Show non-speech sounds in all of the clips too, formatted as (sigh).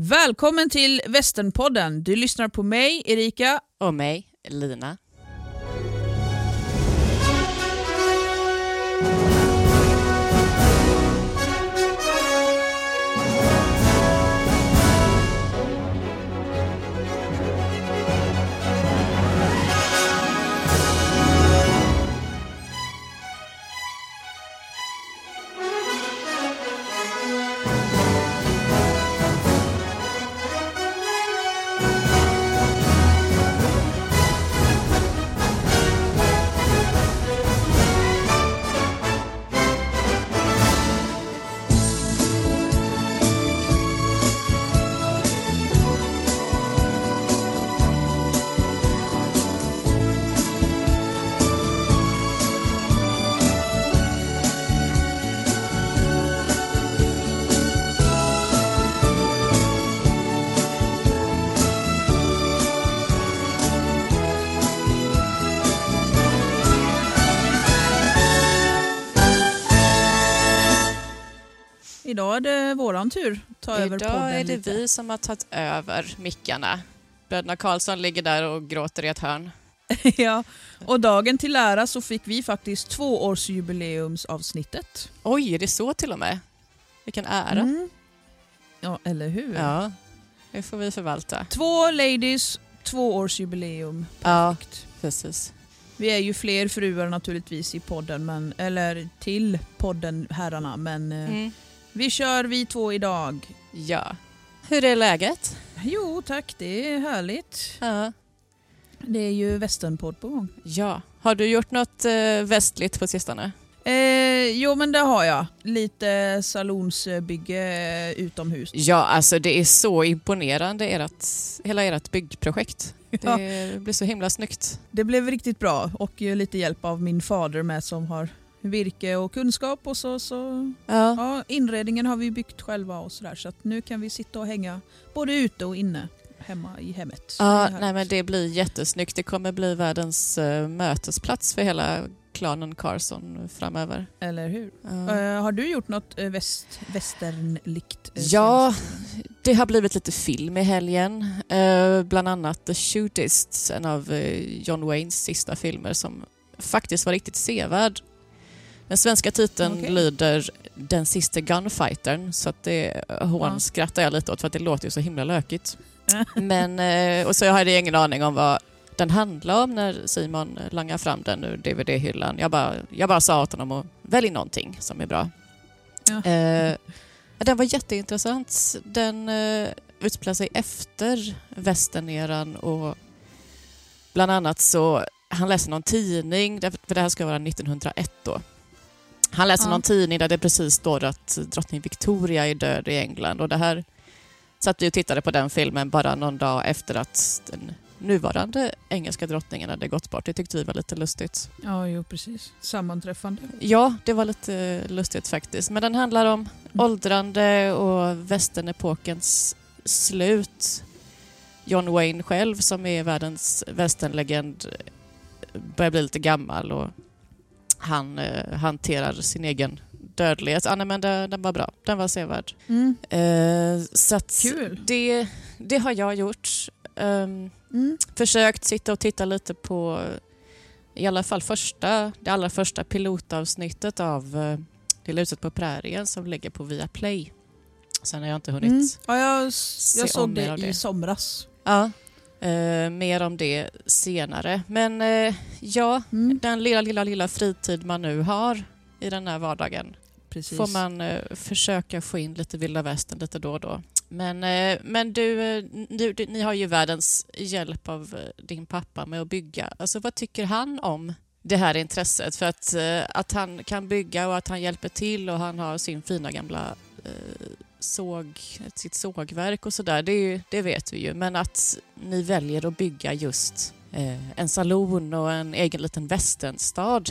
Välkommen till Västernpodden. Du lyssnar på mig, Erika. Och mig, Lina. Det våran tur att ta över Idag podden är det lite. vi som har tagit över mickarna. Bröderna Karlsson ligger där och gråter i ett hörn. (laughs) ja. Och dagen till ära så fick vi faktiskt tvåårsjubileumsavsnittet. Oj, är det så till och med? Vilken ära. Mm. Ja, eller hur? Ja, det får vi förvalta. Två ladies, tvåårsjubileum. Ja. Perfekt. Precis. Vi är ju fler fruar naturligtvis i podden, men, eller till podden herrarna, men eh, Mm. Vi kör vi två idag. Ja. Hur är läget? Jo tack, det är härligt. Ja. Det är ju västernpodd på gång. ja. Har du gjort något eh, västligt på sistone? Eh, jo men det har jag. Lite salonsbygge utomhus. Ja, alltså det är så imponerande, ert, hela ert byggprojekt. (laughs) Ja. Det blir så himla snyggt. Det blev riktigt bra och lite hjälp av min fader med som har virke och kunskap och så, så Ja. ja, inredningen har vi byggt själva och sådär så att nu kan vi sitta och hänga både ute och inne hemma i hemmet. Ja, nej, men det blir jättesnyggt. Det kommer bli världens eh, mötesplats för hela klanen Carson framöver. Eller hur? Ja. Eh, har du gjort något uh, väst, västernlikt? eh, Ja. Det har blivit lite film i helgen. Bland annat The Shootist, en av John Waynes sista filmer som faktiskt var riktigt sevärd. Den svenska titeln Okej. lyder Den sista gunfightern så att det hån Ja. skrattar jag lite åt för att det låter ju så himla lökigt. (laughs) Men, eh, och så hade jag ingen aning om vad den handlar om när Simon langar fram den ur DVD-hyllan. Jag bara, jag bara sa åt honom att välj någonting som är bra. Ja. Eh, den var jätteintressant. Den eh, utspelar sig efter västerneran och bland annat så han läser någon tidning, för det här ska vara 1901 då. Han läser Ja. någon tidning där det precis står att drottning Victoria är död i England och det här satt vi och tittade på den filmen bara någon dag efter att den nuvarande engelska drottningen hade gått bort. Det tyckte vi var lite lustigt. ja, jo precis. Sammanträffande. Ja, det var lite lustigt faktiskt. Men den handlar om åldrande och västernepokens slut. John Wayne själv, som är världens västernlegend, börjar bli lite gammal och han eh, hanterar sin egen dödlighet. Ah, nej, men den, den var bra. Den var sevärd. Mm. Eh, så att Kul. Det, det har jag gjort. Ehm, Mm. försökt sitta och titta lite på i alla fall första, det allra första pilotavsnittet av eh, Lilla huset på prärien som ligger på Viaplay. Sen har jag inte hunnit. Mm. Ja, jag, jag se såg det i det. somras. Ja, eh, mer om det senare. Men eh, ja, Mm. den lilla, lilla, lilla fritid man nu har i den här vardagen Precis. får man eh, försöka få in lite vilda västern lite då och då. Men, eh, men du, eh, du, du, ni har ju världens hjälp av eh, din pappa med att bygga. Alltså, vad tycker han om det här intresset? För att, att han kan bygga och att han hjälper till och han har sin fina gamla såg, sitt sågverk och sådär, det, det vet vi ju. Men att ni väljer att bygga just eh, en salon och en egen liten västernstad.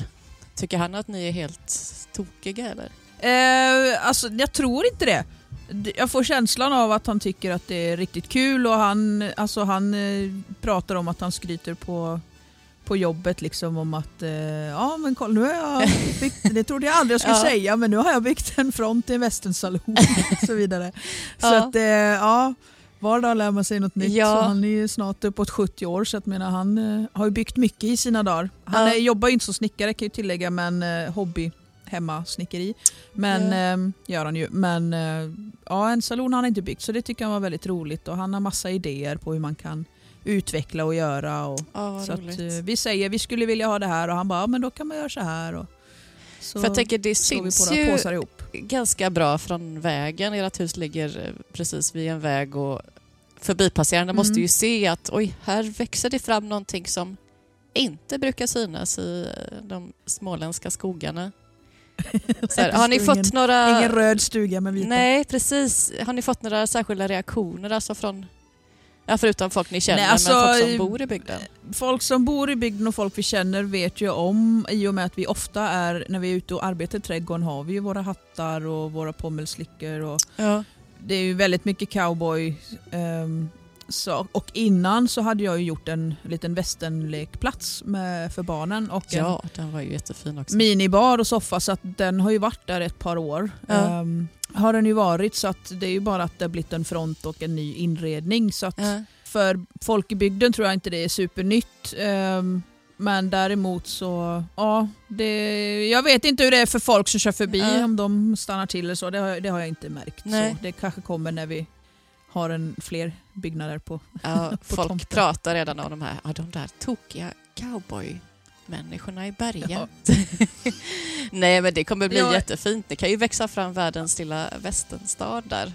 Tycker han att ni är helt tokiga eller? Eh, alltså, jag tror inte det. Jag får känslan av att han tycker att det är riktigt kul och han, alltså, han eh, pratar om att han skryter på, på jobbet liksom om att eh, ja men kolla nu har jag (laughs) byggt, det trodde jag aldrig jag skulle Ja. säga men nu har jag byggt en front i en västernsalon (laughs) och så vidare. Så Ja. att eh, ja, Var dag lär man sig något nytt. Ja. Så han är ju snart uppåt 70 år så att menar, han eh, har ju byggt mycket i sina dagar. Han Ja. jobbar ju inte som snickare kan jag tillägga men eh, hobby hemma snickeri. Men Ja. eh, gör han ju. Men eh, ja, en salon har han inte byggt så det tycker han var väldigt roligt och han har massa idéer på hur man kan utveckla och göra. Och, Ja, så att, eh, vi säger vi skulle vilja ha det här och han bara ja, men då kan man göra så här. Och, så För jag tänker det syns ju ganska bra från vägen. Ert hus ligger eh, precis vid en väg och förbipasserande Mm. måste ju se att oj, här växer det fram någonting som inte brukar synas i eh, de småländska skogarna. (laughs) Här, har ni fått några... ingen röd stuga med vita. Nej, precis. Har ni fått några särskilda reaktioner alltså från... Ja, förutom folk ni känner, Nej, alltså, men folk som bor i bygden? Folk som bor i bygden och folk vi känner vet ju om, i och med att vi ofta är, när vi är ute och arbetar i trädgården har vi ju våra hattar och våra pommelslickor och Ja. det är ju väldigt mycket cowboy. ehm, så, och innan så hade jag ju gjort en liten västernlekplats med, för barnen och en ja, den var ju jättefin också. minibar och soffa så att den har ju varit där ett par år. Ja. Ehm, har den ju varit så att det är ju bara att det har blivit en front och en ny inredning. Så att Ja. för folk i bygden tror jag inte det är supernytt. Ehm, men däremot så, ja, det, jag vet inte hur det är för folk som kör förbi, Ja. om de stannar till eller så. Det har, det har jag inte märkt. Nej. Så det kanske kommer när vi har en, fler byggnader på. Ja, (laughs) på folk tomten. pratar redan om de här, ja, de där tokiga cowboy-människorna i bergen. Ja. (laughs) Nej, men det kommer bli Ja. jättefint. Det kan ju växa fram världens lilla västernstad där.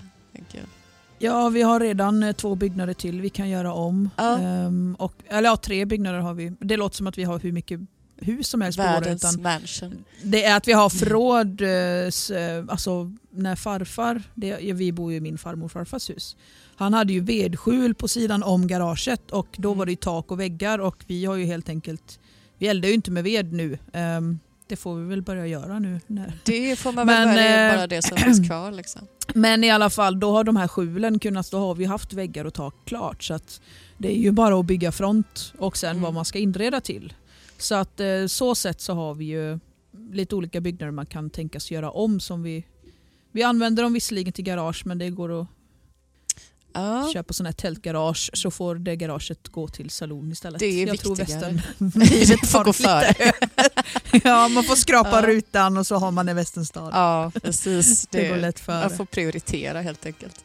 Ja, vi har redan eh, två byggnader till vi kan göra om. Ja. Ehm, och, eller ja, tre byggnader har vi. Det låter som att vi har hur mycket hus som helst på. Världens Utan mansion. det är att vi har förråd, eh, alltså när farfar, det, vi bor ju i min farmor och farfars hus. Han hade ju vedskjul på sidan om garaget och då Mm. var det ju tak och väggar och vi har ju helt enkelt, vi eldar ju inte med ved nu. Ehm, det får vi väl börja göra nu. När. Det får man Men, väl välja, det är eh, bara det som finns (clears throat) kvar. Liksom. Men i alla fall, då har de här skjulen kunnat, då har vi haft väggar och tak klart. Så det är ju bara att bygga front och sen Mm. vad man ska inreda till. Så att eh, så sätt så har vi ju lite olika byggnader man kan tänkas göra om som vi vi använder dem visserligen till garage men det går att Ja. köpa sådana här tältgarage så får det garaget gå till saloon istället. Det är Jag tror viktigare. västern (laughs) Det får gå före. (laughs) Ja, man får skrapa Ja. rutan och så har man en västernstad. Ja, precis. (laughs) det, går Det, lätt före. man får prioritera helt enkelt.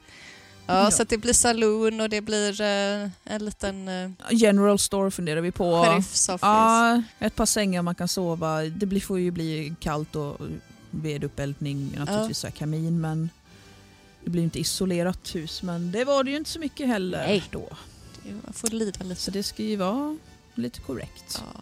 Ja, Ja. Så det blir saloon och det blir eh, en liten eh, General store funderar vi på. sheriff's office. Ja, ett par sängar man kan sova. Det blir, får ju bli kallt och veduppeldning, naturligtvis här kamin men det blir inte isolerat hus men det var det ju inte så mycket heller Nej. då. Det- Man får lida lite. Så det ska ju vara lite korrekt. Ja.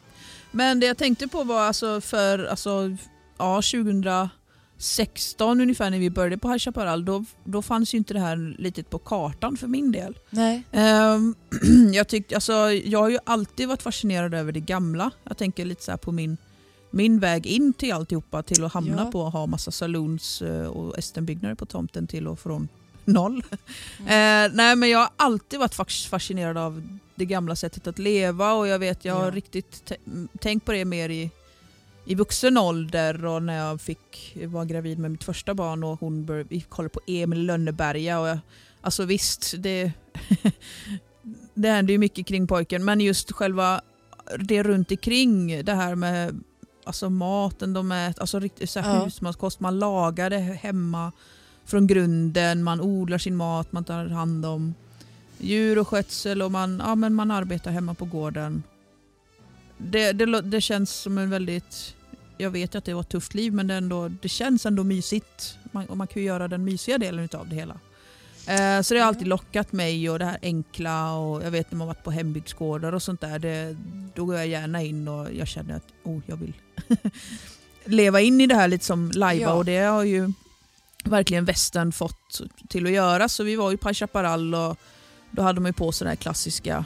Men det jag tänkte på var alltså för alltså, ja, 2016 ungefär när vi började på High Chaparral då, då fanns ju inte det här litet på kartan för min del. Nej. Ehm, (clears throat) jag, tyckte, alltså, jag har ju alltid varit fascinerad över det gamla. Jag tänker lite så här på min, min väg in till alltihopa till att hamna Ja. på att ha massa saloons eh, och estenbyggnader på tomten till och från noll. Mm. Eh, nej men jag har alltid varit fascinerad av det gamla sättet att leva och jag vet jag har Ja. riktigt tänkt på det mer i, i vuxen ålder och när jag fick var gravid med mitt första barn och hon bör, vi kollade på Emil Lönneberga och jag, alltså visst det (laughs) det händer ju mycket kring pojken men just själva det runt omkring det här med alltså maten de äter, alltså riktigt så här Ja. husmanskost, man lagar det hemma från grunden, man odlar sin mat, man tar hand om djur och skötsel och man, ja, men man arbetar hemma på gården. Det, det, det känns som en väldigt, jag vet att det var ett tufft liv men det, ändå, det känns ändå mysigt man, och man kan ju göra den mysiga delen av det hela. Eh, så det har alltid lockat mig och det här enkla och jag vet när man varit på hembygdsgårdar och sånt där, det, då går jag gärna in och jag känner att oh, jag vill (laughs) leva in i det här lite som lajva Ja. och det har ju verkligen västern fått till att göra. Så vi var ju på Chaparral och då hade man ju på sig den här klassiska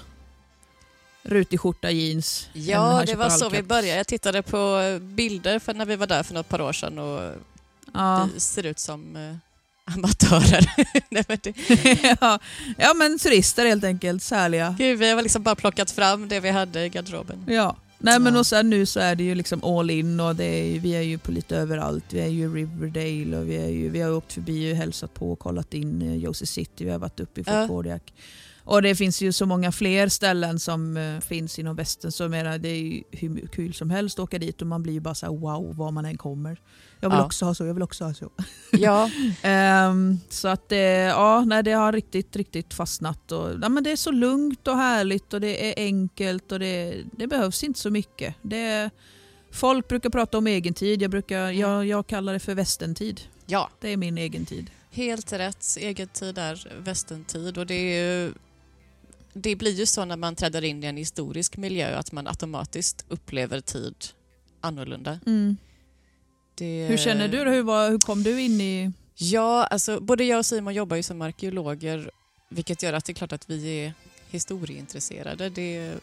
rutig skjorta, jeans. Ja, det var så vi började. Jag tittade på bilder för när vi var där för något par år sedan och Ja. det ser ut som eh, amatörer. (laughs) Nej, men det, (laughs) ja. ja men turister helt enkelt, särliga. Gud, vi har liksom bara plockat fram det vi hade i garderoben. Ja. Nej men och sen nu så är det ju liksom all in och det är, vi är ju på lite överallt. Vi är ju i Riverdale och vi, är ju, vi har åkt förbi och hälsat på och kollat in eh, Josie City. Vi har varit uppe i Fort Ja. Kodiak. Och det finns ju så många fler ställen som eh, finns inom västern så menar, det är ju hur kul som helst att åka dit och man blir ju bara så här wow var man än kommer. Jag vill Ja. också ha så, jag vill också ha så. (laughs) Ja, (laughs) Ehm, så att det, ja, nej, det har riktigt, riktigt fastnat. Och, ja, men det är så lugnt och härligt och det är enkelt och det, det behövs inte så mycket. Det, folk brukar prata om egen tid. Jag, brukar, jag, jag kallar det för västentid. ja. Det är min egen tid. Helt rätt. Egen tid är västentid och det är ju det blir ju så när man träder in i en historisk miljö att man automatiskt upplever tid annorlunda. Det, Hur känner du? Hur, var, hur kom du in i... Ja, alltså både jag och Simon jobbar ju som arkeologer vilket gör att det är klart att vi är historieintresserade. Det,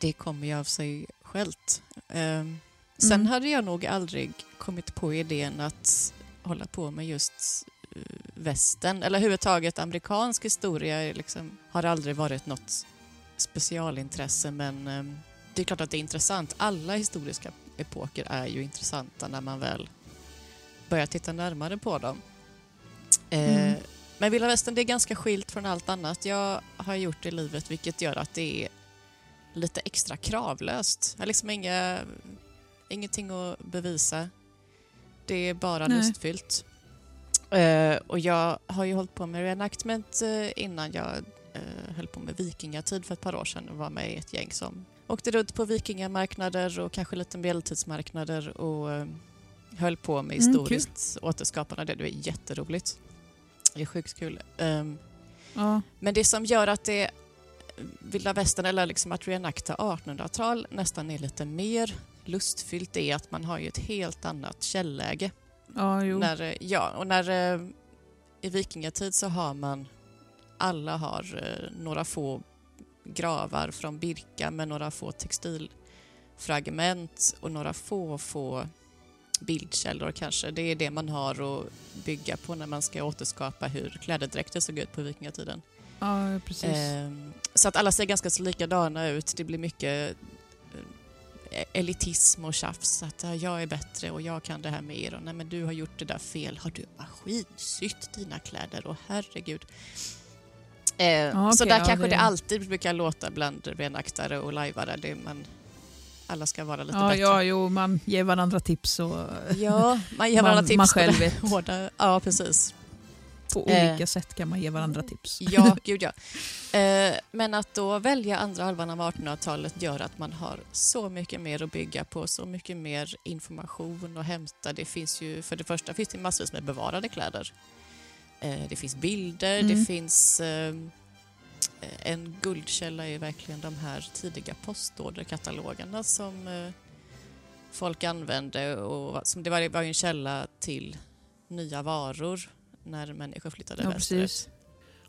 det kommer ju av sig självt. Ehm, sen Mm. hade jag nog aldrig kommit på idén att hålla på med just eh, västern eller överhuvudtaget amerikansk historia liksom, har aldrig varit något specialintresse men ehm, det är klart att det är intressant. Alla historiska epoker är ju intressanta när man väl börjar titta närmare på dem. Eh, Mm. Men Vilda Västern det är ganska skilt från allt annat jag har gjort i livet vilket gör att det är lite extra kravlöst. Jag har liksom inga, ingenting att bevisa. Det är bara Nej. lustfyllt. Eh, och jag har ju hållit på med reenactment eh, innan jag eh, höll på med vikingatid för ett par år sedan och var med i ett gäng som åkte runt på vikingamarknader och kanske lite medeltidsmarknader och eh, höll på med Mm, historiskt återskapande. Det, är jätteroligt. Det är sjukt kul. Ehm, Ja. men det som gör att det vilda västern eller liksom att reenacta 1800-tal nästan är lite mer lustfyllt är att man har ju ett helt annat källäge. Ja, jo. När, eh, ja, och när eh, i vikingatid så har man alla har eh, några få gravar från Birka med några få textilfragment och några få, få bildkällor kanske. Det är det man har att bygga på när man ska återskapa hur klädedräkter såg ut på vikingatiden. ja, precis. Ehm, så att alla ser ganska så likadana ut. Det blir mycket eh, elitism och tjafs. Att ja, jag är bättre och jag kan det här mer. Och nej men du har gjort det där fel. Har du maskinsytt dina kläder? Och herregud. Eh, Ja, så där ja, kanske det- det alltid brukar låta bland reenaktare och lajvare. Det man, alla ska vara lite ja, bättre. ja, jo, man ger varandra tips och, Ja, man ger (laughs) Man- varandra tips man själv vet. hårda. Ja, precis. på Eh. olika sätt kan man ge varandra tips. Ja, (laughs) gud ja. Eh, men att då välja andra halvan av 1800-talet gör att man har så mycket mer att bygga på, så mycket mer information att hämta. Det finns ju, för det första finns det massvis med bevarade kläder. Eh, det finns bilder, Mm. det finns eh, en guldkälla är verkligen de här tidiga postorderkatalogerna som eh, folk använde och som det var, var en källa till nya varor när människor flyttade Ja, västerut. precis.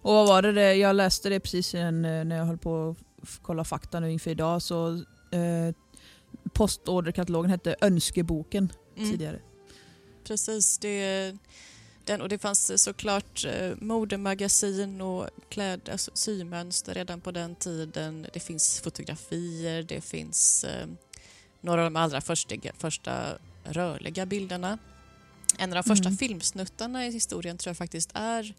Och vad var det, det jag läste det precis när jag höll på att kolla fakta nu inför idag. Så, eh, postorderkatalogen hette Önskeboken Mm. tidigare. Precis. Det, den, och det fanns såklart eh, modemagasin och kläd, alltså, symönster redan på den tiden. Det finns fotografier, det finns eh, några av de allra första, första rörliga bilderna. En av de första Mm. filmsnuttarna i historien tror jag faktiskt är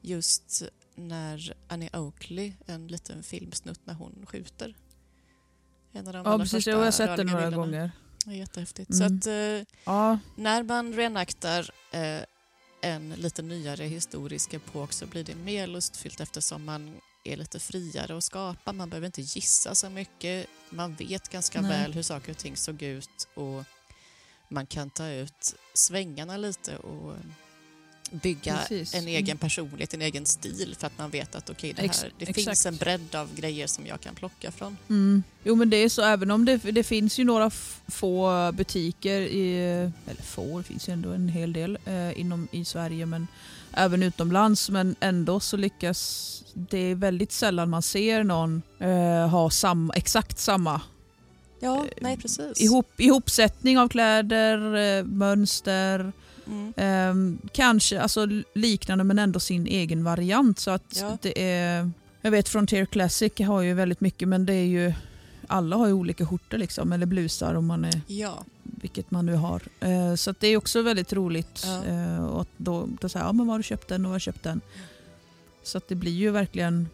just när Annie Oakley, en liten filmsnutt när hon skjuter. En av de Ja precis, jag har sett rörliga några bilderna. gånger. Jättehäftigt. Mm. Så att, eh, Ja, när man reenaktar eh, en lite nyare historisk epok så blir det mer lustfyllt eftersom man är lite friare att skapa. Man behöver inte gissa så mycket. Man vet ganska Nej. väl hur saker och ting såg ut och man kan ta ut svängarna lite och bygga Precis. en egen personlighet, en egen stil för att man vet att okej, det, här, det exakt. finns en bredd av grejer som jag kan plocka från. Mm. Jo men det är så, även om det, det finns ju några få butiker, i, eller få, det finns ju ändå en hel del eh, inom i Sverige men även utomlands men ändå så lyckas det är väldigt sällan man ser någon eh, ha samma, exakt samma Ja, Eh, nej precis. ihop, ihopsättning av kläder, eh, mönster, Mm. Ehm, kanske alltså liknande men ändå sin egen variant. Så att Ja. det är, jag vet Frontier Classic har ju väldigt mycket men det är ju alla har ju olika skjortor liksom, eller blusar om man är, Ja, vilket man nu har. Eh, så det är också väldigt roligt. Ja. Eh, och att då, då säger ja men var har du köpt den och var har du köpt den? Så att det blir ju verkligen...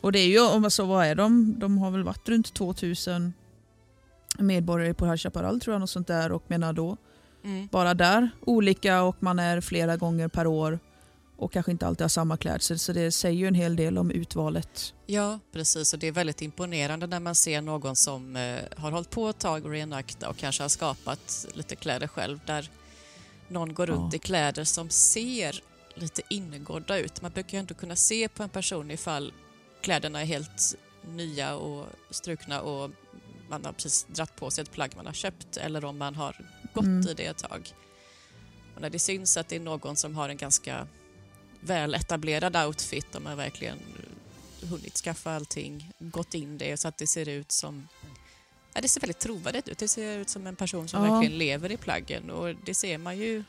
Och det är ju, om så vad är de? De har väl varit runt 2000 medborgare på High Chaparral tror jag, och sånt där. Och menar då, mm. bara där olika och man är flera gånger per år och kanske inte alltid har samma klädsel. Så det säger ju en hel del om utvalet. ja precis. Och det är väldigt imponerande när man ser någon som eh, har hållit på ett tag och reenakta och kanske har skapat lite kläder själv där någon går runt Ja. i kläder som ser lite ingodda ut. Man brukar ju ändå kunna se på en person ifall kläderna är helt nya och strukna och man har precis dratt på sig ett plagg man har köpt eller om man har gått Mm. i det ett tag. Och när det syns att det är någon som har en ganska väl etablerad outfit och man verkligen hunnit skaffa allting, gått in det så att det ser ut som Ja, det ser väldigt trovärdigt ut. Det ser ut som en person som Ja. verkligen lever i plaggen och det ser man ju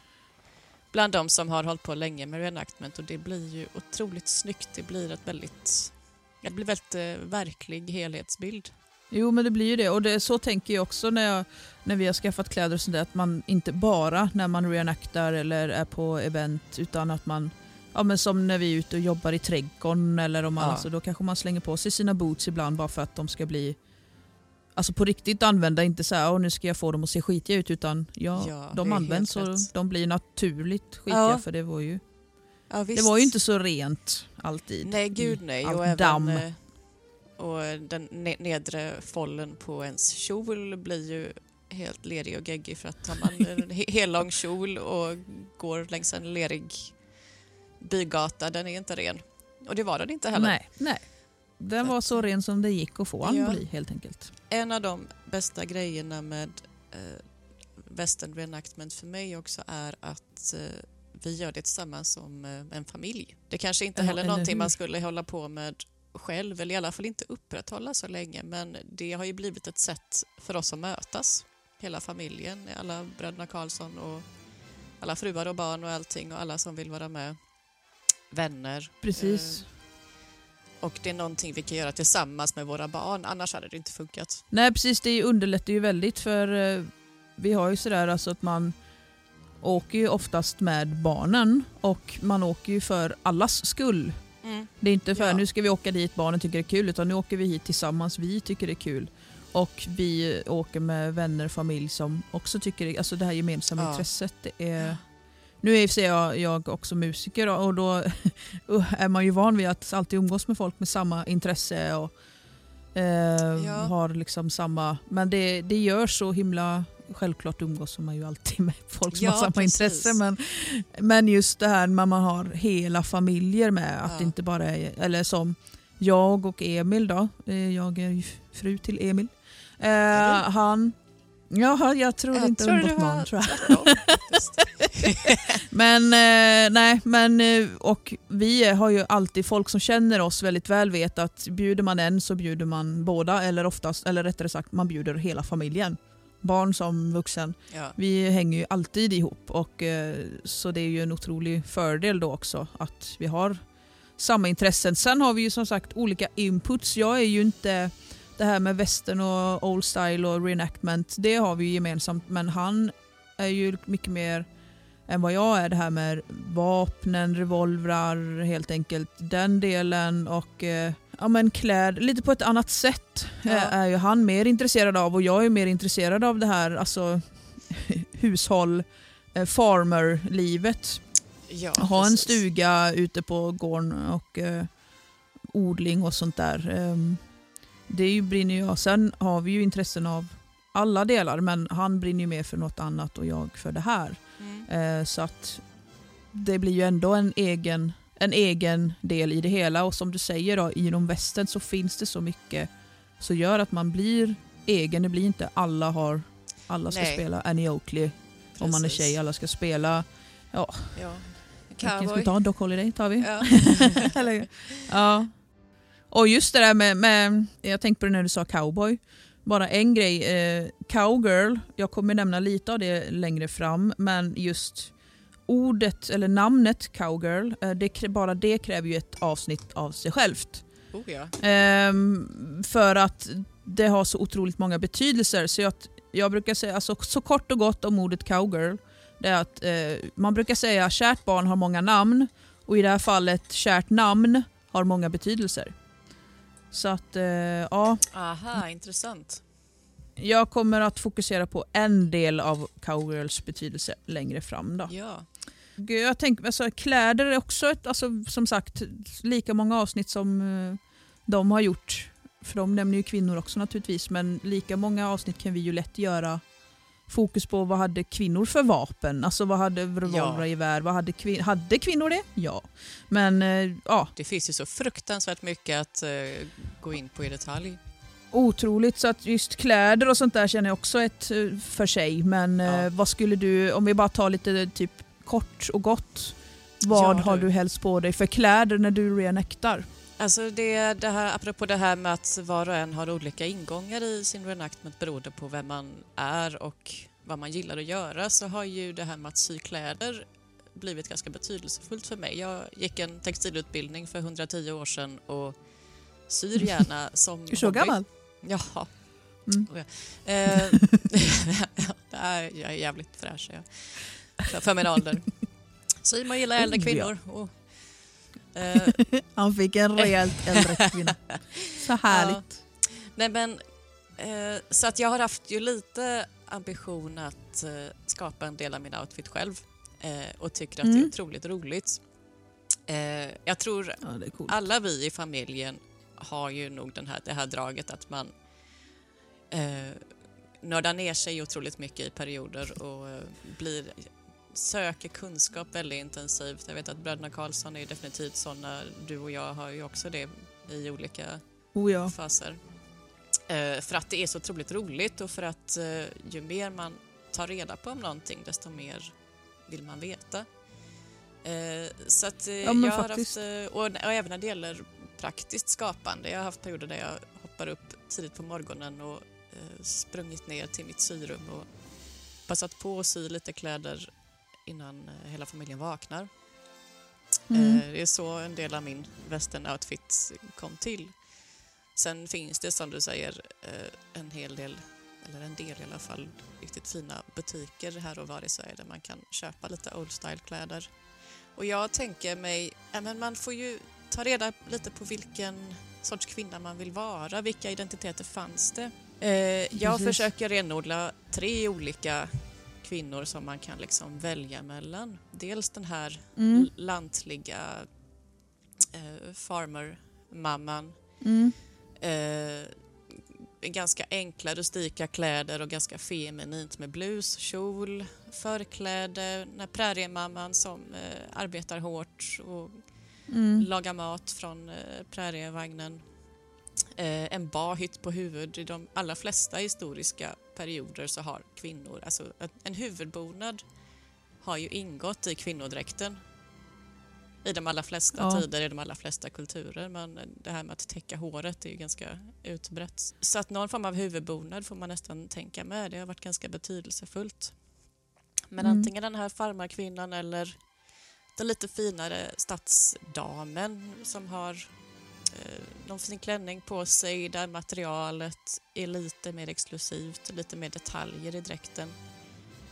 bland de som har hållit på länge med reenactment och det blir ju otroligt snyggt. Det blir ett väldigt, det blir väldigt eh, verklig helhetsbild. Jo men det blir ju det och det, så tänker jag också när, jag, när vi har skaffat kläder och sånt där, att man inte bara när man reenactar eller är på event utan att man Ja, men som när vi är ute och jobbar i trädgården eller om man, Ja. alltså, då kanske man slänger på sig sina boots ibland bara för att de ska bli Alltså på riktigt använda, inte så här, "Åh, nu ska jag få dem att se skitiga ut utan ja, Ja, de används och rätt. de blir naturligt skitiga Ja. för det var ju Det var ju inte så rent alltid. Nej, gud nej. allt Och även damm. eh, och den ne- nedre follen på ens kjol blir ju helt lerig och geggig för att har man (laughs) en he- hellång kjol och går längs en lerig bygata, den är inte ren. Och det var den inte heller. Nej, nej. Den var så ren som det gick att få den Ja. bli helt enkelt. En av de bästa grejerna med eh, western reenactment för mig också är att eh, vi gör det tillsammans som eh, en familj. Det kanske inte Ja, heller någonting hur? man skulle hålla på med själv, eller i alla fall inte upprätthålla så länge, men det har ju blivit ett sätt för oss att mötas. Hela familjen, alla bröderna Karlsson och alla fruar och barn och allting och alla som vill vara med. Vänner. Precis. Eh, och det är någonting vi kan göra tillsammans med våra barn, annars hade det inte funkat. Nej precis, det underlättar ju väldigt för eh, vi har ju sådär alltså att man åker ju oftast med barnen och man åker ju för allas skull. Mm. Det är inte för Ja. nu ska vi åka dit, barnen tycker det är kul, utan nu åker vi hit tillsammans, vi tycker det är kul. Och vi åker med vänner och familj som också tycker det, alltså det här gemensamma Ja. intresset. Det är, nu är i jag, jag också musiker och då (laughs) är man ju van vid att alltid umgås med folk med samma intresse och eh, Ja. har liksom samma, men det, det gör så himla Självklart umgås man ju alltid (laughs) med folk som Ja, har samma precis. intresse men, men just det här när man har hela familjer med, att Ja. inte bara är, eller som jag och Emil då, eh, jag är ju fru till Emil. Eh, han, ja jag tror Jag inte tror du med har tror jag. (laughs) Men eh, nej, men eh, och vi har ju alltid, folk som känner oss väldigt väl vet att bjuder man en så bjuder man båda eller oftast, eller rättare sagt man bjuder hela familjen. Barn som vuxen. ja. Vi hänger ju alltid ihop och eh, så det är ju en otrolig fördel då också att vi har samma intressen. Sen har vi ju som sagt olika inputs. Jag är ju inte det här med western och old style och reenactment, det har vi ju gemensamt men han är ju mycket mer än vad jag är det här med vapnen, revolvrar helt enkelt. Den delen och eh, ja, men kläd, lite på ett annat sätt Ja. eh, är ju han mer intresserad av och jag är mer intresserad av det här alltså (laughs) hushåll, eh, farmer-livet. Ja, Ha en precis. stuga ute på gården och eh, odling och sånt där. Ehm, det är ju, brinner jag. Sen har vi ju intressen av alla delar men han brinner ju mer för något annat och jag för det här. Mm. Eh, så att det blir ju ändå en egen, en egen del i det hela och som du säger då, inom västern så finns det så mycket som gör att man blir egen. Det blir inte alla har alla ska Nej. spela Annie Oakley om man är Precis. tjej. Alla ska spela, Ja. vilken ska vi Cowboy. ta? Doc Holiday tar vi. Ja. (laughs) Eller, ja. Och just det där med, med, jag tänkte på det när du sa cowboy. Bara en grej, eh, cowgirl, jag kommer nämna lite av det längre fram, men just ordet eller namnet cowgirl, eh, det, bara det kräver ju ett avsnitt av sig självt. Oh, ja. Ehm, för att det har så otroligt många betydelser. Så jag, jag brukar säga, alltså, så kort och gott om ordet cowgirl, det är att eh, man brukar säga att kärt barn har många namn och i det här fallet kärt namn har många betydelser. Så att, eh, ja. Aha, intressant. Jag kommer att fokusera på en del av cowgirls betydelse längre fram. Då. Ja. Jag tänker, alltså, kläder är också ett, alltså, som sagt lika många avsnitt som eh, de har gjort. För de nämner ju kvinnor också naturligtvis men lika många avsnitt kan vi ju lätt göra fokus på vad hade kvinnor för vapen? Alltså vad hade revolvrar, Ja. gevär? Vad hade, kvin- hade kvinnor det? Ja. Men eh, ja, Det finns ju så fruktansvärt mycket att eh, gå in på i detalj. otroligt. Så att just kläder och sånt där känner jag också ett eh, för sig. Men Ja. eh, vad skulle du, om vi bara tar lite typ kort och gott. Vad Ja, har du. helst på dig för kläder när du reenactar? Alltså det, det här, apropå det här med att var och en har olika ingångar i sin reenactment beroende på vem man är och vad man gillar att göra så har ju det här med att sy kläder blivit ganska betydelsefullt för mig. Jag gick en textilutbildning för 110 år sedan och syr gärna (laughs) som Du är så hobby. gammal? Ja. Mm. Oh ja. Eh, (laughs) det är, jag är jävligt fräsch jag. För, min ålder. Syr man gillar äldre ja. kvinnor. Och, eh, (laughs) Han fick en rejält äldre (laughs) kvinna. Så härligt. Nej men, eh, så att jag har haft ju lite ambition att eh, skapa en del av min outfit själv eh, och tycker att det är Mm. otroligt roligt. Eh, jag tror Ja, alla vi i familjen har ju nog den här, det här draget att man eh, nördar ner sig otroligt mycket i perioder och eh, blir, söker kunskap väldigt intensivt. Jag vet att bröderna Karlsson är definitivt sådana, du och jag har ju också det i olika Oh ja. faser. Eh, för att det är så otroligt roligt och för att eh, ju mer man tar reda på om någonting desto mer vill man veta. Eh, så att eh, Ja, jag har haft, eh, och, och även när det gäller praktiskt skapande. Jag har haft perioder där jag hoppar upp tidigt på morgonen och eh, sprungit ner till mitt syrum och passat på att sy lite kläder innan eh, hela familjen vaknar. Mm. Eh, Det är så en del av min western-outfit kom till. Sen finns det som du säger eh, en hel del, eller en del i alla fall, riktigt fina butiker här och var i Sverige där man kan köpa lite old style-kläder. Och jag tänker mig, men man får ju ta reda lite på vilken sorts kvinna man vill vara, vilka identiteter fanns det? Jag Precis. försöker renodla tre olika kvinnor som man kan liksom välja mellan. Dels den här Mm. lantliga eh, farmer-mamman. Mm. Eh, ganska enkla rustika kläder och ganska feminint med blus, kjol, förkläde. Den här präriemamman som eh, arbetar hårt och Mm. lagar mat från eh, prärievagnen. Eh, en barhytt på huvud. I de allra flesta historiska perioder så har kvinnor, alltså en- en huvudbonad har ju ingått i kvinnodräkten i de allra flesta Ja. tider, i de allra flesta kulturer. Men det här med att täcka håret är ju ganska utbrett. Så att någon form av huvudbonad får man nästan tänka med. Det har varit ganska betydelsefullt. Men Mm. antingen den här farmarkvinnan eller den lite finare stadsdamen som har eh, någon fin klänning på sig där materialet är lite mer exklusivt, lite mer detaljer i dräkten.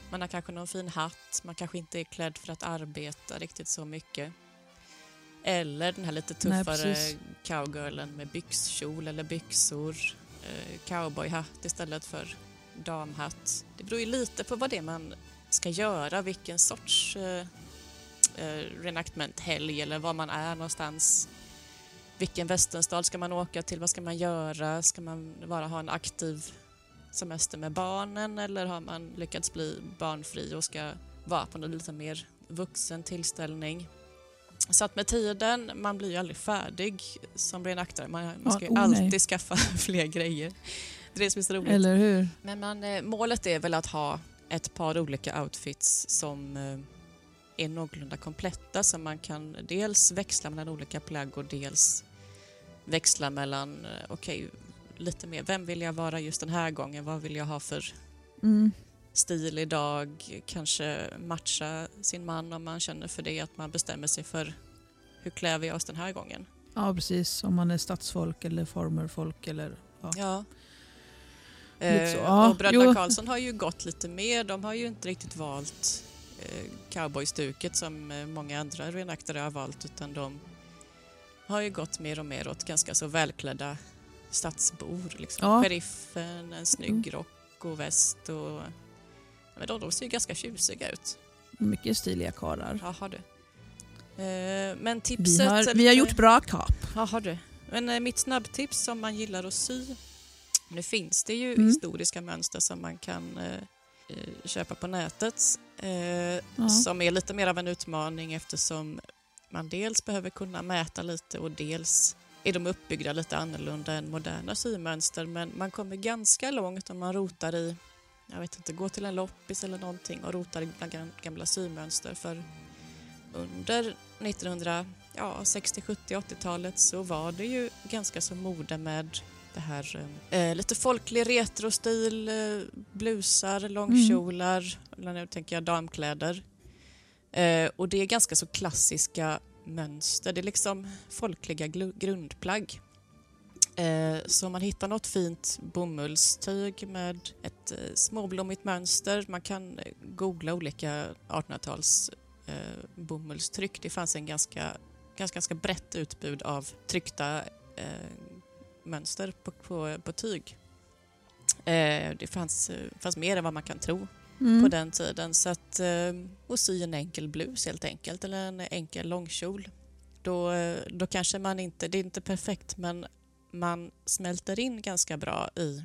Man har kanske någon fin hatt, man kanske inte är klädd för att arbeta riktigt så mycket. Eller den här lite Nej, tuffare precis. cowgirlen med byxkjol eller byxor, eh, cowboyhatt istället för damhatt. Det beror ju lite på vad det är man ska göra, vilken sorts eh, eh, reenactment-helg eller var man är någonstans. Vilken västernstad ska man åka till? Vad ska man göra? Ska man bara ha en aktiv semester med barnen eller har man lyckats bli barnfri och ska vara på en lite mer vuxen tillställning? Så att med tiden, man blir ju aldrig färdig som reenactare. Man, man ska ju oh, nej. alltid skaffa (laughs) fler grejer. Det är det som är så roligt. Eller hur? Men man, eh, målet är väl att ha ett par olika outfits som eh, är någorlunda kompletta så man kan dels växla mellan olika plagg och dels växla mellan, eh, okej, lite mer, vem vill jag vara just den här gången? Vad vill jag ha för Mm. stil idag? Kanske matcha sin man om man känner för det, att man bestämmer sig för hur klär vi oss den här gången? Ja precis, om man är stadsfolk eller farmerfolk eller Ja, så, Eh, ja, och bröderna. Karlsson har ju gått lite mer. De har ju inte riktigt valt eh, cowboystuket som eh, många andra reenaktare har valt utan de har ju gått mer och mer åt ganska så välklädda stadsbor. Liksom. Ja. Sheriffen, en snygg Mm. rock och väst och men de, de ser ju ganska tjusiga ut. Mycket stiliga karlar. Jaha du. Eh, men Vi tipset... har, är vi har gjort bra kap. Jaha du. Men eh, mitt snabbtips om man gillar att sy. Nu finns det ju Mm. historiska mönster som man kan eh, köpa på nätet. Eh, Ja. Som är lite mer av en utmaning eftersom man dels behöver kunna mäta lite och dels är de uppbyggda lite annorlunda än moderna symönster. Men man kommer ganska långt om man rotar i, jag vet inte, gå till en loppis eller någonting och rotar i gamla symönster. För under 1900 ja, 60, 70, 80-talet så var det ju ganska så mode med det här eh, lite folklig retrostil, eh, blusar, långkjolar, eller nu tänker jag damkläder. Eh, och det är ganska så klassiska mönster, det är liksom folkliga grundplagg. Eh, så om man hittar något fint bomullstyg med ett eh, småblommigt mönster, man kan eh, googla olika 1800-tals eh, bomullstryck. Det fanns en ganska, ganska, ganska brett utbud av tryckta eh, mönster på, på, på tyg. Eh, det fanns, eh, fanns mer än vad man kan tro Mm. på den tiden. Så att, eh, och sy en enkel blus helt enkelt, eller en enkel långkjol. Då, eh, då kanske man inte, det är inte perfekt, men man smälter in ganska bra i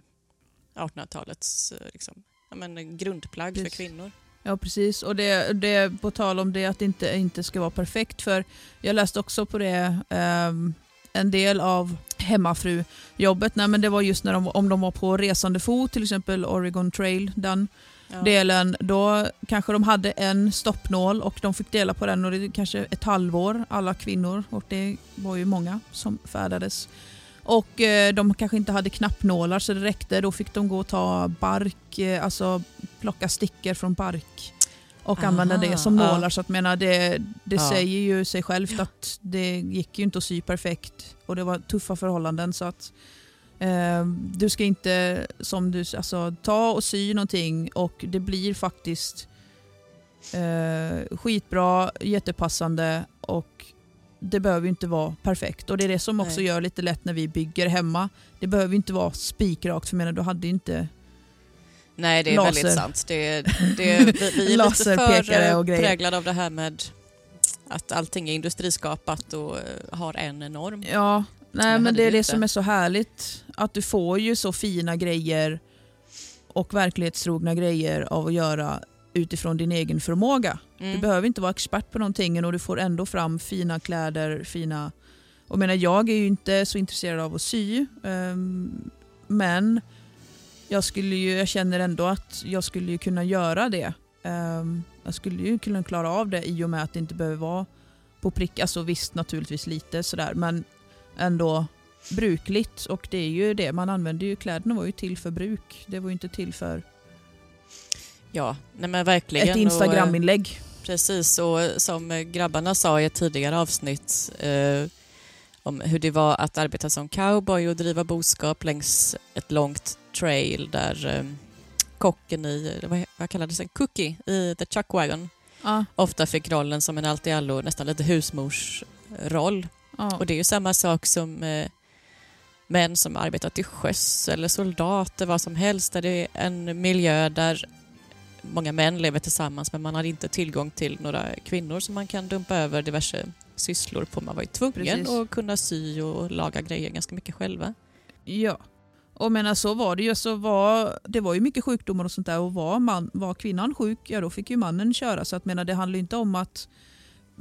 1800-talets eh, liksom, ja, men, grundplagg för Precis. kvinnor. Ja precis och det, det på tal om det att det inte, inte ska vara perfekt för jag läste också på det ehm, en del av hemmafrujobbet, nej men det var just när de, om de var på resande fot, till exempel Oregon Trail, den. Delen, då kanske de hade en stoppnål och de fick dela på den och det kanske ett halvår, alla kvinnor, och det var ju många som färdades. Och eh, de kanske inte hade knappnålar så det räckte, då fick de gå och ta bark, eh, alltså plocka stickor från bark och Aha, använda det som ja. nålar. Så att menar, det, det Ja. säger ju sig självt att det gick ju inte att sy perfekt och det var tuffa förhållanden. så att Du ska inte som du, alltså, ta och sy någonting och det blir faktiskt eh, skitbra, jättepassande och det behöver inte vara perfekt. Och Det är det som också Nej. gör lite lätt när vi bygger hemma. Det behöver inte vara spikrakt för menar, du hade inte Nej, det är Laser. väldigt sant. Det, (laughs) det, vi, är lite för och grejer. präglade av det här med att allting är industriskapat och eh, har en norm. Ja, nej men det är det inte. som är så härligt. Att du får ju så fina grejer och verklighetstrogna grejer av att göra utifrån din egen förmåga. Mm. Du behöver inte vara expert på någonting och du får ändå fram fina kläder, fina... Och jag, menar, jag är ju inte så intresserad av att sy, ehm, men jag, skulle ju, jag känner ändå att jag skulle ju kunna göra det. Ehm, jag skulle ju kunna klara av det i och med att det inte behöver vara på prick. Alltså visst naturligtvis lite sådär men ändå brukligt. Och det är ju det, man använder ju kläderna var ju till för bruk. Det var ju inte till för Ja, nej men verkligen. ett Instagram-inlägg. eh, precis, och som eh, grabbarna sa i ett tidigare avsnitt eh, om hur det var att arbeta som cowboy och driva boskap längs ett långt trail där eh, kocken i, vad, vad kallades det, Cookie i The Chuck Wagon Ja, ofta fick rollen som en allt i allo, nästan lite husmorsroll. Ja. Och det är ju samma sak som eh, män som arbetar till sjöss eller soldater, vad som helst. Där det är en miljö där många män lever tillsammans men man har inte tillgång till några kvinnor som man kan dumpa över diverse sysslor på. Man var ju tvungen Precis. att kunna sy och laga grejer ganska mycket själva. Ja. Och menar, så var det ju. Så var, det var ju mycket sjukdomar och sånt där och var, man, var kvinnan sjuk, ja då fick ju mannen köra. Så att, menar, det handlar ju inte om att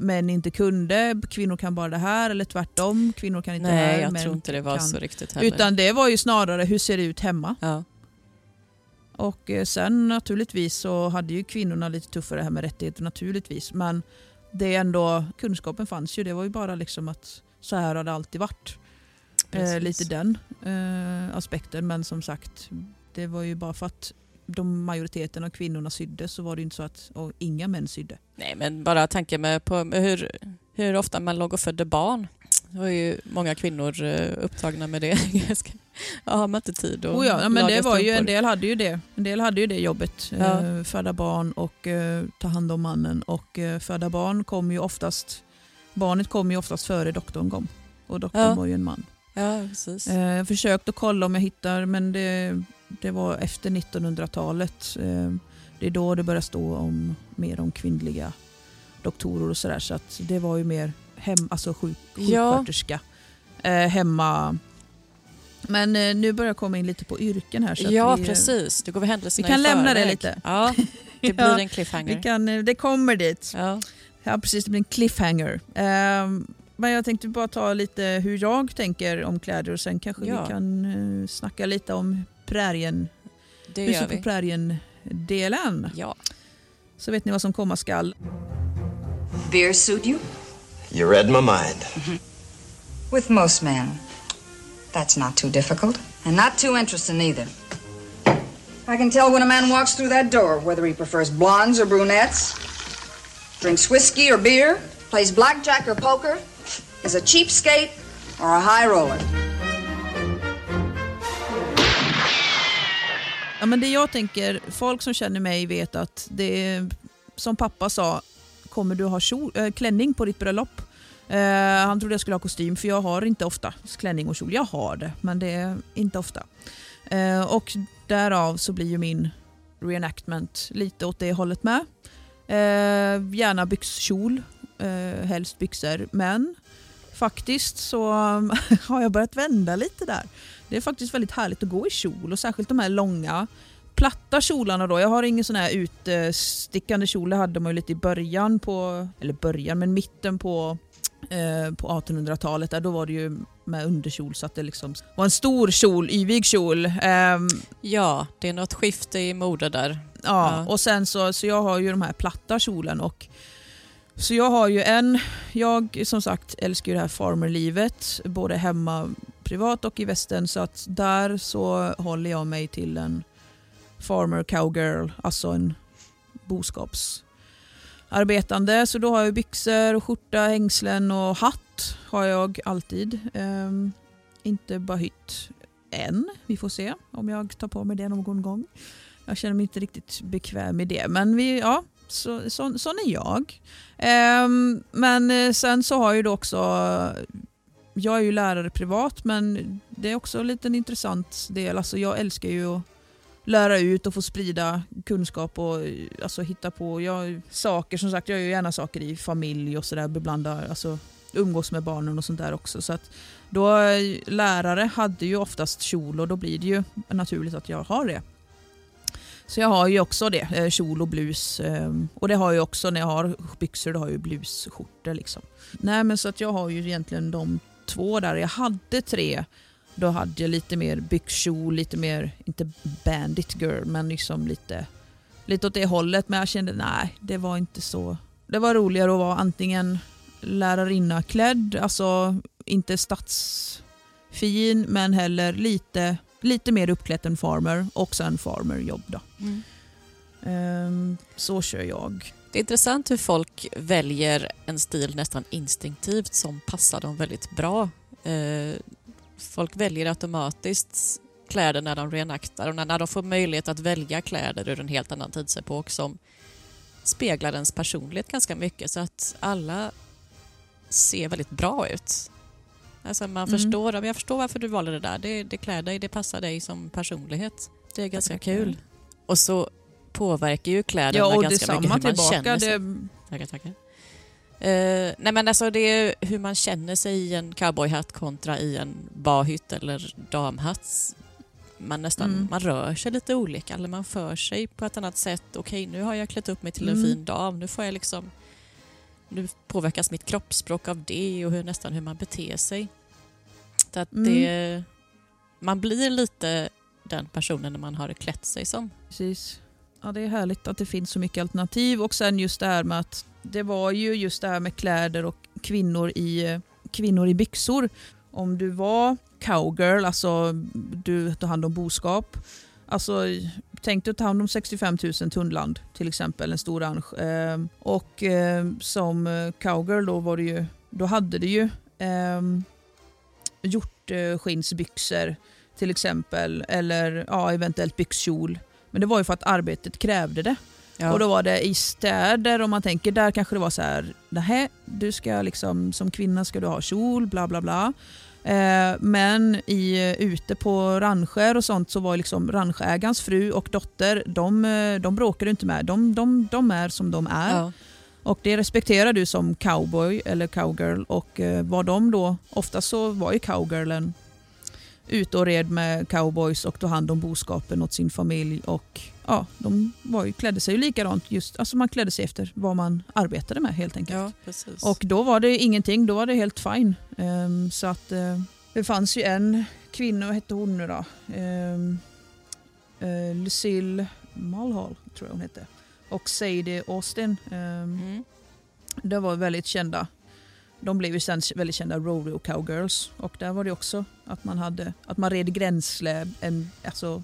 män inte kunde, kvinnor kan bara det här eller tvärtom, kvinnor kan inte det här. Nej, jag tror inte det var kan. så riktigt heller. Utan det var ju snarare hur ser det ut hemma. ja. Och eh, sen naturligtvis så hade ju kvinnorna lite tuffare här med rättigheter naturligtvis. Men det är ändå, kunskapen fanns ju. Det var ju bara liksom att så här har det alltid varit. Eh, lite den eh, aspekten. Men som sagt, det var ju bara för att de majoriteten av kvinnorna sydde så var det inte så att och inga män sydde. Nej, men bara tanken med på hur, hur ofta man låg och födde barn. Det var ju många kvinnor eh, upptagna med det. (laughs) ja, har man inte tid att oh ja, men det var ju. En del hade ju det. En del hade ju det jobbet. Ja. Eh, föda barn och eh, ta hand om mannen. Och eh, föda barn kom ju oftast... Barnet kom ju oftast före doktorn kom. Och doktorn Ja. var ju en man. Ja, precis. Eh, jag försökte kolla om jag hittar, men det, det var efter 1900-talet. Eh, det är då det började stå om, mer om kvinnliga doktorer och sådär. Så att det var ju mer hem, alltså sjuk, Ja. sjuksköterska. Eh, hemma. Men eh, nu börjar jag komma in lite på yrken här. Så ja, vi, eh, precis. Du går vi händelserna vi kan lämna det lite. Ja, det blir (laughs) Ja, en cliffhanger. Vi kan, eh, det kommer dit. Ja. Ja, precis. Det blir en cliffhanger. Ehm, men jag tänkte bara ta lite hur jag tänker om kläder och sen kanske Ja. vi kan uh, snacka lite om prärien, Det gör huset på prärien-delen. Ja. Så vet ni vad som komma skall. Beer suit you? You read my mind. With most men. That's not too difficult. And not too interesting either. I can tell when a man walks through that door whether he prefers blondes or brunettes, drinks whiskey or beer, plays blackjack or poker, is a cheapskate or a high roller. Ja, men det jag tänker, folk som känner mig vet att det är, som pappa sa, kommer du ha kjol, äh, klänning på ditt bröllop? Uh, han trodde jag skulle ha kostym för jag har inte ofta klänning och kjol. Jag har det, men det är inte ofta. Uh, och därav så blir ju min reenactment lite åt det hållet med. Uh, gärna byxkjol, uh, helst byxor. Men faktiskt så (laughs) har jag börjat vända lite där. Det är faktiskt väldigt härligt att gå i kjol och särskilt de här långa platta kjolarna då. Jag har ingen sån här utstickande kjol, det hade man ju lite i början på, eller början, men mitten på eh, på 1800-talet, där då var det ju med underkjol så att det liksom var en stor kjol, yvig kjol. Ehm, ja, det är något skifte i mode där. Ja, Ja. och sen så, så jag har ju de här platta kjolen och så jag har ju en, jag som sagt älskar ju det här farmerlivet, både hemma privat och i västern så att där så håller jag mig till en farmer cowgirl, alltså en boskapsarbetande. Så då har jag byxor, skjorta, hängslen och hatt har jag alltid. Um, inte bara hytt än, vi får se om jag tar på mig det någon gång. Jag känner mig inte riktigt bekväm med det. Men vi, ja, så, så, sån är jag. Um, men eh, sen så har jag ju då också, jag är ju lärare privat men det är också en liten intressant del. Alltså jag älskar ju att lära ut och få sprida kunskap och alltså hitta på jag, saker. Som sagt, jag gör gärna saker i familj och sådär, beblandar, alltså umgås med barnen och sånt där också. Så att då, lärare hade ju oftast kjol och då blir det ju naturligt att jag har det. Så jag har ju också det, eh, kjol och blus. Ehm, och det har jag också när jag har byxor, då har jag ju blusskjortor. Liksom. Nej men så att jag har ju egentligen de två där. Jag hade tre. Då hade jag lite mer byxkjol, lite mer, inte bandit girl, men liksom lite, lite åt det hållet. Men jag kände nej, det var inte så. Det var roligare att vara antingen lärarinna klädd, alltså inte stadsfin men heller lite, lite mer uppklädd än farmer och sen farmerjobb då. Ehm, så kör jag. Det är intressant hur folk väljer en stil nästan instinktivt som passar dem väldigt bra. Eh, folk väljer automatiskt kläder när de reenaktar och när de får möjlighet att välja kläder ur en helt annan tidsepok som speglar ens personlighet ganska mycket så att alla ser väldigt bra ut. Alltså man Mm. förstår, jag förstår varför du valde det där. Det, det klär dig, det passar dig som personlighet. Det är ganska kul. Och så påverkar ju kläderna Ja och ganska mycket hur man tillbaka. känner sig. Det, Tackar, tackar. Eh, nej men alltså det är hur man känner sig i en cowboyhatt kontra i en barhytt eller damhatt. Man, nästan, Mm. man rör sig lite olika eller man för sig på ett annat sätt. Okej, nu har jag klätt upp mig till en Mm. fin dam. Nu får jag liksom... Nu påverkas mitt kroppsspråk av det och hur, nästan hur man beter sig. Så att Mm. det, man blir lite den personen man har klätt sig som. Precis. Ja, det är härligt att det finns så mycket alternativ och sen just det här med att det var ju just det här med kläder och kvinnor i, kvinnor i byxor. Om du var cowgirl, alltså du tog hand om boskap. Alltså, tänk dig att ta hand om 65 000 tunnland till exempel, en stor ranch. Eh, och eh, som cowgirl då var det ju, då hade du ju ehm, um, hjortskinnsbyxor till exempel. Eller ja, eventuellt byxkjol. Men det var ju för att arbetet krävde det. Ja. Och då var det i städer, om man tänker där kanske det var så här, nähä, du ska liksom, som kvinna ska du ha kjol, bla bla bla. Eh, men i, ute på rancher och sånt så var liksom rancheägarens fru och dotter, de, eh, de bråkar du inte med. De, de, de är som de är. Ja. Och det respekterar du som cowboy eller cowgirl. Och eh, var de då, ofta så var ju cowgirlen ute och red med cowboys och tog hand om boskapen åt sin familj. Och ja, de var ju, klädde sig ju likadant. Just, alltså man klädde sig efter vad man arbetade med helt enkelt. ja. Och då var det ingenting, då var det helt fine. Ehm, så att eh, det fanns ju en kvinna, vad hette hon nu då? Um, Lucille Mulhall tror jag hon hette. Och Sadie Austin. Um, Mm. Det var väldigt kända. De blev ju sen väldigt kända rodeo cowgirls. Och där var det också att man, hade, att man red gränsle, en, alltså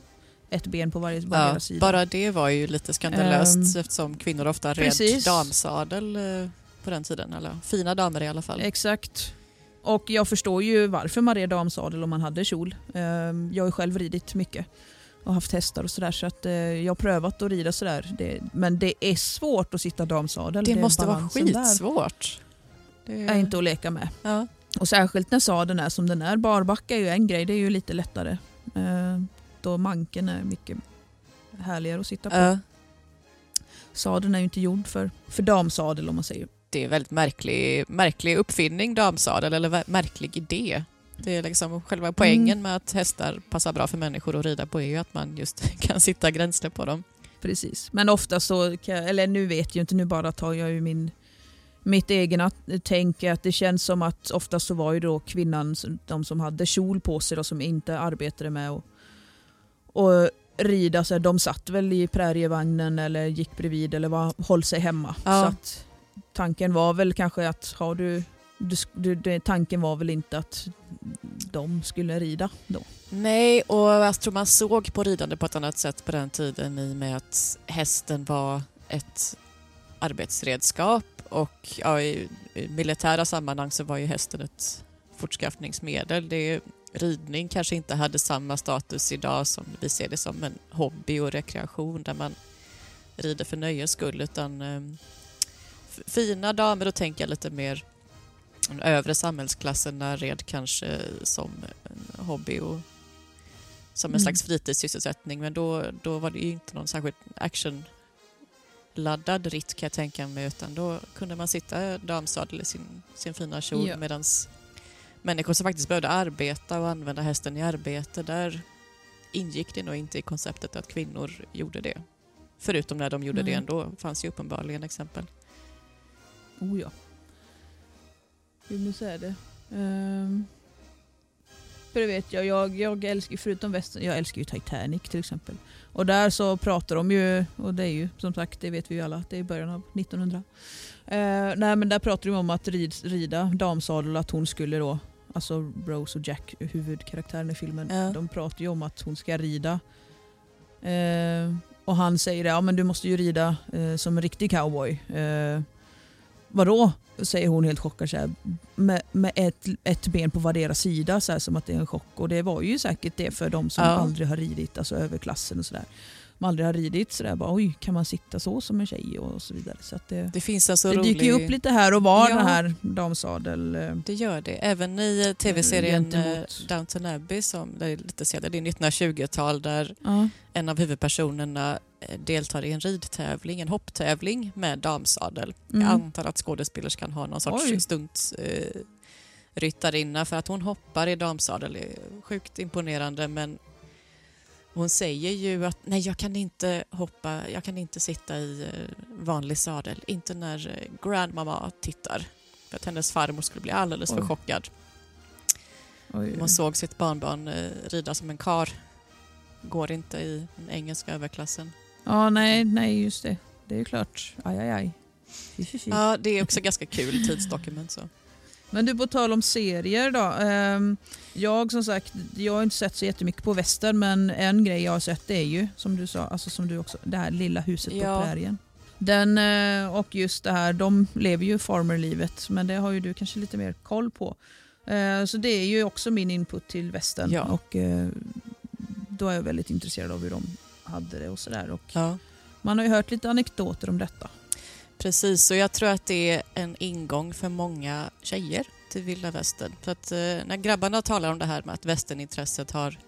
ett ben på varje, varje Ja, sida. bara det var ju lite skandalöst Ehm, eftersom kvinnor ofta red precis. damsadel eh, på den tiden. Eller fina damer i alla fall. Exakt. Och jag förstår ju varför man red damsadel om man hade kjol. Ehm, Jag har ju själv ridit mycket och haft hästar och sådär så att eh, jag har prövat att rida sådär. Det, men det är svårt att sitta damsadel. det är måste vara balansen där skitsvårt. Det är inte att leka med. ja. Och särskilt när sadeln är som den är. Barbacka är ju en grej, det är ju lite lättare. Eh, Då manken är mycket härligare att sitta på. Ja. Sadeln är ju inte gjord för, för damsadel om man säger. Det är en väldigt märklig, märklig uppfinning, damsadel, eller märklig idé. Det är liksom själva poängen Mm. med att hästar passar bra för människor att rida på är ju att man just (laughs) kan sitta gränsle på dem. Precis. Men ofta så, kan eller nu vet jag inte, nu bara tar jag ju min, mitt egna tänk att det känns som att ofta så var ju då kvinnan, de som hade kjol på sig och som inte arbetade med att och rida, så här, de satt väl i prärievagnen eller gick bredvid eller var, höll sig hemma. Ja. Så att tanken var väl kanske att har du, du, du tanken var väl inte att de skulle rida då. Nej, och jag tror man såg på ridande på ett annat sätt på den tiden i och med att hästen var ett arbetsredskap och ja, i i militära sammanhang så var ju hästen ett fortskaffningsmedel. Det, ridning kanske inte hade samma status idag som vi ser det som en hobby och rekreation där man rider för nöjes skull utan eh, f- fina damer, då tänker jag lite mer den övre samhällsklasserna red kanske som en hobby och som en Mm. slags fritidssysselsättning men då, då var det ju inte någon särskilt actionladdad ritt kan jag tänka mig utan då kunde man sitta damsadel i sin, sin fina kjol Ja. medan människor som faktiskt behövde arbeta och använda hästen i arbete där ingick det nog inte i konceptet att kvinnor gjorde det. Förutom när de gjorde det Nej. ändå, fanns ju uppenbarligen exempel. Oh ja. Hur nu säga det. Um, för det vet jag, jag, jag älskar förutom västern, jag älskar ju Titanic till exempel. Och där så pratar de ju, och det är ju som sagt, det vet vi ju alla, det är början av 1900. Eh, nej men där pratar de om att rid, rida damsadel, att hon skulle då, alltså Rose och Jack, huvudkaraktären i filmen, Ja. de pratar ju om att hon ska rida. Eh, och han säger det, ja men du måste ju rida eh, som en riktig cowboy. Eh, Vadå? Säger hon helt chockad så här, med, med ett, ett ben på vardera sida så här, som att det är en chock. Och det var ju säkert det för de som Ja. aldrig har ridit, alltså överklassen och sådär. De aldrig har ridit sådär bara oj kan man sitta så som en tjej och så vidare. Så det, Det finns en så det rolig... dyker ju upp lite här och var Ja. den här damsadel. eh, Det gör det. Även i eh, tv-serien eh, Gentemot- Downton Abbey, som det är lite senare, det är 1920-tal, där Ja. en av huvudpersonerna deltar i en ridtävling, en hopptävling med damsadel. Jag Mm. antar att skådespelerskan har någon sorts Oj. stunt eh, ryttarinna för att hon hoppar i damsadel. Sjukt imponerande men hon säger ju att nej jag kan inte hoppa, jag kan inte sitta i eh, vanlig sadel, inte när eh, grandmamma tittar. För att hennes farmor skulle bli alldeles för Oj. chockad. Oj, Man såg sitt barnbarn eh, rida som en kar. Går inte i den engelska överklassen. Ja, nej, nej, just det. Det är ju klart. Aj, aj, aj. Ja, det är också ganska kul tidsdokument. Så. Men du, på tal om serier då. ehm, jag som sagt, jag har inte sett så jättemycket på västern men en grej jag har sett det är ju som du sa, alltså som du också, det här lilla huset Ja. på prärien. Den eh, och just det här, de lever ju farmerlivet men det har ju du kanske lite mer koll på. Eh, Så det är ju också min input till västern. Ja. Och eh, då är jag väldigt intresserad av hur de hade det och sådär. Ja. Man har ju hört lite anekdoter om detta. Precis, och jag tror att det är en ingång för många tjejer till vilda västern. För att eh, när grabbarna talar om det här med att västernintresset har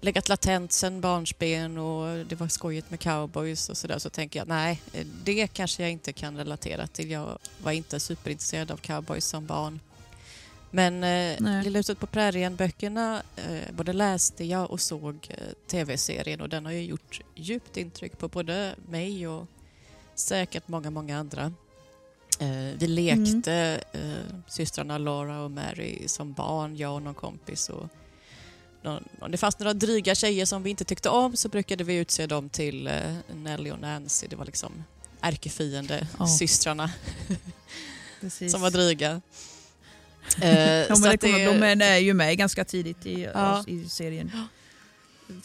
legat latent sedan barnsben och det var skojigt med cowboys och sådär så tänker jag nej, det kanske jag inte kan relatera till. Jag var inte superintresserad av cowboys som barn. Men eh. Lilla huset på prärien-böckerna eh, både läste jag och såg eh, tv-serien och den har ju gjort djupt intryck på både mig och säkert många, många andra. Eh, vi lekte eh, systrarna Laura och Mary som barn, jag och någon kompis. Och någon, om det fanns några dryga tjejer som vi inte tyckte om så brukade vi utse dem till eh, Nelly och Nancy. Det var liksom ärkefiende Ja. systrarna (laughs) som var dryga. (laughs) Eh, Ja, så det kommer, de är, ju med ganska tidigt i, Ja. i serien.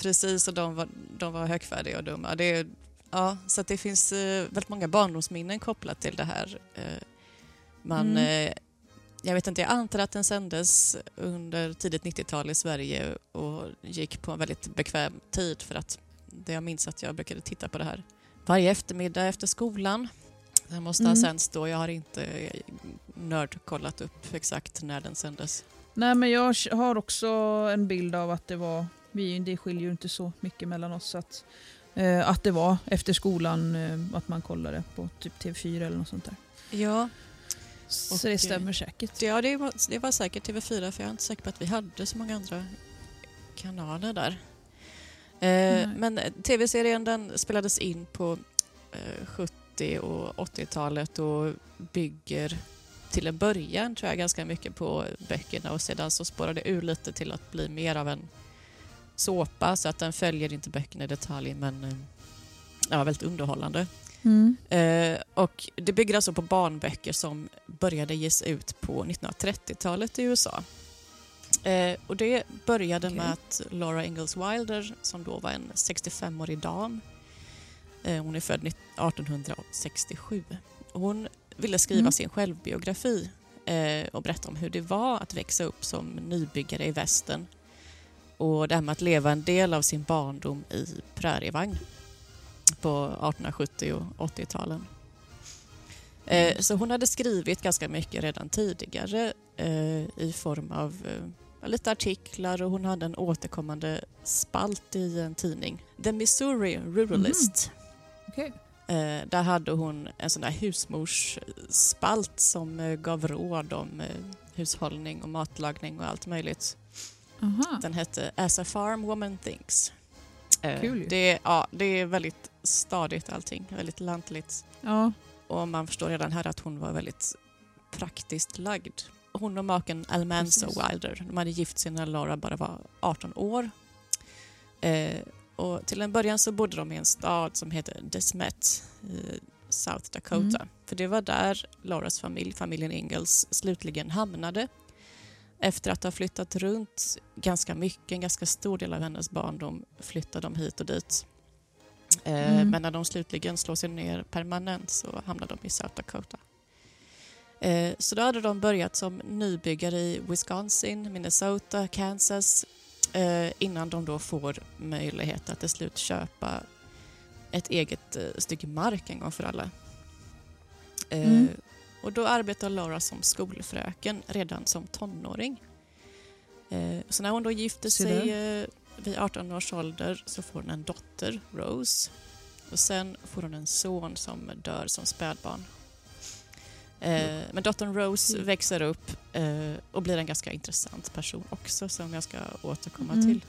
Precis, och de var, de var högfärdiga och dumma. Det ja, så det finns eh, väldigt många barndomsminnen kopplat till det här. Eh, man, Mm. eh, jag vet inte, jag antar att den sändes under tidigt 90-tal i Sverige och gick på en väldigt bekväm tid för att det jag minns att jag brukade titta på det här varje eftermiddag efter skolan. Den måste ha Mm. sänds då. Jag har inte eh, nördkollat upp exakt när den sändes. Nej, men jag har också en bild av att det var, vi, det skiljer ju inte så mycket mellan oss, att, eh, att det var efter skolan eh, att man kollade på typ TV4 eller något sånt där. Ja, Så Och, det stämmer säkert. Ja, det var, det var säkert TV4 för jag är inte säker på att vi hade så många andra kanaler där. Eh, men tv-serien den spelades in på eh, 70 och 80-talet och bygger till en början tror jag ganska mycket på böckerna och sedan så spårade det ur lite till att bli mer av en såpa så att den följer inte böckerna i detalj men eh, ja, väldigt underhållande. Mm. Eh, och det bygger alltså på barnböcker som började ges ut på 1930-talet i USA. Eh, och det började Okej. med att Laura Ingalls Wilder, som då var en 65-årig dam, eh, hon är född 1867, hon ville skriva Mm. sin självbiografi eh, och berätta om hur det var att växa upp som nybyggare i västern och det här med att leva en del av sin barndom i prärievagn på 1870 och 80-talen. Eh, så hon hade skrivit ganska mycket redan tidigare eh, i form av eh, lite artiklar och hon hade en återkommande spalt i en tidning. The Missouri Ruralist. Okej. Eh, där hade hon en sån där husmorsspalt som gav råd om hushållning och matlagning och allt möjligt. Aha. Den hette As a farm woman thinks. Eh, Kul det, ja, det är väldigt stadigt allting, väldigt lantligt. Ja. Och man förstår redan här att hon var väldigt praktiskt lagd. Hon och maken Precis. Wilder, de hade gift sig när Laura bara var 18 år. Eh, och till en början så bodde de i en stad som heter Desmet i South Dakota. Mm. För det var där Lauras familj, familjen Ingalls, slutligen hamnade. Efter att ha flyttat runt ganska mycket, en ganska stor del av hennes barndom, flyttade de hit och dit. Eh, Mm. Men när de slutligen slår sig ner permanent så hamnar de i South Dakota. Eh, Så då hade de börjat som nybyggare i Wisconsin, Minnesota, Kansas eh, innan de då får möjlighet att till slut köpa ett eget stycke mark en gång för alla. Mm. Och då arbetar Laura som skolfröken redan som tonåring. Eh, Så när hon då gifter sig eh, vid 18 års ålder så får hon en dotter, Rose. Och sen får hon en son som dör som spädbarn. Eh, men dottern Rose Mm. växer upp och blir en ganska intressant person också som jag ska återkomma Mm. till.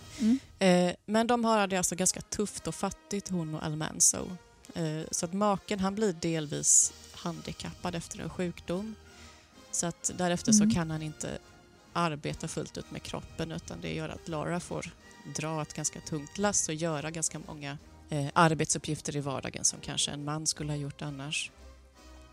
Mm. Men de har det alltså ganska tufft och fattigt, hon och Almanzo. Så att maken han blir delvis handikappad efter en sjukdom. Så att därefter Mm. så kan han inte arbeta fullt ut med kroppen utan det gör att Lara får dra ett ganska tungt lass och göra ganska många eh, arbetsuppgifter i vardagen som kanske en man skulle ha gjort annars.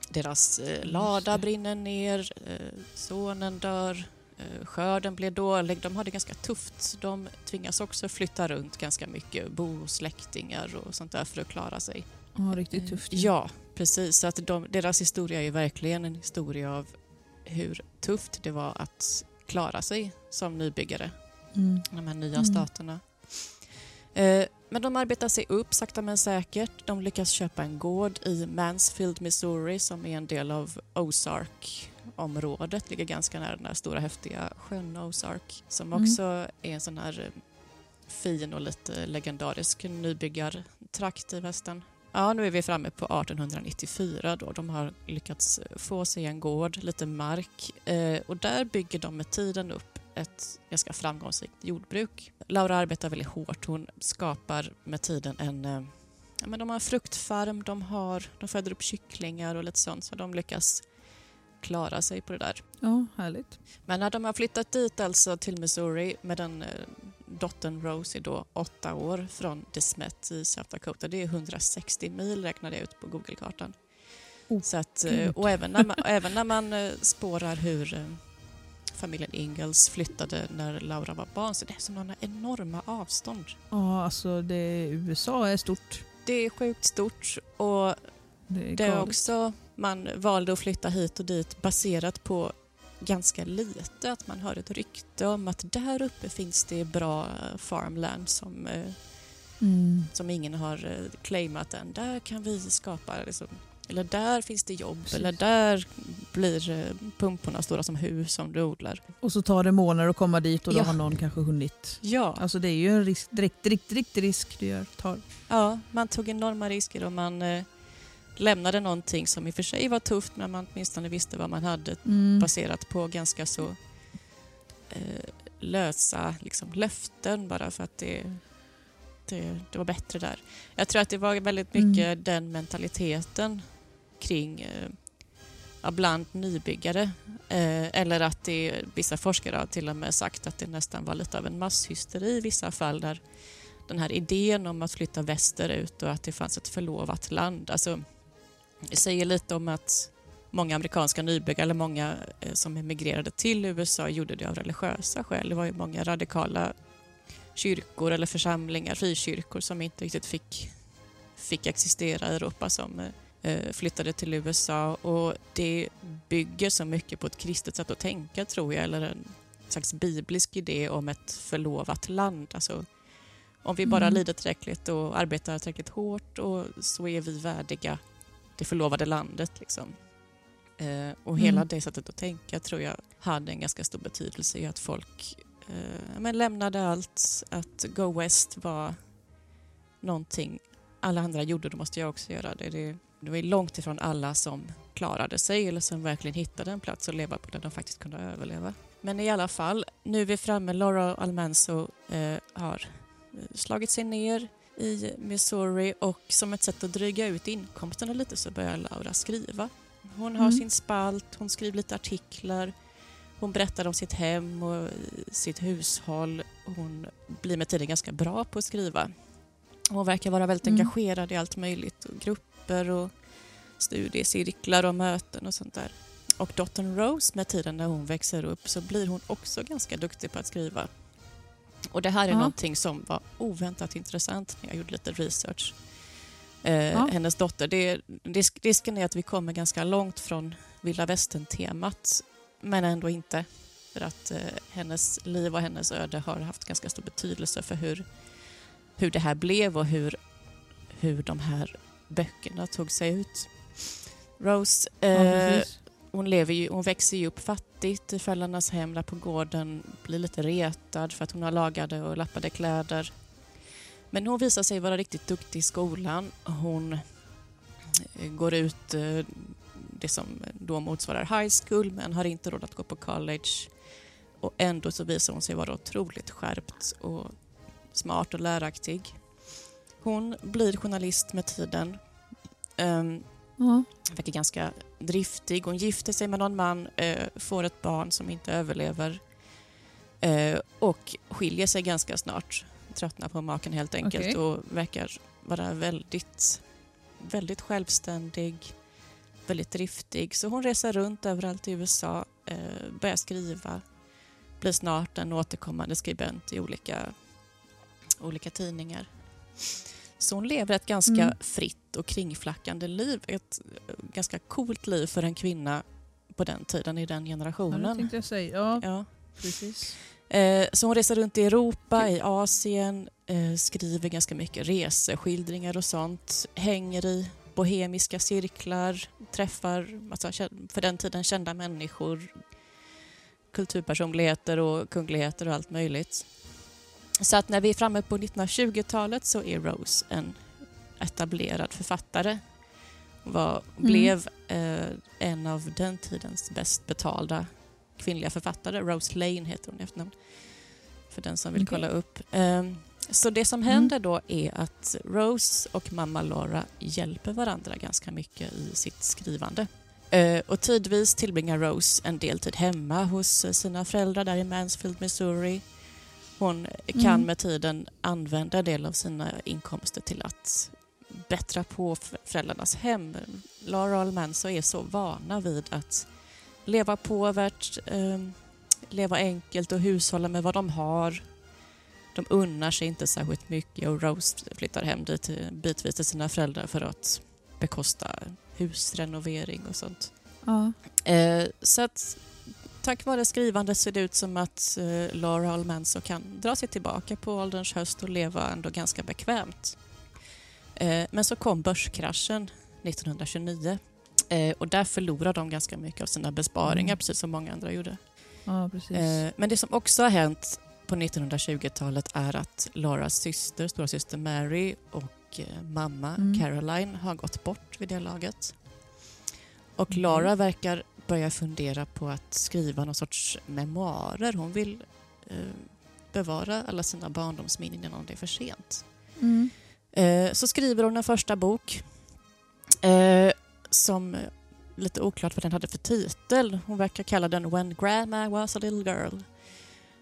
Deras eh, lada brinner ner, eh, sonen dör, eh, skörden blir dålig. De har det ganska tufft. De tvingas också flytta runt ganska mycket, bo hos släktingar och sånt där för att klara sig. Ja, riktigt tufft. Ja, precis. Så att de, deras historia är verkligen en historia av hur tufft det var att klara sig som nybyggare, Mm. de här nya Mm. staterna. Eh, men de arbetar sig upp sakta men säkert. De lyckas köpa en gård i Mansfield, Missouri som är en del av Ozark-området. Ligger ganska nära den här stora häftiga sjön Ozark som Mm. också är en sån här eh, fin och lite legendarisk nybyggartrakt i västern. Ja, nu är vi framme på 1894 då. De har lyckats få sig en gård, lite mark eh, och där bygger de med tiden upp ett ganska framgångsrikt jordbruk. Laura arbetar väldigt hårt. Hon skapar med tiden en eh, ja, men de har en fruktfarm, de, har, de föder upp kycklingar och lite sånt så de lyckas klara sig på det där. Ja, härligt. Men när de har flyttat dit alltså till Missouri med den dottern Rosie då åtta år från DeSmet i South Dakota. Det är 160 mil räknade jag ut på Google-kartan. Oh, Så att, eh, och även när man, även när man eh, spårar hur eh, familjen Ingalls flyttade när Laura var barn så det är sådana enorma avstånd. Ja, alltså det, USA är stort. Det är sjukt stort och Det är, Det är också, man valde att flytta hit och dit baserat på ganska lite. Att man har ett rykte om att där uppe finns det bra farmland som, eh, Mm. som ingen har eh, claimat än. Där kan vi skapa, liksom, eller där finns det jobb, Precis. eller där blir eh, pumporna stora som hus som du odlar. Och så tar det månader att komma dit och då Ja. har någon kanske hunnit. Ja, Alltså det är ju en risk, direkt, direkt, direkt risk du gör, tar. ja, man tog enorma risker och man lämnade någonting som i och för sig var tufft men man åtminstone visste vad man hade Mm. baserat på ganska så eh, lösa liksom, löften bara för att det, det, det var bättre där. Jag tror att det var väldigt mycket Mm. den mentaliteten kring eh, bland nybyggare. Eh, eller att det, vissa forskare har till och med sagt att det nästan var lite av en masshysteri i vissa fall där den här idén om att flytta västerut och att det fanns ett förlovat land. Alltså, det säger lite om att många amerikanska nybyggare, eller många eh, som emigrerade till USA, gjorde det av religiösa skäl. Det var ju många radikala kyrkor eller församlingar, frikyrkor, som inte riktigt fick, fick existera i Europa som eh, flyttade till USA. Och det bygger så mycket på ett kristet sätt att tänka, tror jag, eller en slags biblisk idé om ett förlovat land. Alltså, om vi bara Mm. lider tillräckligt och arbetar tillräckligt hårt och så är vi värdiga det förlovade landet. Liksom. Eh, och hela Mm. det sättet att tänka tror jag hade en ganska stor betydelse i att folk eh, men lämnade allt. Att go west var någonting alla andra gjorde, då måste jag också göra det. Det, det var långt ifrån alla som klarade sig eller som verkligen hittade en plats att leva på där de faktiskt kunde överleva. Men i alla fall, nu är vi framme. Laura Almanso eh, har eh, slagit sig ner i Missouri och som ett sätt att dryga ut inkomsterna lite så börjar Laura skriva. Hon har Mm. sin spalt, hon skriver lite artiklar, hon berättar om sitt hem och sitt hushåll. Hon blir med tiden ganska bra på att skriva. Hon verkar vara väldigt Mm. engagerad i allt möjligt, och grupper och studiecirklar och möten och sånt där. Och dottern Rose med tiden när hon växer upp så blir hon också ganska duktig på att skriva. Och det här är Ja. någonting som var oväntat intressant när jag gjorde lite research. Eh, Ja. Hennes dotter, det, risk, risken är att vi kommer ganska långt från vilda västern-temat men ändå inte. För att eh, hennes liv och hennes öde har haft ganska stor betydelse för hur, hur det här blev och hur, hur de här böckerna tog sig ut. Rose, eh. Hon, lever ju, hon växer ju upp fattigt i föräldrarnas hem där på gården, blir lite retad för att hon har lagade och lappade kläder. Men hon visar sig vara riktigt duktig i skolan. Hon eh, går ut eh, det som då motsvarar high school men har inte råd att gå på college. Och ändå så visar hon sig vara otroligt skärpt och smart och läraktig. Hon blir journalist med tiden. Um, Ja. verkar ganska driftig. Hon gifter sig med någon man, eh, får ett barn som inte överlever eh, och skiljer sig ganska snart. Tröttnar på maken helt enkelt Okej. och verkar vara väldigt, väldigt självständig, väldigt driftig. Så hon reser runt överallt i USA, eh, börjar skriva, blir snart en återkommande skribent i olika, olika tidningar. Så hon lever ett ganska Mm. fritt och kringflackande liv. Ett eh, ganska coolt liv för en kvinna på den tiden, i den Ja, det generationen. tänkte jag säga. Ja. Ja. precis. Eh, så hon reser runt i Europa, i Asien, eh, skriver ganska mycket reseskildringar och sånt. Hänger i bohemiska cirklar, träffar massa, för den tiden kända människor, kulturpersonligheter och kungligheter och allt möjligt. Så att när vi är framme på 1920-talet så är Rose en etablerad författare. Var, Mm. Blev eh, en av den tidens bäst betalda kvinnliga författare. Rose Lane heter hon i efternamn. För den som vill Okej. kolla upp. Ehm, så det som händer då är att Rose och mamma Laura hjälper varandra ganska mycket i sitt skrivande. Eh, och tidvis tillbringar Rose en del tid hemma hos eh, sina föräldrar där i Mansfield, Missouri. Hon kan Mm. med tiden använda en del av sina inkomster till att bättra på föräldrarnas hem. Laura och Manso är så vana vid att leva påvärt, eh, leva enkelt och hushålla med vad de har. De unnar sig inte särskilt mycket och Rose flyttar hem dit bitvis till sina föräldrar för att bekosta husrenovering och sånt. Ja. Eh, så att tack vare skrivandet ser det ut som att eh, Laura Almanso kan dra sig tillbaka på ålderns höst och leva ändå ganska bekvämt. Eh, men så kom börskraschen 1929 eh, och där förlorar de ganska mycket av sina besparingar, Mm. precis som många andra gjorde. ja. Eh, men det som också har hänt på 1920-talet är att Lauras syster, stora syster Mary och eh, mamma Mm. Caroline har gått bort vid det laget. Och Mhm. Laura verkar börja fundera på att skriva någon sorts memoarer. Hon vill eh, bevara alla sina barndomsminnen innan det är för sent. Mm. Eh, så skriver hon en första bok eh, som lite oklart vad den hade för titel. Hon verkar kalla den When Grandma was a little girl.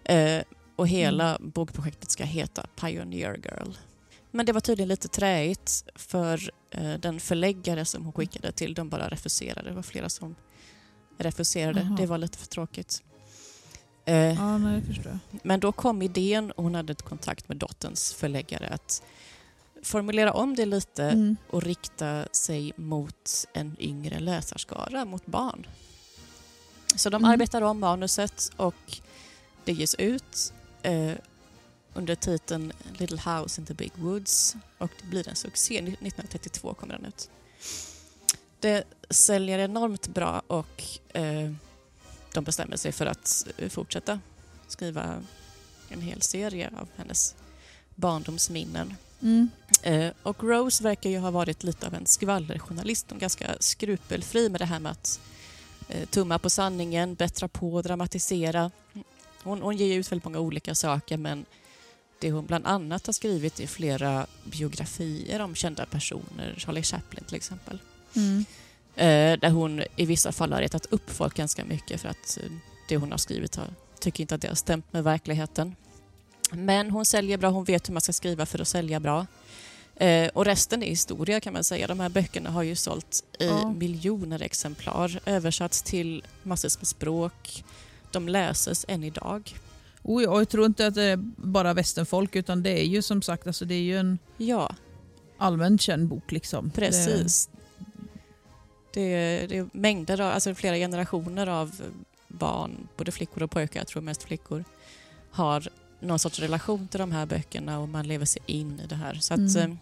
Eh, och hela bokprojektet ska heta Pioneer Girl. Men det var tydligen lite träigt för eh, den förläggare som hon skickade till, de bara refuserade. Det var flera som refuserade. Jaha. Det var lite för tråkigt. Eh, Ja, nej, men då kom idén, och hon hade ett kontakt med dotterns förläggare, att formulera om det lite Mm. och rikta sig mot en yngre läsarskara, mot barn. Så de Mm. arbetar om manuset och det ges ut eh, under titeln Little House in the Big Woods och det blir en succé. 1932 kommer den ut. Det säljer enormt bra och eh, de bestämmer sig för att eh, fortsätta skriva en hel serie av hennes barndomsminnen. Mm. Eh, och Rose verkar ju ha varit lite av en skvallerjournalist. Hon är ganska skrupelfri med det här med att eh, tumma på sanningen, bättra på, dramatisera. Hon, hon ger ut väldigt många olika saker men det hon bland annat har skrivit är flera biografier om kända personer, Charlie Chaplin till exempel. Mm. Eh, där hon i vissa fall har retat upp folk ganska mycket för att eh, det hon har skrivit har, tycker inte att det har stämt med verkligheten. Men hon säljer bra, hon vet hur man ska skriva för att sälja bra. Eh, och resten är historia kan man säga. De här böckerna har ju sålt i Ja. miljoner exemplar, översatts till massor med språk. De läses än idag. Oj, och jag tror inte att det är bara västernfolk utan det är ju som sagt alltså, det är ju en Ja, allmänt känd bok. Liksom. precis. Det är, det är mängder av, alltså flera generationer av barn, både flickor och pojkar, jag tror mest flickor, har någon sorts relation till de här böckerna och man lever sig in i det här. Så att, Mm.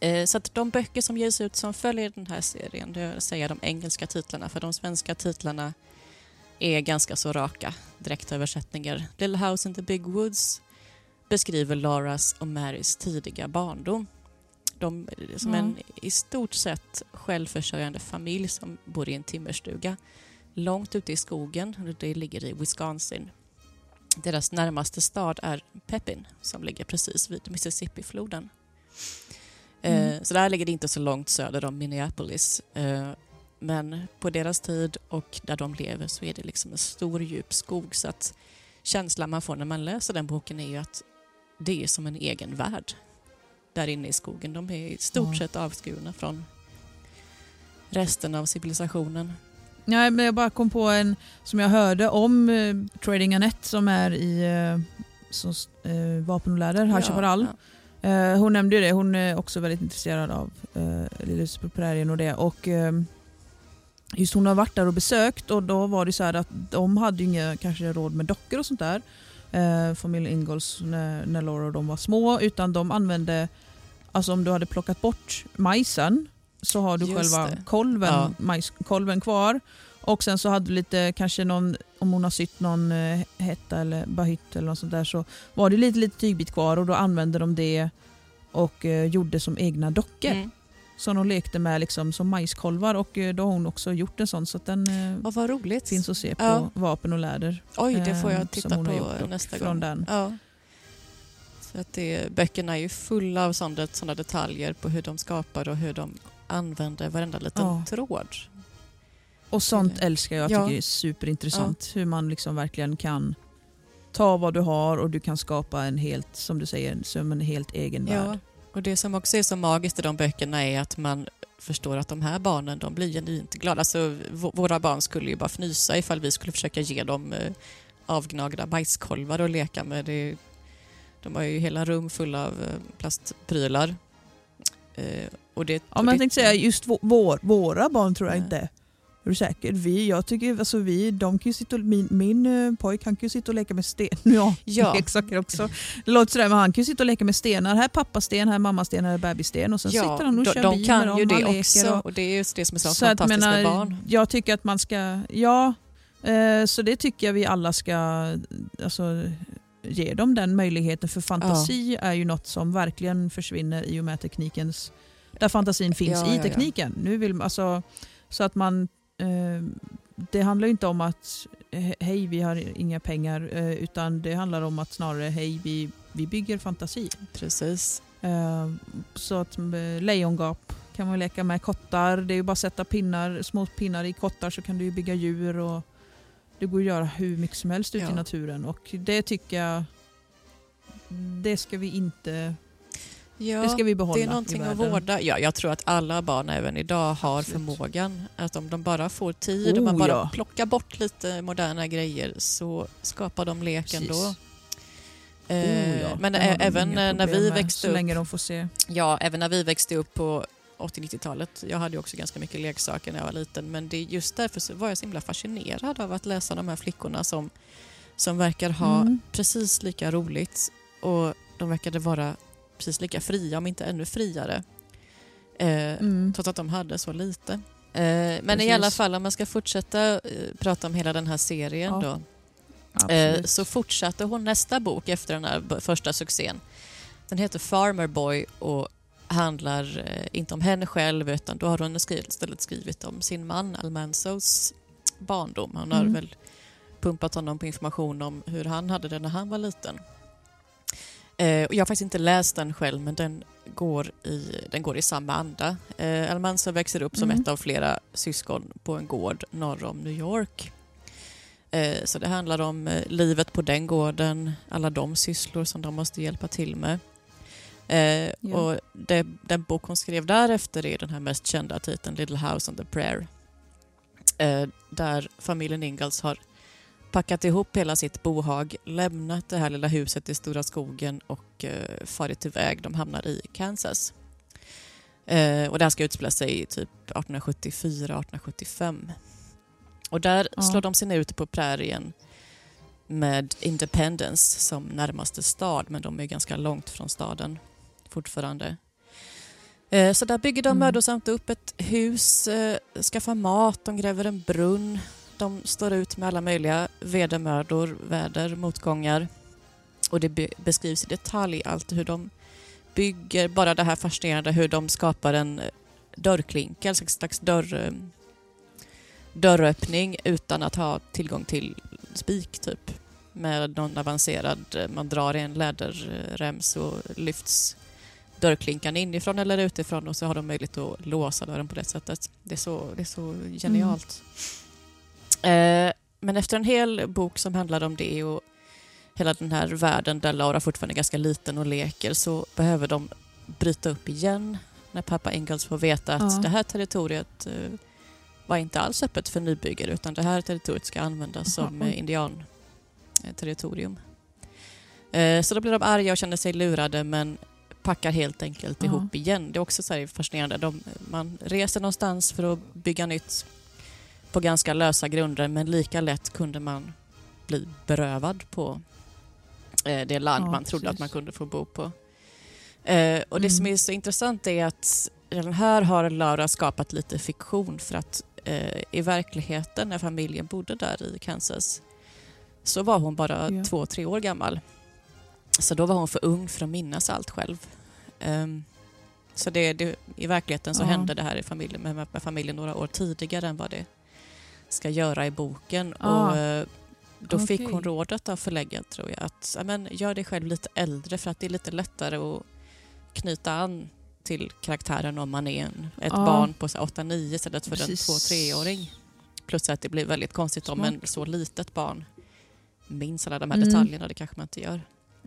eh, så att de böcker som ges ut som följer den här serien, det säger de engelska titlarna, för de svenska titlarna är ganska så raka direktöversättningar. Little House in the Big Woods beskriver Lauras och Marys tidiga barndom. De som Ja. en i stort sett självförsörjande familj som bor i en timmerstuga långt ute i skogen. Det ligger i Wisconsin. Deras närmaste stad är Pepin som ligger precis vid Mississippifloden. Mm. Eh, Så där ligger det inte så långt söder om Minneapolis. Eh, Men på deras tid och där de lever så är det liksom en stor djup skog. Så att känslan man får när man läser den boken är ju att det är som en egen värld där inne i skogen. De är i stort Ja. sett avskurna från resten av civilisationen. Nej, men jag bara kom på en som jag hörde om eh, Trading Annette som är i eh, som, eh, Vapen och läder, High Chaparral. ja. Eh, hon nämnde ju det, hon är också väldigt intresserad av eh, Lille på prärien och det. Och, eh, just hon har varit där och besökt och då var det så här att de hade ju inga kanske råd med dockor och sånt där. Eh, familjen Ingalls när, när Laura och de var små utan de använde, alltså om du hade plockat bort majsen så har du Just själva det. kolven, Ja. majskolven kvar. Och sen så hade du lite, kanske någon, om hon har sytt någon eh, hetta eller bahytt eller något sånt där så var det lite, lite tygbit kvar och då använde de det och eh, gjorde som egna dockor. Mm. Som de lekte med liksom, som majskolvar och eh, då har hon också gjort en sån så att den Ja, vad roligt. finns att se på Ja. vapen och läder. Oj, det får eh, jag som titta hon på nästa gång. den. Ja. Så att det, böckerna är ju fulla av sådana, sådana detaljer på hur de skapar och hur de använder varenda liten Ja. tråd. Och sånt Eh, älskar jag, jag ja. tycker det är superintressant. Hur man liksom verkligen kan ta vad du har och du kan skapa en helt, som du säger, som en helt egen Ja. värld. Och det som också är så magiskt i de böckerna är att man förstår att de här barnen de blir genuint glada. Alltså, våra barn skulle ju bara fnysa ifall vi skulle försöka ge dem eh, avgnagda bajskolvar att leka med. Det, de har ju hela rum fulla av eh, plastprylar. Eh, och det, Ja, men jag tänkte säga just vå- vår, våra barn tror jag inte. Är du säker? Vi, jag tycker, alltså vi, de kan ju sitta och, min, min eh, pojk han kan ju sitta och leka med sten. (laughs) Ja, Ja. leksaker också. Det låter sådär men han kan ju sitta och leka med stenar. Här är pappasten, här är mammasten, här är bebissten och sen ja, sitter han och de, kör de bil kan med dem. ju det också och- och det är just det som är så, Så att, fantastiskt med menar, barn. Jag tycker att man ska, ja, eh, så det tycker jag vi alla ska alltså, ge dem den möjligheten. För fantasi är ju något som verkligen försvinner i och med teknikens, där fantasin finns Ja, i ja, ja. tekniken. Nu vill, alltså, så att man, det handlar inte om att he- hej vi har inga pengar eh, utan det handlar om att snarare hej vi, vi bygger fantasi. Precis. Eh, Så att eh, lejongap kan man leka med, kottar. Det är ju bara att sätta pinnar, små pinnar i kottar så kan du bygga djur och det går att göra hur mycket som helst ute Ja. i naturen och det tycker jag det ska vi inte, Ja, det ska vi behålla det är någonting att vårda. Ja, jag tror att alla barn även idag har Absolut. förmågan att om de bara får tid och Oh, man bara ja. plockar bort lite moderna grejer så skapar de lek Precis. ändå. Oh, Eh, ja. Men vi även eh, när vi med, växte Så upp länge de får se. Ja, även när vi växte upp på 80-90-talet. Jag hade ju också ganska mycket leksaker när jag var liten men det är just därför så var jag så himla fascinerad av att läsa de här flickorna som, som verkar ha Mm. precis lika roligt och de verkade vara precis lika fria, om inte ännu friare. Eh, Mm. Trots att de hade så lite. Eh, men Precis. i alla fall, om man ska fortsätta eh, prata om hela den här serien Ja, då. Eh, så fortsatte hon nästa bok efter den här första succén. Den heter Farmer Boy och handlar eh, inte om henne själv utan då har hon istället skrivit om sin man Almanzos barndom. Hon har Mm. väl pumpat honom på information om hur han hade det när han var liten. Eh, och jag har faktiskt inte läst den själv men den går i, den går i samma anda. Eh, Almanza växer upp som Mm. ett av flera syskon på en gård norr om New York. Eh, Så det handlar om eh, livet på den gården, alla de sysslor som de måste hjälpa till med. Eh, Ja. Och det, den bok hon skrev därefter är den här mest kända titeln Little House on the Prayer. Eh, Där familjen Ingalls har packat ihop hela sitt bohag, lämnat det här lilla huset i stora skogen och eh, farit iväg. De hamnar i Kansas. Eh, och det här ska utspela sig i typ 1874-1875. Och där Ja. slår de sig ner ute på prärien med Independence som närmaste stad, men de är ganska långt från staden fortfarande. Eh, Så där bygger de Mm. mödosamt upp ett hus, eh, skaffar mat, de gräver en brunn. De står ut med alla möjliga vedermödor, väder, motgångar. Och det be- beskrivs i detalj allt hur de bygger, bara det här fascinerande hur de skapar en eh, dörrklinka, en slags dörr, eh, dörröppning utan att ha tillgång till spik typ. Med någon avancerad, eh, man drar i en läderrem så lyfts dörrklinkan inifrån eller utifrån och så har de möjlighet att låsa dörren på det sättet. Det är så, det är så genialt. Eh, men efter en hel bok som handlar om det och hela den här världen där Laura fortfarande är ganska liten och leker så behöver de bryta upp igen när pappa Ingalls får veta att Ja. det här territoriet eh, var inte alls öppet för nybyggare utan det här territoriet ska användas som Jaha, oj. eh, indian-territorium. Eh, så då blir de arga och känner sig lurade men packar helt enkelt Ja. ihop igen. Det är också så här fascinerande. De, man reser någonstans för att bygga nytt. På ganska lösa grunder men lika lätt kunde man bli berövad på eh, det land Ja, man trodde precis. att man kunde få bo på. Eh, och det som Mm. är så intressant är att redan här har Laura skapat lite fiktion för att eh, i verkligheten när familjen bodde där i Kansas så var hon bara Ja. två, tre år gammal. Så då var hon för ung för att minnas allt själv. Ehm, så det, det, i verkligheten så Ja. hände det här i familjen, med, med familjen några år tidigare än vad det ska göra i boken. Ah. Och, eh, då fick Okej. hon rådet av förläggaren tror jag att men, gör dig själv lite äldre för att det är lite lättare att knyta an till karaktären om man är en, ett Ja. barn på så 8-9 istället för Precis. en 2-3-åring. Plus att det blir väldigt konstigt om Smart. en så litet barn minns alla de här Mm. detaljerna. Det kanske man inte gör.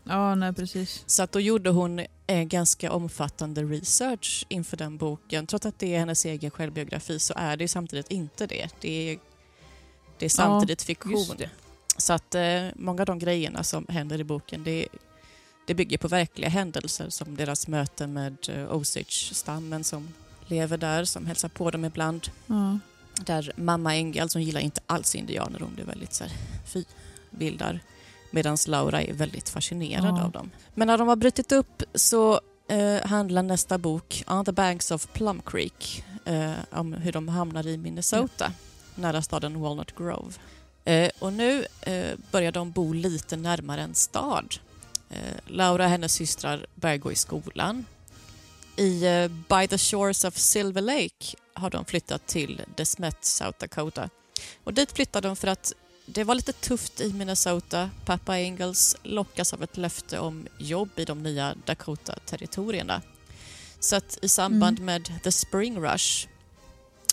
Ja, nej precis. Så att då gjorde hon en ganska omfattande research inför den boken. Trots att det är hennes egen självbiografi så är det ju samtidigt inte det. Det är, det är samtidigt fiktion. Just det. Så att eh, många av de grejerna som händer i boken det, det bygger på verkliga händelser som deras möte med eh, Osage-stammen som lever där, som hälsar på dem ibland. Ja. Där mamma Engel, som gillar inte alls indianer, hon blir väldigt så här, fy, vildar. Medan Laura är väldigt fascinerad Ja. av dem. Men när de har brutit upp så eh, handlar nästa bok, On the Banks of Plum Creek, eh, om hur de hamnar i Minnesota, nära staden Walnut Grove. Eh, och nu eh, börjar de bo lite närmare en stad. Eh, Laura och hennes systrar börjar gå i skolan. I eh, By the Shores of Silver Lake har de flyttat till Desmet, South Dakota. Och dit flyttade de för att det var lite tufft i Minnesota. Pappa Ingalls lockas av ett löfte om jobb i de nya Dakota-territorierna. Så att i samband med The Spring Rush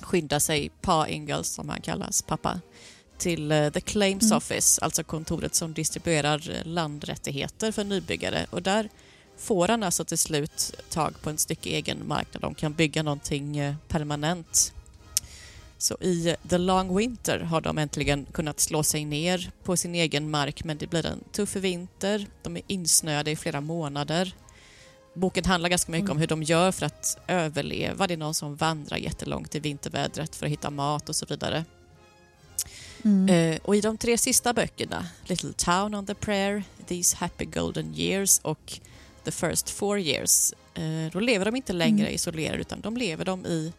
skyndar sig Pa Ingalls, som han kallas, pappa, till eh, The Claims Mm. Office, alltså kontoret som distribuerar eh, landrättigheter för nybyggare. Och där får han alltså till slut tag på en stycke egen mark där de kan bygga någonting eh, permanent. Så i The Long Winter har de äntligen kunnat slå sig ner på sin egen mark men det blir en tuff vinter. De är insnöade i flera månader. Boken handlar ganska mycket om hur de gör för att överleva. Det är någon som vandrar jättelångt i vintervädret för att hitta mat och så vidare. Mm. Eh, och i de tre sista böckerna, Little Town on the Prayer, These Happy Golden Years och The First Four Years, eh, då lever de inte längre Mm. isolerade utan de lever de i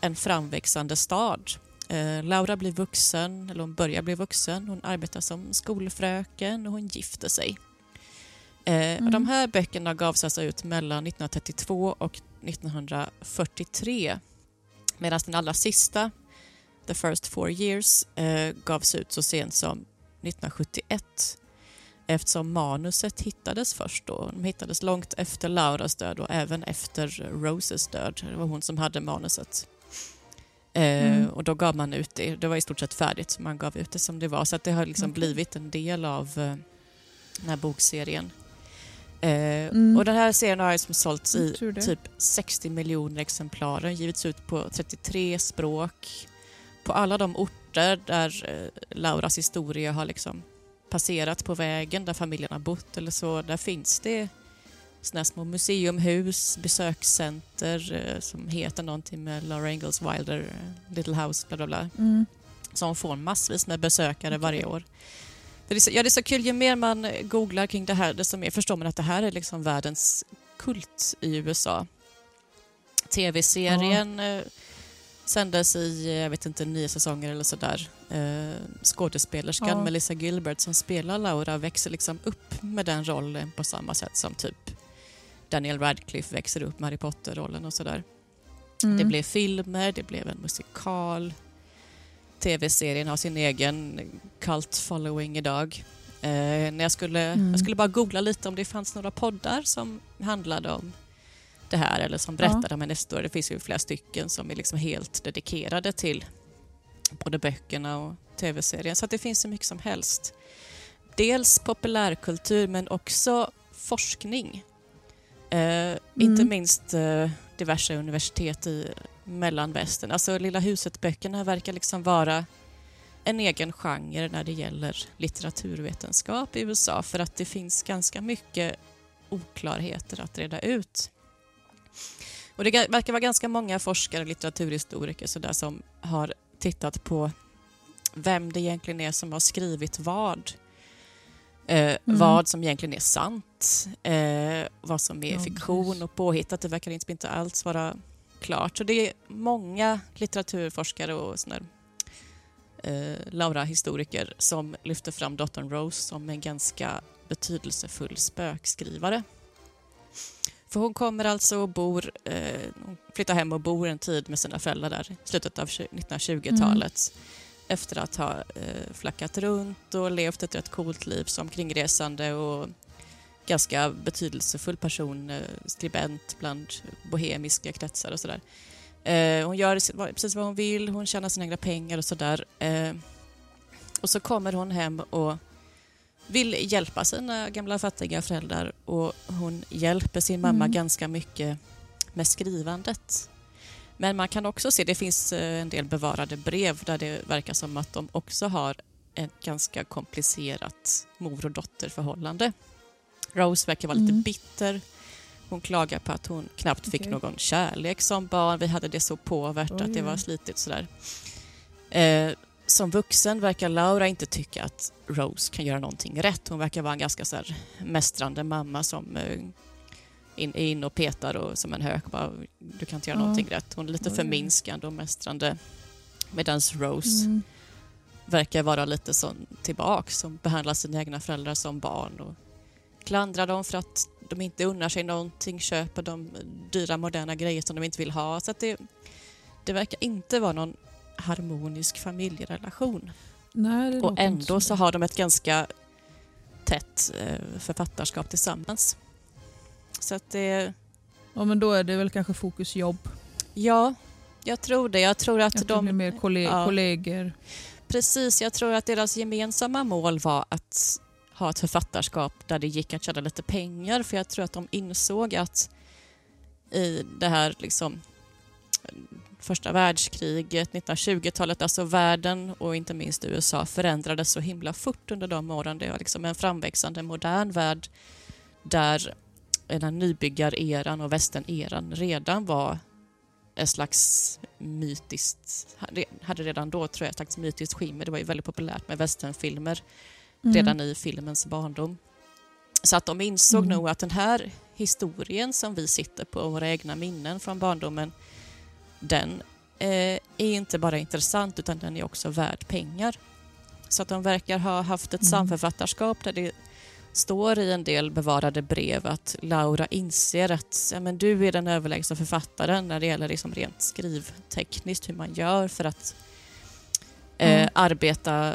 en framväxande stad. Eh, Laura blir vuxen, eller hon börjar bli vuxen, hon arbetar som skolfröken och hon gifter sig. Eh, och de här böckerna gavs alltså ut mellan 1932 och 1943 medan den allra sista The First Four Years eh, gavs ut så sent som 1971 eftersom manuset hittades först då. De hittades långt efter Lauras död och även efter Roses död. Det var hon som hade manuset. Eh, Mm. Och då gav man ut det. Det var i stort sett färdigt så man gav ut det som det var. Så att det har liksom Okej. blivit en del av eh, den här bokserien. Eh, Mm. Och den här serien har liksom sålts i typ 60 miljoner exemplar. Den givits ut på 33 språk. På alla de orter där eh, Lauras historia har liksom passerat på vägen, där familjen har bott eller så, där finns det här små museumhus, besökscenter eh, som heter någonting med Laura Ingalls Wilder, Little House, bla bla bla Mm. som får massvis med besökare varje år. Det, är så, ja, det är så kul, ju mer man googlar kring det här, desto mer förstår man att det här är liksom världens kult i USA. Tv-serien eh, sändes i, eh, jag vet inte, nio säsonger eller sådär. Eh, skådespelerskan Ja. Melissa Gilbert som spelar Laura växer liksom upp med den rollen på samma sätt som typ Daniel Radcliffe växer upp med Harry Potter-rollen och sådär. Mm. Det blev filmer, det blev en musikal. Tv-serien har sin egen cult following idag. Eh, när jag, skulle, Mm. jag skulle bara googla lite om det fanns några poddar som handlade om det här eller som berättade om hennes historia. Det finns ju flera stycken som är liksom helt dedikerade till både böckerna och tv-serien. Så att det finns så mycket som helst. Dels populärkultur men också forskning. Eh, Inte minst eh, diverse universitet i mellanvästern. Alltså Lilla huset-böckerna verkar liksom vara en egen genre när det gäller litteraturvetenskap i USA för att det finns ganska mycket oklarheter att reda ut. Och det verkar vara ganska många forskare och litteraturhistoriker så där som har tittat på vem det egentligen är som har skrivit vad. Eh, Vad som egentligen är sant, eh, vad som är Ja, fiktion och påhittat. Det verkar inte alls vara klart. Så det är många litteraturforskare och här, eh, Laura-historiker som lyfter fram dottern Rose som en ganska betydelsefull spökskrivare. För hon kommer alltså och bor, eh, hon flyttar hem och bor en tid med sina föräldrar där i slutet av 1920-talet efter att ha eh, flackat runt och levt ett rätt coolt liv som kringresande och ganska betydelsefull person, eh, skribent bland bohemiska kretsar och sådär. Eh, hon gör precis vad hon vill, hon tjänar sina egna pengar och sådär. Eh, och så kommer hon hem och vill hjälpa sina gamla fattiga föräldrar och hon hjälper sin mamma Mm. ganska mycket med skrivandet. Men man kan också se, det finns en del bevarade brev där det verkar som att de också har ett ganska komplicerat mor och dotterförhållande. Rose verkar vara lite Mm. bitter. Hon klagar på att hon knappt fick Okej. någon kärlek som barn. Vi hade det så påvärt att det var slitigt sådär. Eh, som vuxen verkar Laura inte tycka att Rose kan göra någonting rätt. Hon verkar vara en ganska så här mästrande mamma som eh, in, är inne och petar och som en hök bara, du kan inte göra Ja. någonting rätt. Hon är lite förminskande och mästrande. Medan Rose Mm. verkar vara lite sån tillbaks som behandlar sina egna föräldrar som barn och klandrar dem för att de inte unnar sig någonting, köper de dyra moderna grejer som de inte vill ha. Så det, det verkar inte vara någon harmonisk familjerelation. Nej, Och ändå så har de ett ganska tätt eh, författarskap tillsammans. Så att det, Ja, men då är det väl kanske fokus jobb. ja, jag tror det. Jag tror att de blir de... mer kolle- ja. kollegor. Precis, jag tror att deras gemensamma mål var att ha ett författarskap där det gick att tjäna lite pengar. För jag tror att de insåg att i det här liksom första världskriget, 1920-talet, alltså världen och inte minst USA förändrades så himla fort under de åren. Det var liksom en framväxande modern värld där den här nybyggareran och västerneran redan var ett slags mytiskt, hade redan då tror jag ett slags mytiskt skimmer. Det var ju väldigt populärt med västernfilmer. Mm. redan i filmens barndom. Så att de insåg Mm. nog att den här historien som vi sitter på, våra egna minnen från barndomen, den eh, är inte bara intressant utan den är också värd pengar. Så att de verkar ha haft ett Mm. samförfattarskap där det står i en del bevarade brev att Laura inser att ja, men du är den överlägsna författaren när det gäller liksom rent skrivtekniskt hur man gör för att eh, Mm. arbeta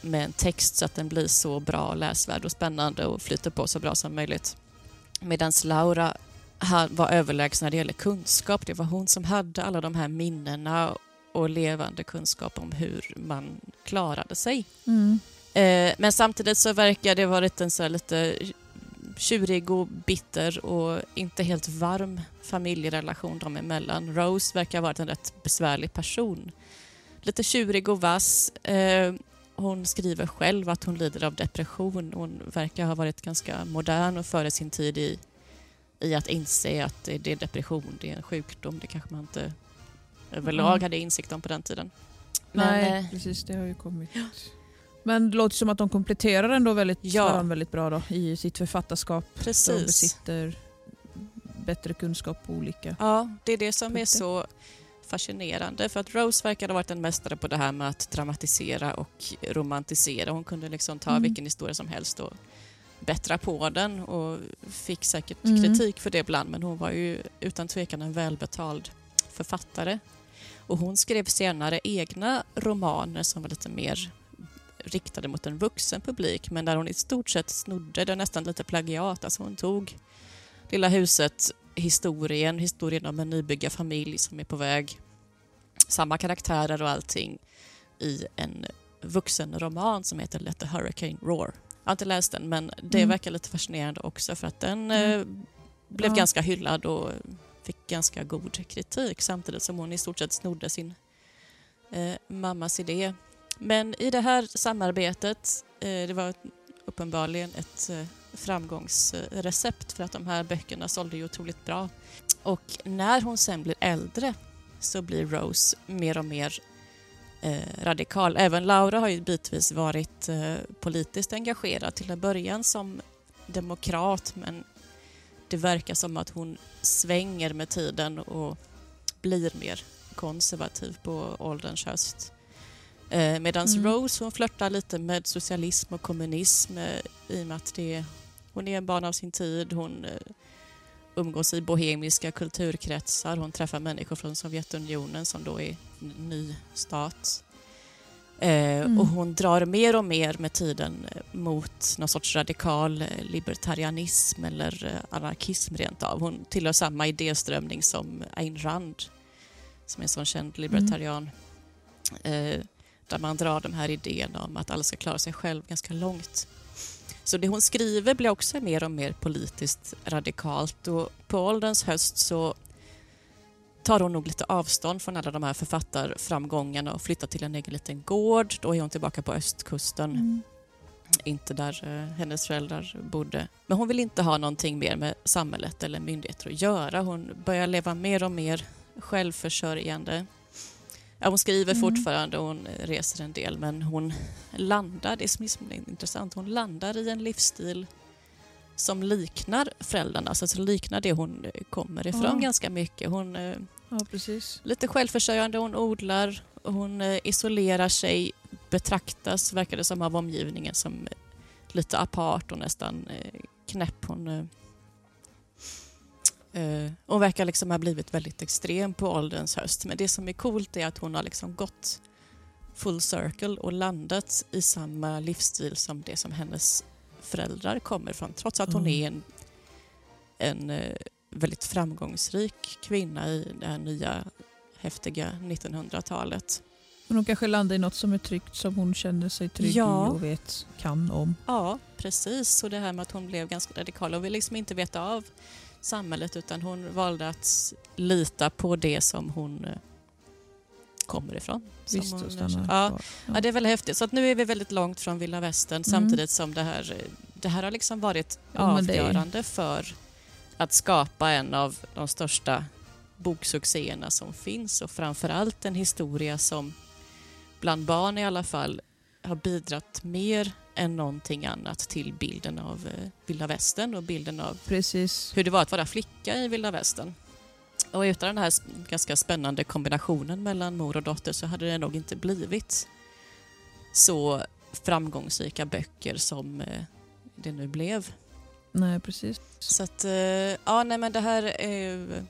med en text så att den blir så bra, läsvärd och spännande och flyter på så bra som möjligt. Medan Laura var överlägsen när det gäller kunskap. Det var hon som hade alla de här minnena och levande kunskap om hur man klarade sig. Mm. Eh, men samtidigt så verkar det vara lite, en så lite tjurig och bitter och inte helt varm familjerelation dem emellan. Rose verkar ha varit en rätt besvärlig person. Lite tjurig och vass. Eh, hon skriver själv att hon lider av depression. Hon verkar ha varit ganska modern och före sin tid i, i att inse att det det är depression, det är en sjukdom. Det kanske man inte överlag Mm. hade insikt om på den tiden. Men, Nej, eh, precis. Det har ju kommit. Men det låter som att de kompletterar ändå väldigt, Ja. väldigt bra då, i sitt författarskap. De precis. besitter bättre kunskap på olika. Ja, det är det som är punkter. så fascinerande. För att Rose verkar ha varit en mästare på det här med att dramatisera och romantisera. Hon kunde liksom ta Mm. vilken historia som helst och bättra på den och fick säkert Mm. kritik för det ibland. Men hon var ju utan tvekan en välbetald författare. Och hon skrev senare egna romaner som var lite mer riktade mot en vuxen publik men där hon i stort sett snodde, det nästan lite plagiat. Alltså hon tog Lilla huset, historien, historien om en nybyggarfamilj som är på väg. Samma karaktärer och allting i en vuxenroman som heter Let the Hurricane Roar. Jag har inte läst den men det Mm. verkar lite fascinerande också för att den eh, blev Ja. ganska hyllad och fick ganska god kritik samtidigt som hon i stort sett snodde sin eh, mammas idé. Men i det här samarbetet, eh, det var uppenbarligen ett eh, framgångsrecept för att de här böckerna sålde ju otroligt bra. Och när hon sen blir äldre så blir Rose mer och mer eh, radikal. Även Laura har ju bitvis varit eh, politiskt engagerad till en början som demokrat men det verkar som att hon svänger med tiden och blir mer konservativ på ålderns höst. Eh, Medan Mm. Rose hon flörtar lite med socialism och kommunism eh, i och med att det, hon är en barn av sin tid. Hon eh, umgås i bohemiska kulturkretsar. Hon träffar människor från Sovjetunionen som då är en ny stat. Eh, Mm. Och hon drar mer och mer med tiden eh, mot någon sorts radikal eh, libertarianism eller anarkism rent av. Hon tillhör samma idéströmning som Ayn Rand som är en sån känd libertarian. Eh, där man drar de här idéerna om att alla ska klara sig själv ganska långt. Så det hon skriver blir också mer och mer politiskt radikalt och på ålderns höst så tar hon nog lite avstånd från alla de här författarframgångarna och flyttar till en egen liten gård. Då är hon tillbaka på östkusten, Mm. inte där eh, hennes föräldrar bodde. Men hon vill inte ha någonting mer med samhället eller myndigheter att göra. Hon börjar leva mer och mer självförsörjande. Ja, hon skriver Mm. fortfarande och hon reser en del men hon landar, det är som är intressant, hon landar i en livsstil som liknar föräldrarna, alltså som liknar det hon kommer ifrån Ja. ganska mycket. Hon eh, Ja, precis. lite självförsörjande, hon odlar, hon eh, isolerar sig, betraktas, verkar det som, av omgivningen som eh, lite apart och nästan eh, knäpp. Hon, eh, hon verkar liksom ha blivit väldigt extrem på ålderns höst. Men det som är coolt är att hon har liksom gått full circle och landat i samma livsstil som det som hennes föräldrar kommer från. Trots att hon är en, en eh, väldigt framgångsrik kvinna i det här nya häftiga 1900-talet. Men hon kanske landar i något som är tryggt som hon känner sig trygg Ja. i och vet kan om. Ja, precis. Och det här med att hon blev ganska radikal och vill liksom inte veta av samhället utan hon valde att lita på det som hon eh, kommer ifrån. Visst, hon ja, kvar. ja, det är väldigt häftigt. Så att nu är vi väldigt långt från vilda västern Mm. samtidigt som det här, eh, det här har liksom varit Ja, det är- avgörande för att skapa en av de största boksuccéerna som finns och framförallt en historia som bland barn i alla fall har bidragit mer än någonting annat till bilden av eh, vilda västern och bilden av Precis. hur det var att vara flicka i vilda västern. Och utan den här ganska spännande kombinationen mellan mor och dotter så hade det nog inte blivit så framgångsrika böcker som eh, det nu blev. Nej, precis. Så att, eh, ja nej men det här är ju-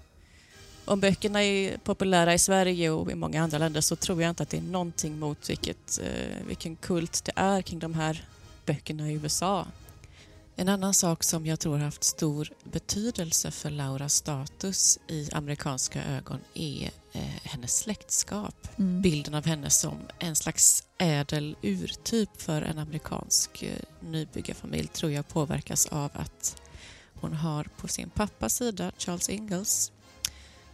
om böckerna är populära i Sverige och i många andra länder så tror jag inte att det är någonting mot vilket, eh, vilken kult det är kring de här böckerna i USA. En annan sak som jag tror har haft stor betydelse för Lauras status i amerikanska ögon är eh, hennes släktskap Mm. bilden av henne som en slags ädel urtyp för en amerikansk eh, nybyggarfamilj tror jag påverkas av att hon har på sin pappas sida, Charles Ingalls,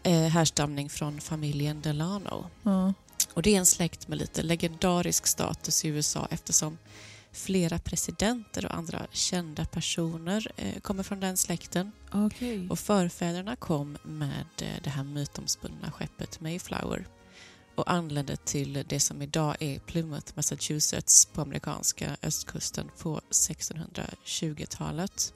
eh, härstamning från familjen Delano. Ja. Och det är en släkt med lite legendarisk status i USA eftersom flera presidenter och andra kända personer eh, kommer från den släkten. Okej. Och förfäderna kom med eh, det här mytomspunna skeppet Mayflower och anlände till det som idag är Plymouth, Massachusetts på amerikanska östkusten på 1620-talet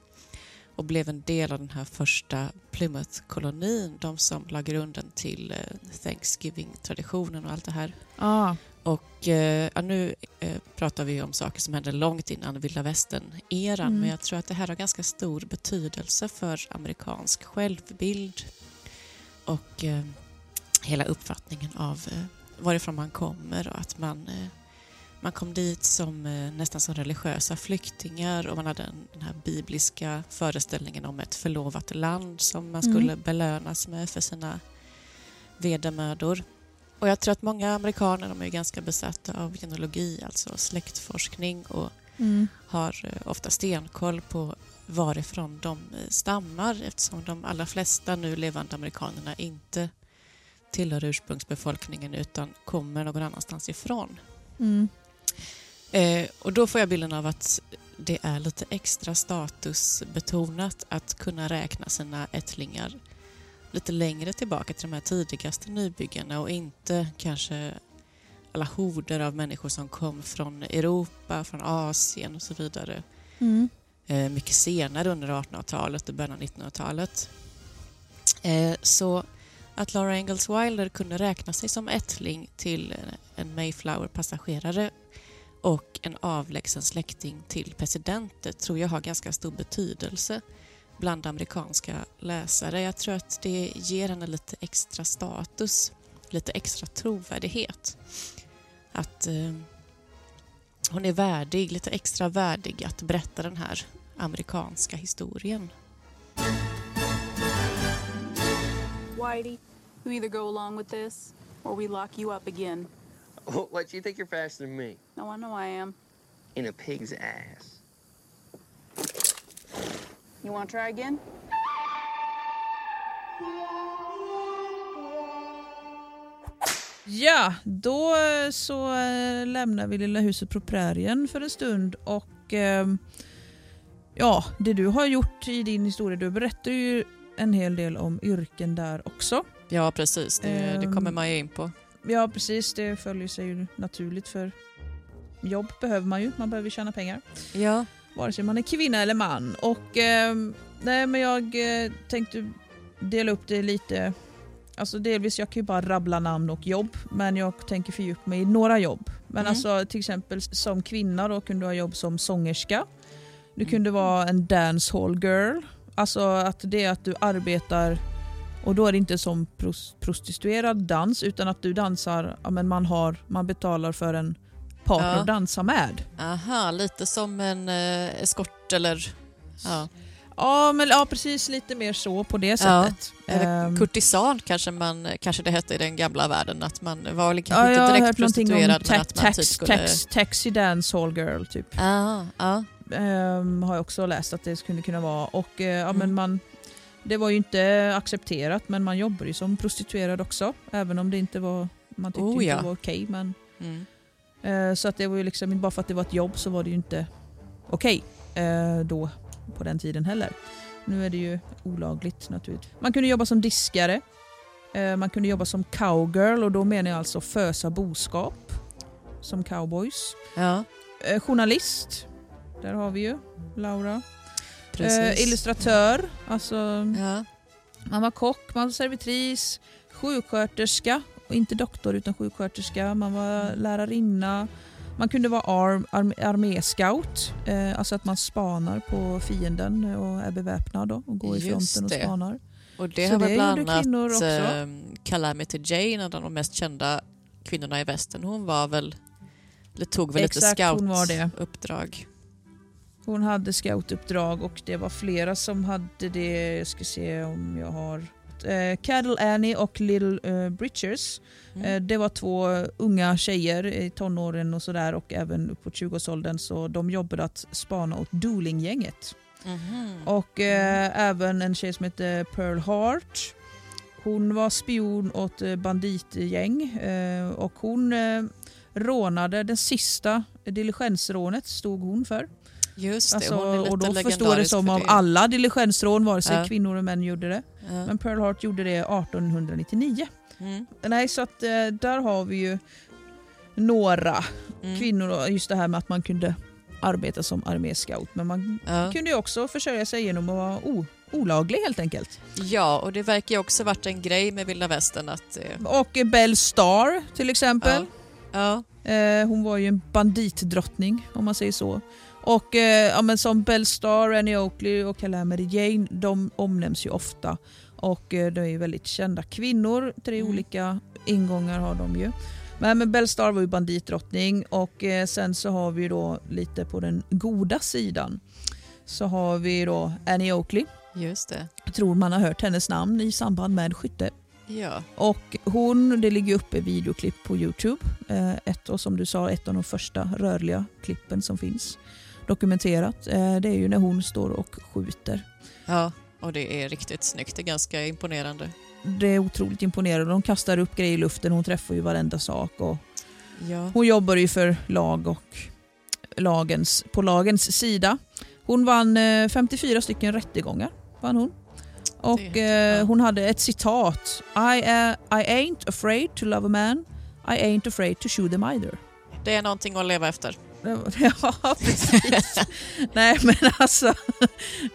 och blev en del av den här första Plymouth-kolonin, de som la grunden till eh, Thanksgiving-traditionen och allt det här. Ah, Och eh, ja, nu eh, pratar vi om saker som hände långt innan vilda västern-eran Mm. men jag tror att det här har ganska stor betydelse för amerikansk självbild och eh, hela uppfattningen av eh, varifrån man kommer och att man, eh, man kom dit som eh, nästan som religiösa flyktingar och man hade en, den här bibliska föreställningen om ett förlovat land som man Mm. skulle belönas med för sina vedermödor. Och jag tror att många amerikaner de är ganska besatta av genealogi, alltså släktforskning och mm. har eh, ofta stenkoll på varifrån de eh, stammar eftersom de allra flesta nu levande amerikanerna inte tillhör ursprungsbefolkningen utan kommer någon annanstans ifrån. Mm. Eh, och då får jag bilden av att det är lite extra statusbetonat att kunna räkna sina ättlingar lite längre tillbaka till de här tidigaste nybyggarna och inte kanske alla horder av människor som kom från Europa, från Asien och så vidare. Mm. Eh, mycket senare under 1800-talet och början av 1900-talet. Eh, så att Laura Ingalls Wilder kunde räkna sig som ättling till en Mayflower-passagerare och en avlägsen släkting till presidenter tror jag har ganska stor betydelse bland amerikanska läsare. Jag tror att det ger henne lite extra status, lite extra trovärdighet. Att eh, hon är värdig, lite extra värdig att berätta den här amerikanska historien. Whitey, you either go along with this or we lock you up again. What, you think you're faster than me? No, I know I am. In a pig's ass. You want to try again? Ja, då eh, så eh, lämnar vi lilla huset på prärien för en stund och eh, ja, det du har gjort i din historia, du berättar ju en hel del om yrken där också. Ja, precis. Det, det Ehm. kommer man ju in på. Ja, precis, det följer sig ju naturligt för jobb behöver man ju, man behöver tjäna pengar. Ja. Vare sig man är kvinna eller man. Och eh, nej, men jag eh, tänkte dela upp det lite. Alltså delvis, jag kan ju bara rabbla namn och jobb, men jag tänker fördjupa mig i några jobb. Men Mm. alltså till exempel som kvinna då kunde du ha jobb som sångerska. Du kunde vara en dancehall girl. Alltså att det är att du arbetar och då är det inte som pros- prostituerad dans utan att du dansar, ja, men man, har, man betalar för en partner Ja. att dansa med. Aha, lite som en eh, eskort eller... Ja. Ja, men, ja, precis lite mer så på det Ja, sättet. Eller Ehm, kurtisan kanske, man, kanske det hette i den gamla världen. Att man var ja, kanske jag inte har direkt prostituerad men att man typ skulle... tax, taxi dancehall girl typ. Ah, ja. Ehm, har jag också läst att det skulle kunna vara. Och, eh, ja, men Mm. man, det var ju inte accepterat men man jobbar ju som prostituerad också. Även om det inte var, man tyckte Oh, inte ja. det var okej. men, Mm. Eh, så att det var ju liksom, bara för att det var ett jobb så var det ju inte okej eh, då på den tiden heller. Nu är det ju olagligt naturligtvis. Man kunde jobba som diskare. Eh, man kunde jobba som cowgirl och då menar jag alltså fösa boskap. Som cowboys. ja, journalist. Där har vi ju Laura. Eh, illustratör. Alltså, ja. man var kock, man var servitris, sjuksköterska. Och inte doktor utan sjuksköterska. Man var lärarinna. Man kunde vara arm, arm, arméscout. Eh, alltså att man spanar på fienden och är beväpnad då, och går i Just fronten och spanar. Och det Så har det bland annat också. eh, Calamity Jane, en av de mest kända kvinnorna i västern, hon var väl, eller tog väl Exakt, lite hon scoutuppdrag. Hon hade scoutuppdrag och det var flera som hade det. Jag ska se om jag har... Eh, Cattle Annie och Little eh, Britchers. Mm. Eh, det var två unga tjejer i tonåren och sådär och även uppåt 20-årsåldern så de jobbade att spana åt Dooling-gänget. Mhm. Och eh, även en tjej som hette Pearl Hart. Hon var spion åt eh, banditgäng eh, och hon eh, rånade den sista diligensrånet stod hon för. Just det, Alltså, hon är lite och då förstår det som för av det. alla diligensrån, vare sig Ja. kvinnor och män gjorde det. Ja. Men Pearl Hart gjorde det 1899. Mm. Nej, så att eh, där har vi ju några Mm. kvinnor just det här med att man kunde arbeta som arméscout. Men man Ja. kunde ju också försörja sig genom att vara o- olaglig helt enkelt. ja, och det verkar ju också varit en grej med vilda västern att... eh, Och Belle Starr till exempel. Ja. Eh, hon var ju en banditdrottning om man säger så. Och eh, ja, men som Belle Starr, Annie Oakley och Calamity Jane, de omnämns ju ofta. Och eh, de är ju väldigt kända kvinnor. Tre Mm. olika ingångar har de ju. Men, men Belle Starr var ju banditdrottning och eh, sen så har vi då lite på den goda sidan så har vi då Annie Oakley. Just det. Jag tror man har hört hennes namn i samband med skytte. Ja. Och hon, det ligger uppe videoklipp på Youtube. Eh, ett, och som du sa, ett av de första rörliga klippen som finns dokumenterat. Eh, det är ju när hon står och skjuter. ja, och det är riktigt snyggt. Det är ganska imponerande. Det är otroligt imponerande. De kastar upp grejer i luften, hon träffar ju varenda sak. Och Ja. hon jobbar ju för lag och lagens, på lagens sida. Hon vann eh, 54 stycken rättegångar. Vann hon. Och eh, hon hade ett citat. I, uh, I ain't afraid to love a man. I ain't afraid to shoot them either. Det är någonting att leva efter. (laughs) Ja, precis. (laughs) Nej, men alltså.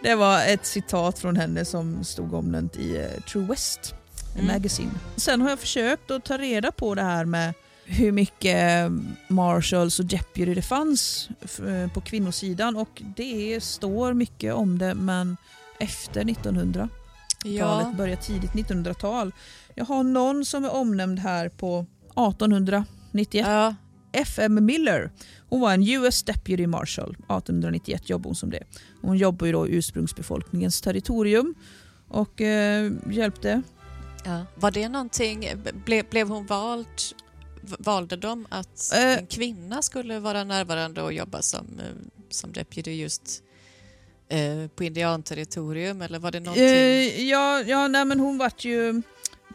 Det var ett citat från henne som stod omnämnt i eh, True West Mm. Magazine. Sen har jag försökt att ta reda på det här med hur mycket marshals och deputy det fanns eh, på kvinnosidan och det står mycket om det men efter 1900-talet, Ja, börjar tidigt 1900-tal. Jag har någon som är omnämnd här på 1891 ja, F.M. Miller. Hon var en US Deputy Marshal. 1891 jobbade hon som det. Hon jobbade ju då i ursprungsbefolkningens territorium och eh, hjälpte. ja. Var det någonting, ble, blev hon vald, valde de att Eh. en kvinna skulle vara närvarande och jobba som, eh, som deputy just eh, på indianterritorium eller var det någonting? Eh, ja, ja nej, men hon vart ju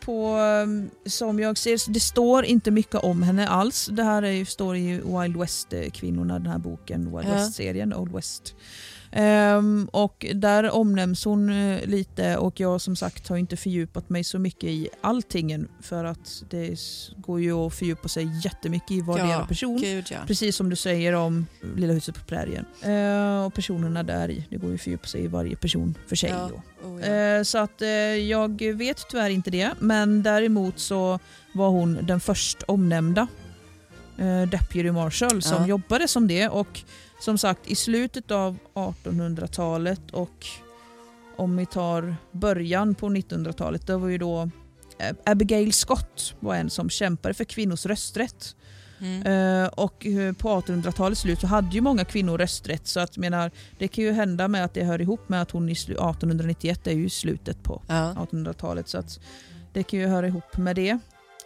på, eh, som jag ser, det står inte mycket om henne alls. Det här är, ju- står i Wild West-kvinnorna, den här boken, Wild Ja. West-serien, Old West. Ehm, och där omnämns hon eh, lite och jag som sagt har inte fördjupat mig så mycket i allting för att det går ju att fördjupa sig jättemycket i varje ja, person. Gud, ja. Precis som du säger om Lilla huset på prärien. Eh, och personerna där i. Det går ju att fördjupa sig i varje person för sig. Ja. Oh. Eh, Så att eh, jag vet tyvärr inte det. Men däremot så var hon den först omnämnda eh, Deputy Marshal som jobbade som det. Och som sagt i slutet av 1800-talet och om vi tar början på 1900-talet, det var ju då eh, Abigail Scott var en som kämpade för kvinnors rösträtt. Mm. Eh, och eh, på 1800-talets slut så hade ju många kvinnor rösträtt så att menar, det kan ju hända med att det hör ihop med att hon i slu- 1891 är ju slutet på Ja. 1800-talet så att det kan ju höra ihop med det.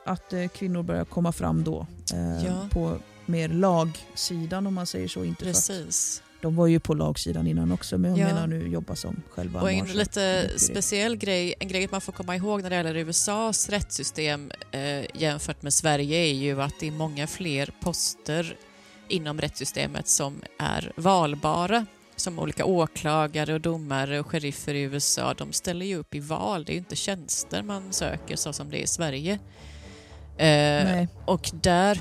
Att kvinnor börjar komma fram då eh, Ja. på mer lagsidan om man säger så. Inte Precis. de var ju på lagsidan innan också men jag Ja. menar nu jobba som själva Och en lite speciell grej, en grej man får komma ihåg när det gäller USAs rättssystem eh, jämfört med Sverige är ju att det är många fler poster inom rättssystemet som är valbara. Som olika åklagare och domare och sheriffer i USA, de ställer ju upp i val. Det är ju inte tjänster man söker så som det är i Sverige. Eh, Nej. och där,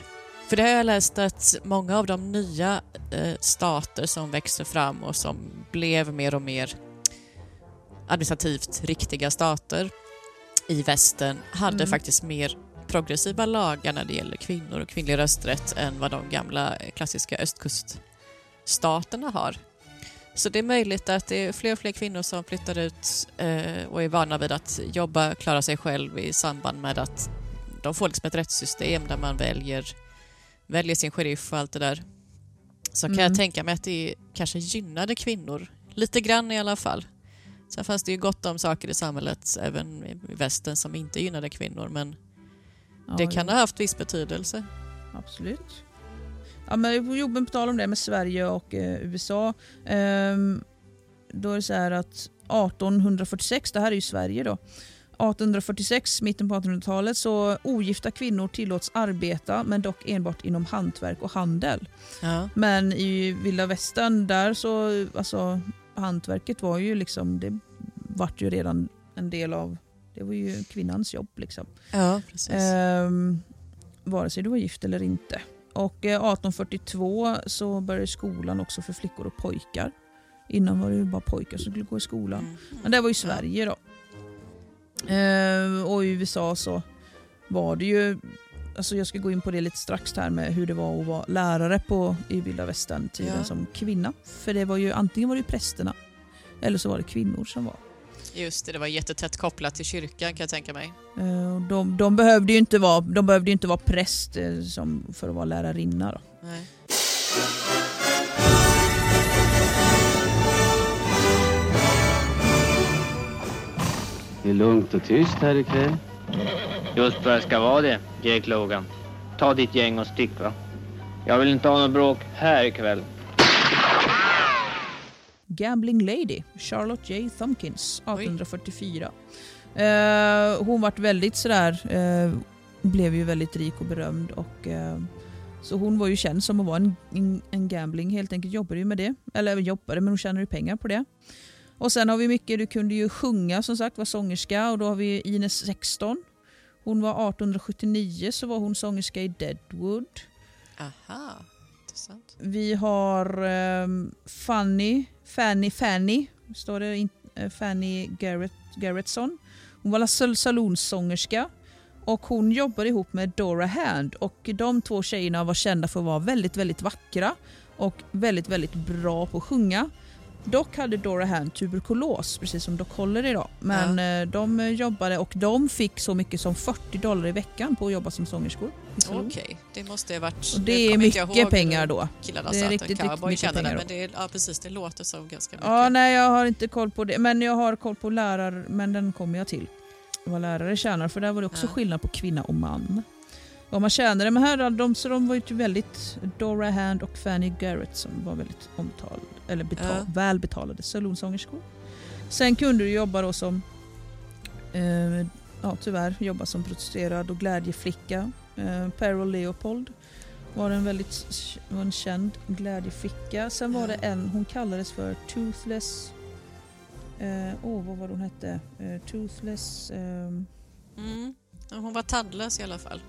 för det har jag läst att många av de nya eh, stater som växer fram och som blev mer och mer administrativt riktiga stater i västern hade Mm. faktiskt mer progressiva lagar när det gäller kvinnor och kvinnlig rösträtt än vad de gamla eh, klassiska östkuststaterna har. Så det är möjligt att det är fler och fler kvinnor som flyttar ut eh, och är vana vid att jobba, klara sig själv i samband med att de får liksom ett rättssystem där man väljer, väljer sin sheriff och allt det där. Så kan Mm. jag tänka mig att det kanske gynnade kvinnor, lite grann i alla fall. Sen fanns det ju gott om saker i samhället, även i västern, som inte gynnade kvinnor, men Ja, det kan jo. ha haft viss betydelse. Absolut. Ja, men jo, på tal om det med Sverige och eh, USA. ehm, då är det så här att 1846, det här är ju Sverige då. 1846, mitten på 1800-talet, så ogifta kvinnor tillåts arbeta men dock enbart inom hantverk och handel. Ja. Men i vilda västern där så, alltså hantverket var ju liksom, det vart ju redan en del av, det var ju kvinnans jobb liksom. Ja, precis. Ehm, vare sig du var gift eller inte. Och eh, 1842 så började skolan också för flickor och pojkar. Innan var det ju bara pojkar som skulle gå i skolan. Mm. Men det var ju Sverige då. Ehm, och i USA så var det ju, alltså jag ska gå in på det lite strax här med hur det var att vara lärare på, i vilda västern tiden Ja. som kvinna. För det var ju antingen var det prästerna eller så var det kvinnor som var. Just det, det var jättetätt kopplat till kyrkan kan jag tänka mig. Eh, De, de, behövde ju inte vara, de behövde inte vara präst eh, som, för att vara lärarinna. Då. Nej. Det är lugnt och tyst här ikväll. Just vad det ska vara det, Jake Logan. Ta ditt gäng och stick va. Jag vill inte ha något bråk här ikväll. Gambling Lady, Charlotte J. Thumpkins, 1844. Eh, hon vart väldigt sådär, eh, blev ju väldigt rik och berömd. Och, eh, så hon var ju känd som att vara en, en, en gambling, helt enkelt jobbade ju med det. Eller jobbade, men hon tjänade ju pengar på det. Och sen har vi mycket, du kunde ju sjunga som sagt, var sångerska och då har vi Ines 16. Hon var 1879 så var hon sångerska i Deadwood. Aha, intressant. Vi har ehm, Fanny, Fanny, Fanny, står det in, eh, Fanny Garrett, Garretson. Hon var sal- salonsångerska och hon jobbade ihop med Dora Hand och de två tjejerna var kända för att vara väldigt, väldigt vackra och väldigt, väldigt bra på att sjunga. Dock hade Dora tuberkulos, precis som Doc Holliday idag. Men eh, de jobbade och de fick så mycket som 40 dollar i veckan på att jobba som sångerskor. Okej, det måste ha varit... Och det är mycket pengar då. Killarna Det är riktigt, riktigt mycket pengar men det, är- ja, precis, det låter som ganska mycket. Ja, nej jag har inte koll på det. Men jag har koll på lärare, men den kommer jag till. Vad lärare tjänar, för där var det också Ja. skillnad på kvinna och man. Vad man tjänade, men här de, så de var ju typ väldigt, Dora Hand och Fanny Garrett som var väldigt omtalade, eller betal, Ja. välbetalade salonsångerskor. Sen kunde du jobba då som, eh, ja tyvärr, jobba som prostituerad och glädjeflicka. Eh, Peril Leopold var en väldigt var en känd glädjeflicka. Sen var det en, hon kallades för Toothless... Åh, eh, oh, vad var det hon hette? Eh, toothless... ehm, Mm. Hon var tandlös i alla fall.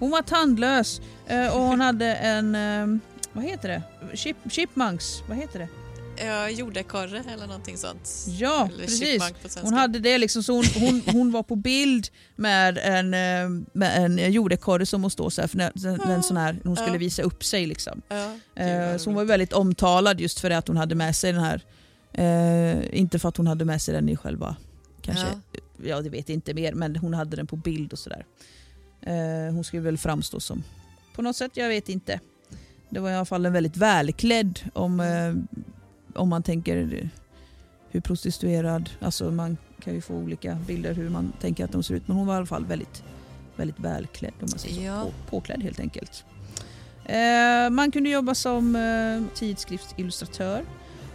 Hon var tandlös eh, och hon hade en... ehm, vad heter det? Chip, chipmunks, vad heter det? Ja, jordekorre eller någonting sånt. Ja, eller precis. Hon hade det liksom, så hon, hon, hon var på bild med en, eh, med en jordekorre som hon står så här, för när, en sån här, hon skulle Ja. visa upp sig liksom. Ja, Eh, så hon var väldigt omtalad just för det att hon hade med sig den här, eh, inte för att hon hade med sig den i själva, kanske, Ja. ja det vet jag inte mer, men hon hade den på bild och sådär. Eh, hon skulle väl framstå som, på något sätt, jag vet inte. Det var i alla fall en väldigt välklädd om, eh, om man tänker hur prostituerad, alltså man kan ju få olika bilder hur man tänker att de ser ut, men hon var i alla fall väldigt, väldigt välklädd om man säger så, Ja. på, påklädd helt enkelt. Eh, man kunde jobba som eh, tidskriftsillustratör.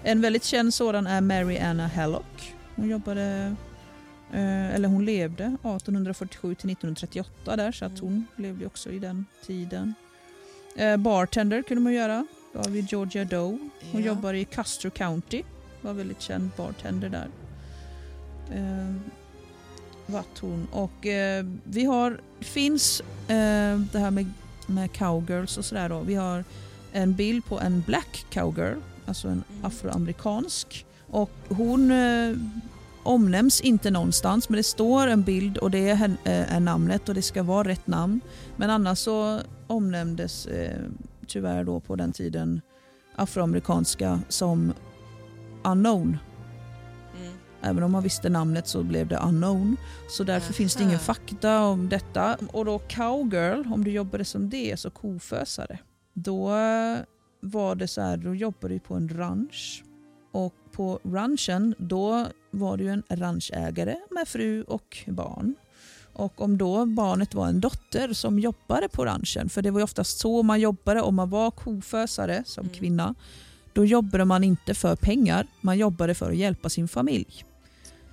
En väldigt känd sådan är Mary Anna Hallock. Hon jobbade, eller hon levde 1847 till 1938 där så att Mm. hon levde också i den tiden. Eh, bartender kunde man göra. Då har vi Georgia Doe. Hon Ja. jobbar i Custer County. Var väldigt känd bartender där. Eh, vart hon. Och eh, vi har, finns eh, det här med, med cowgirls och sådär då. Vi har en bild på en black cowgirl, alltså en Mm. afroamerikansk. Och hon eh, omnämns inte någonstans men det står en bild och det är, eh, är namnet och det ska vara rätt namn. Men annars så omnämndes eh, tyvärr då på den tiden afroamerikanska som unknown. Mm. Även om man visste namnet så blev det unknown. Så därför finns det ingen Aha. fakta om detta. Och då cowgirl, om du jobbade som det, så kofösare. Då var det så här, då jobbade du på en ranch. Och på ranchen, då var du en ranchägare med fru och barn. Och om då barnet var en dotter som jobbade på ranchen, för det var oftast så man jobbade om man var kofösare som Mm. kvinna, då jobbade man inte för pengar, man jobbade för att hjälpa sin familj.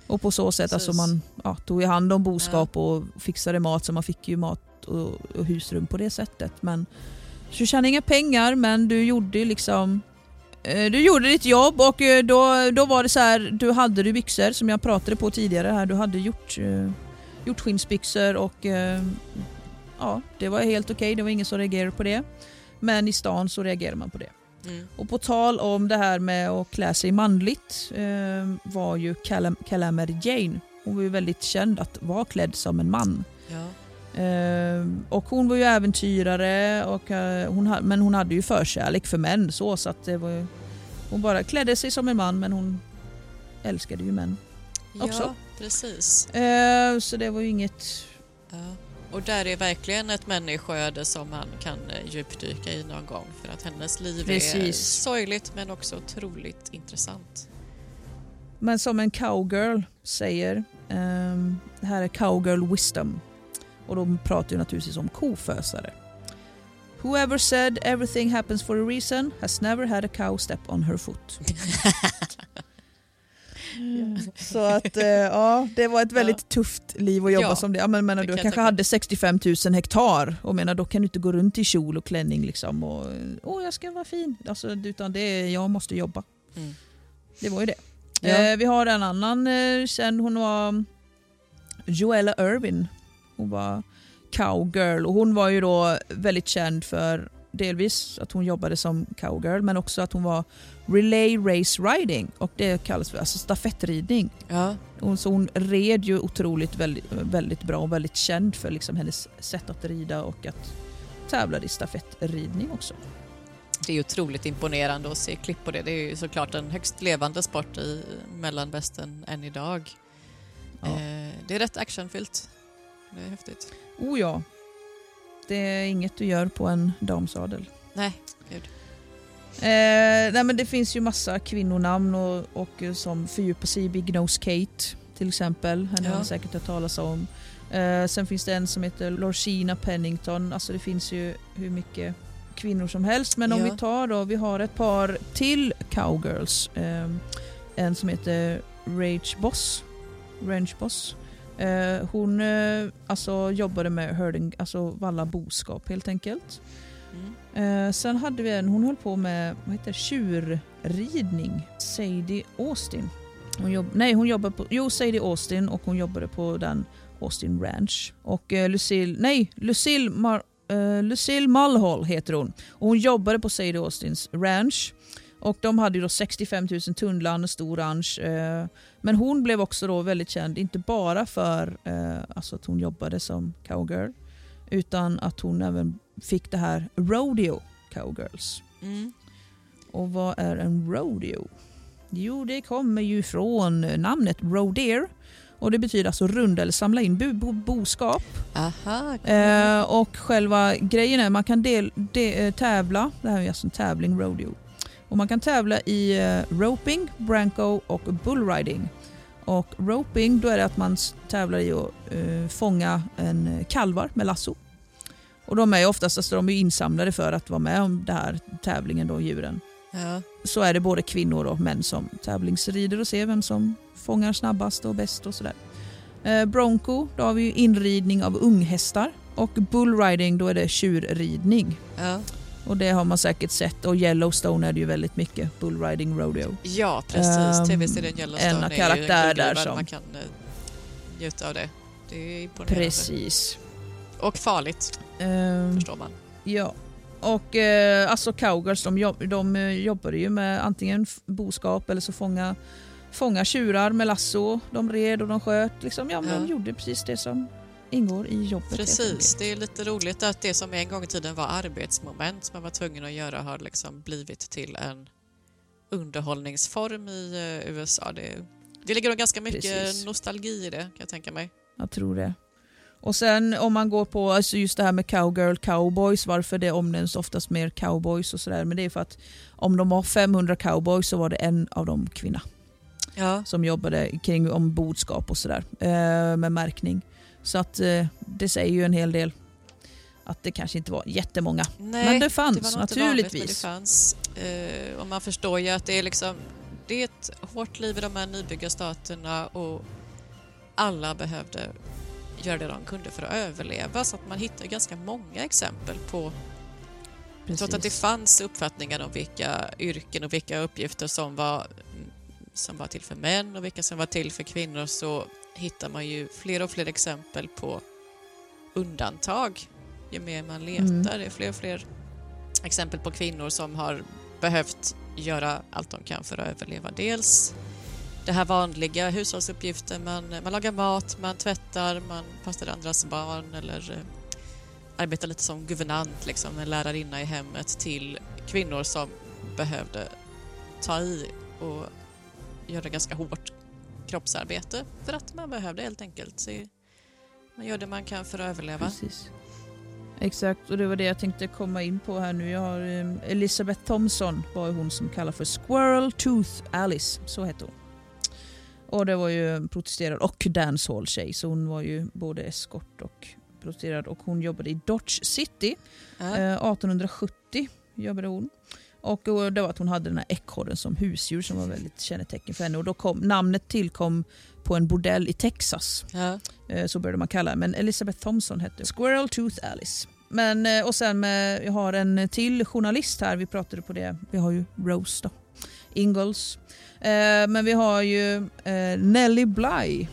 Och på så sätt Precis. alltså man ja, tog i hand om boskap och fixade mat så man fick ju mat och, och husrum på det sättet. Men så du tjänade inga pengar men du gjorde liksom du gjorde ditt jobb och eh, då, då var det så här, du hade du byxor som jag pratade på tidigare här, du hade gjort, eh, gjort skinsbyxor och eh, ja, det var helt okej, det var ingen som reagerade på det. Men i stan så reagerade man på det. Mm. Och på tal om det här med att klä sig manligt eh, var ju Calam Calamity Jane. Hon var ju väldigt känd att vara klädd som en man. Ja. Eh, och hon var ju äventyrare, och, eh, hon men hon hade ju förkärlek för män. Så, så att det var ju, hon bara klädde sig som en man men hon älskade ju män. Också. ja, precis. Eh, så det var ju inget... Ja. Och där är verkligen ett människoöde som man kan djupdyka i någon gång för att hennes liv är Precis. sorgligt men också otroligt intressant. Men som en cowgirl säger, ehm, det här är cowgirl wisdom. Och de pratar ju naturligtvis om kofösare. Whoever said everything happens for a reason has never had a cow step on her foot. (laughs) Så att eh, ja, det var ett väldigt tufft liv att jobba Ja, som det. Ja, men, menar, det du kanske hade 65 000 hektar och menar, då kan du inte gå runt i kjol och klänning liksom och åh jag ska vara fin. Alltså, utan det är, jag måste jobba. Mm. Det var ju det. Ja. Eh, vi har en annan eh, känd, hon var Joella Irvin. Hon var cowgirl och hon var ju då väldigt känd för delvis att hon jobbade som cowgirl men också att hon var relay race riding och det kallas för alltså stafettridning. Ja. Och så hon red ju otroligt väldigt, väldigt bra och väldigt känd för liksom hennes sätt att rida och att tävla i stafettridning också. Det är otroligt imponerande att se klipp på det. Det är ju såklart en högst levande sport i mellanvästern än idag. Ja. Eh, det är rätt actionfyllt. Det är häftigt. Oh ja, det är inget du gör på en damsadel. Nej, gud. Eh, nej men det finns ju massa kvinnonamn och, och som fördjupar sig i Big Nose Kate till exempel. Henne har Ja. ni säkert hört talas om. Eh, sen finns det en som heter Lorcina Pennington. Alltså det finns ju hur mycket kvinnor som helst. Men om Ja. vi tar då, vi har ett par till cowgirls. Eh, en som heter Rage Boss. Range Boss. Eh, hon eh, alltså jobbade med herding, alltså valla boskap helt enkelt. Mm. Eh, sen hade vi en, hon höll på med vad heter det, tjurridning. Sadie Austin. Hon jobb, nej, hon jobbade på, jo Sadie Austin och hon jobbade på den Austin Ranch. Och eh, Lucille, nej, Lucille, Mar, eh, Lucille Mulhall heter hon. Och hon jobbade på Sadie Austins ranch. Och de hade då 65 000 tunnland, en stor ranch. Eh, men hon blev också då väldigt känd, inte bara för eh, alltså att hon jobbade som cowgirl, utan att hon även fick det här Rodeo Cowgirls. Mm. Och vad är en rodeo? Jo, det kommer ju från namnet rodeer. Och det betyder alltså runda eller samla in bo- bo- boskap. Aha. Eh, och själva grejen är man kan del, de, eh, tävla, det här är alltså en tävling, rodeo. Och man kan tävla i eh, roping, branco och bullriding. Och roping, då är det att man tävlar i att eh, fånga en eh, kalvar med lasso. Och de är oftast alltså, de är insamlade för att vara med om den här tävlingen, då, djuren. Ja. Så är det både kvinnor och män som tävlingsrider och ser vem som fångar snabbast och bäst och sådär. Bronco, då har vi inridning av unghästar. Och bullriding, då är det tjurridning. Ja. Och det har man säkert sett. Och Yellowstone är det ju väldigt mycket bullriding rodeo. ja, precis. Ehm, TV-serien Yellowstone en är ju karaktär där som- Man kan eh, njuta av det. Det är imponerande. Precis. Och farligt, Ehm, förstår man. Ja. Och eh, alltså cowgirls de, jobb, de eh, jobbade ju med antingen boskap eller så fånga, fånga tjurar med lasso. De red och de sköt. Liksom, ja, men Ja. De gjorde precis det som ingår i jobbet. Precis, det är lite roligt att det som en gång i tiden var arbetsmoment som man var tvungen att göra har liksom blivit till en underhållningsform i eh, USA. Det, det ligger nog ganska mycket Precis. nostalgi i det kan jag tänka mig. Jag tror det. Och sen om man går på alltså just det här med cowgirl, cowboys, varför det omnämns oftast mer cowboys och sådär. Men det är för att om de var 500 cowboys så var det en av dem kvinna. Ja. som jobbade kring ombordskap och sådär eh, med märkning. Så att eh, det säger ju en hel del att det kanske inte var jättemånga. Nej, men det fanns det var inte vanligt, naturligtvis. det fanns. Eh, och man förstår ju att det är liksom det är ett hårt liv i de här nybyggarstaterna och alla behövde göra det de kunde för att överleva så att man hittar ganska många exempel på Trots att det Precis. fanns uppfattningar om vilka yrken och vilka uppgifter som var, som var till för män och vilka som var till för kvinnor så hittar man ju fler och fler exempel på undantag ju mer man letar. Mm. Det är fler och fler exempel på kvinnor som har behövt göra allt de kan för att överleva. Dels det här vanliga hushållsuppgiften, man, man lagar mat, man tvättar, man passar andras barn eller eh, arbetar lite som guvernant, liksom, en lärarinna i hemmet till kvinnor som behövde ta i och göra ganska hårt kroppsarbete för att man behövde helt enkelt. Så man gör det man kan för att överleva. Precis. Exakt, och det var det jag tänkte komma in på här nu. Jag har eh, Elizabeth Thompson var hon som kallas för Squirrel Tooth Alice, så hette hon. Och det var ju protesterad och dancehall-tjej, så hon var ju både eskort och protesterad och hon jobbade i Dodge City. Ja. Eh, 1870 jobbade hon. Och det var att hon hade den här ekorren som husdjur som var väldigt kännetecken för henne. Och då kom, namnet tillkom på en bordell i Texas. Ja. Eh, Så började man kalla. Men Elizabeth Thompson hette Squirrel Tooth Alice. Men, eh, och sen med, jag har en till journalist här. Vi pratade på det. Vi har ju Rose då. Ingalls. Eh, men vi har ju Nellie Bly.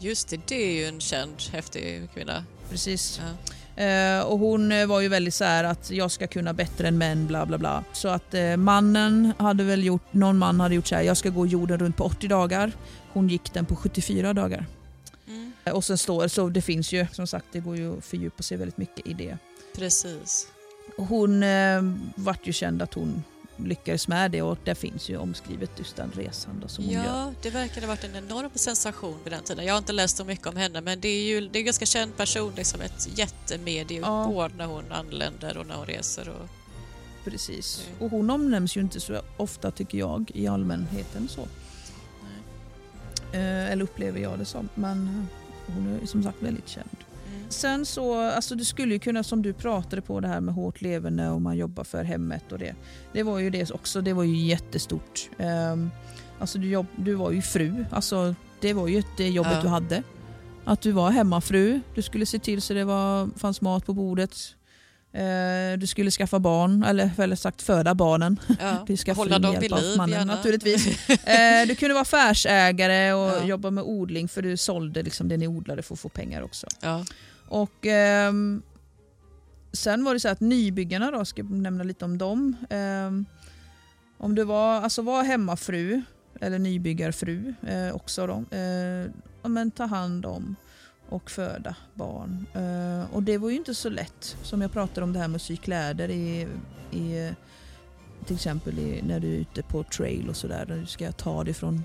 Just det, det är ju en känd häftig kvinna. Precis. Ja. Eh, och hon eh, var ju väldigt så här att jag ska kunna bättre än män bla bla bla. Så att eh, mannen hade väl gjort, någon man hade gjort så här, jag ska gå jorden runt på 80 dagar. Hon gick den på 74 dagar. Mm. Och sen står så det finns ju som sagt det går ju att fördjupa sig väldigt mycket i det. Precis. Hon eh, vart ju känd att hon lyckades med det och det finns ju omskrivet just den resan då, som hon gör. Ja, det verkar ha varit en enorm sensation vid den tiden. Jag har inte läst så mycket om henne men det är ju det är en ganska känd person, liksom ett jättemedium Ja. både när hon anländer och när hon reser. Och... Precis. Mm. Och hon omnämns ju inte så ofta tycker jag i allmänheten så. Eh, eller upplever jag det som. Men hon är som sagt väldigt känd. Sen så, alltså du skulle ju kunna som du pratade på det här med hårt levande och man jobbar för hemmet och det. Det var ju det också, det var ju jättestort. Um, alltså du, jobb, du var ju fru, alltså det var ju det jobbet Ja. du hade. Att du var hemmafru, du skulle se till så det var, fanns mat på bordet. Eh, du skulle skaffa barn, eller eller sagt föda barnen. Ja. (laughs) Du ska Hålla dem vid liv mannen gärna. naturligtvis. (laughs) Eh, du kunde vara affärsägare och Ja. jobba med odling för du sålde liksom det ni odlade för att få pengar också. Ja. Och eh, Sen var det så att nybyggarna, då, ska jag nämna lite om dem. Eh, om du var, alltså var hemmafru eller nybyggarfru eh, också då. Eh, ja, men ta hand om och föda barn. Eh, och det var ju inte så lätt. Som jag pratade om det här med att sy kläder i, i till exempel i, när du är ute på trail och sådär. Du ska ta det från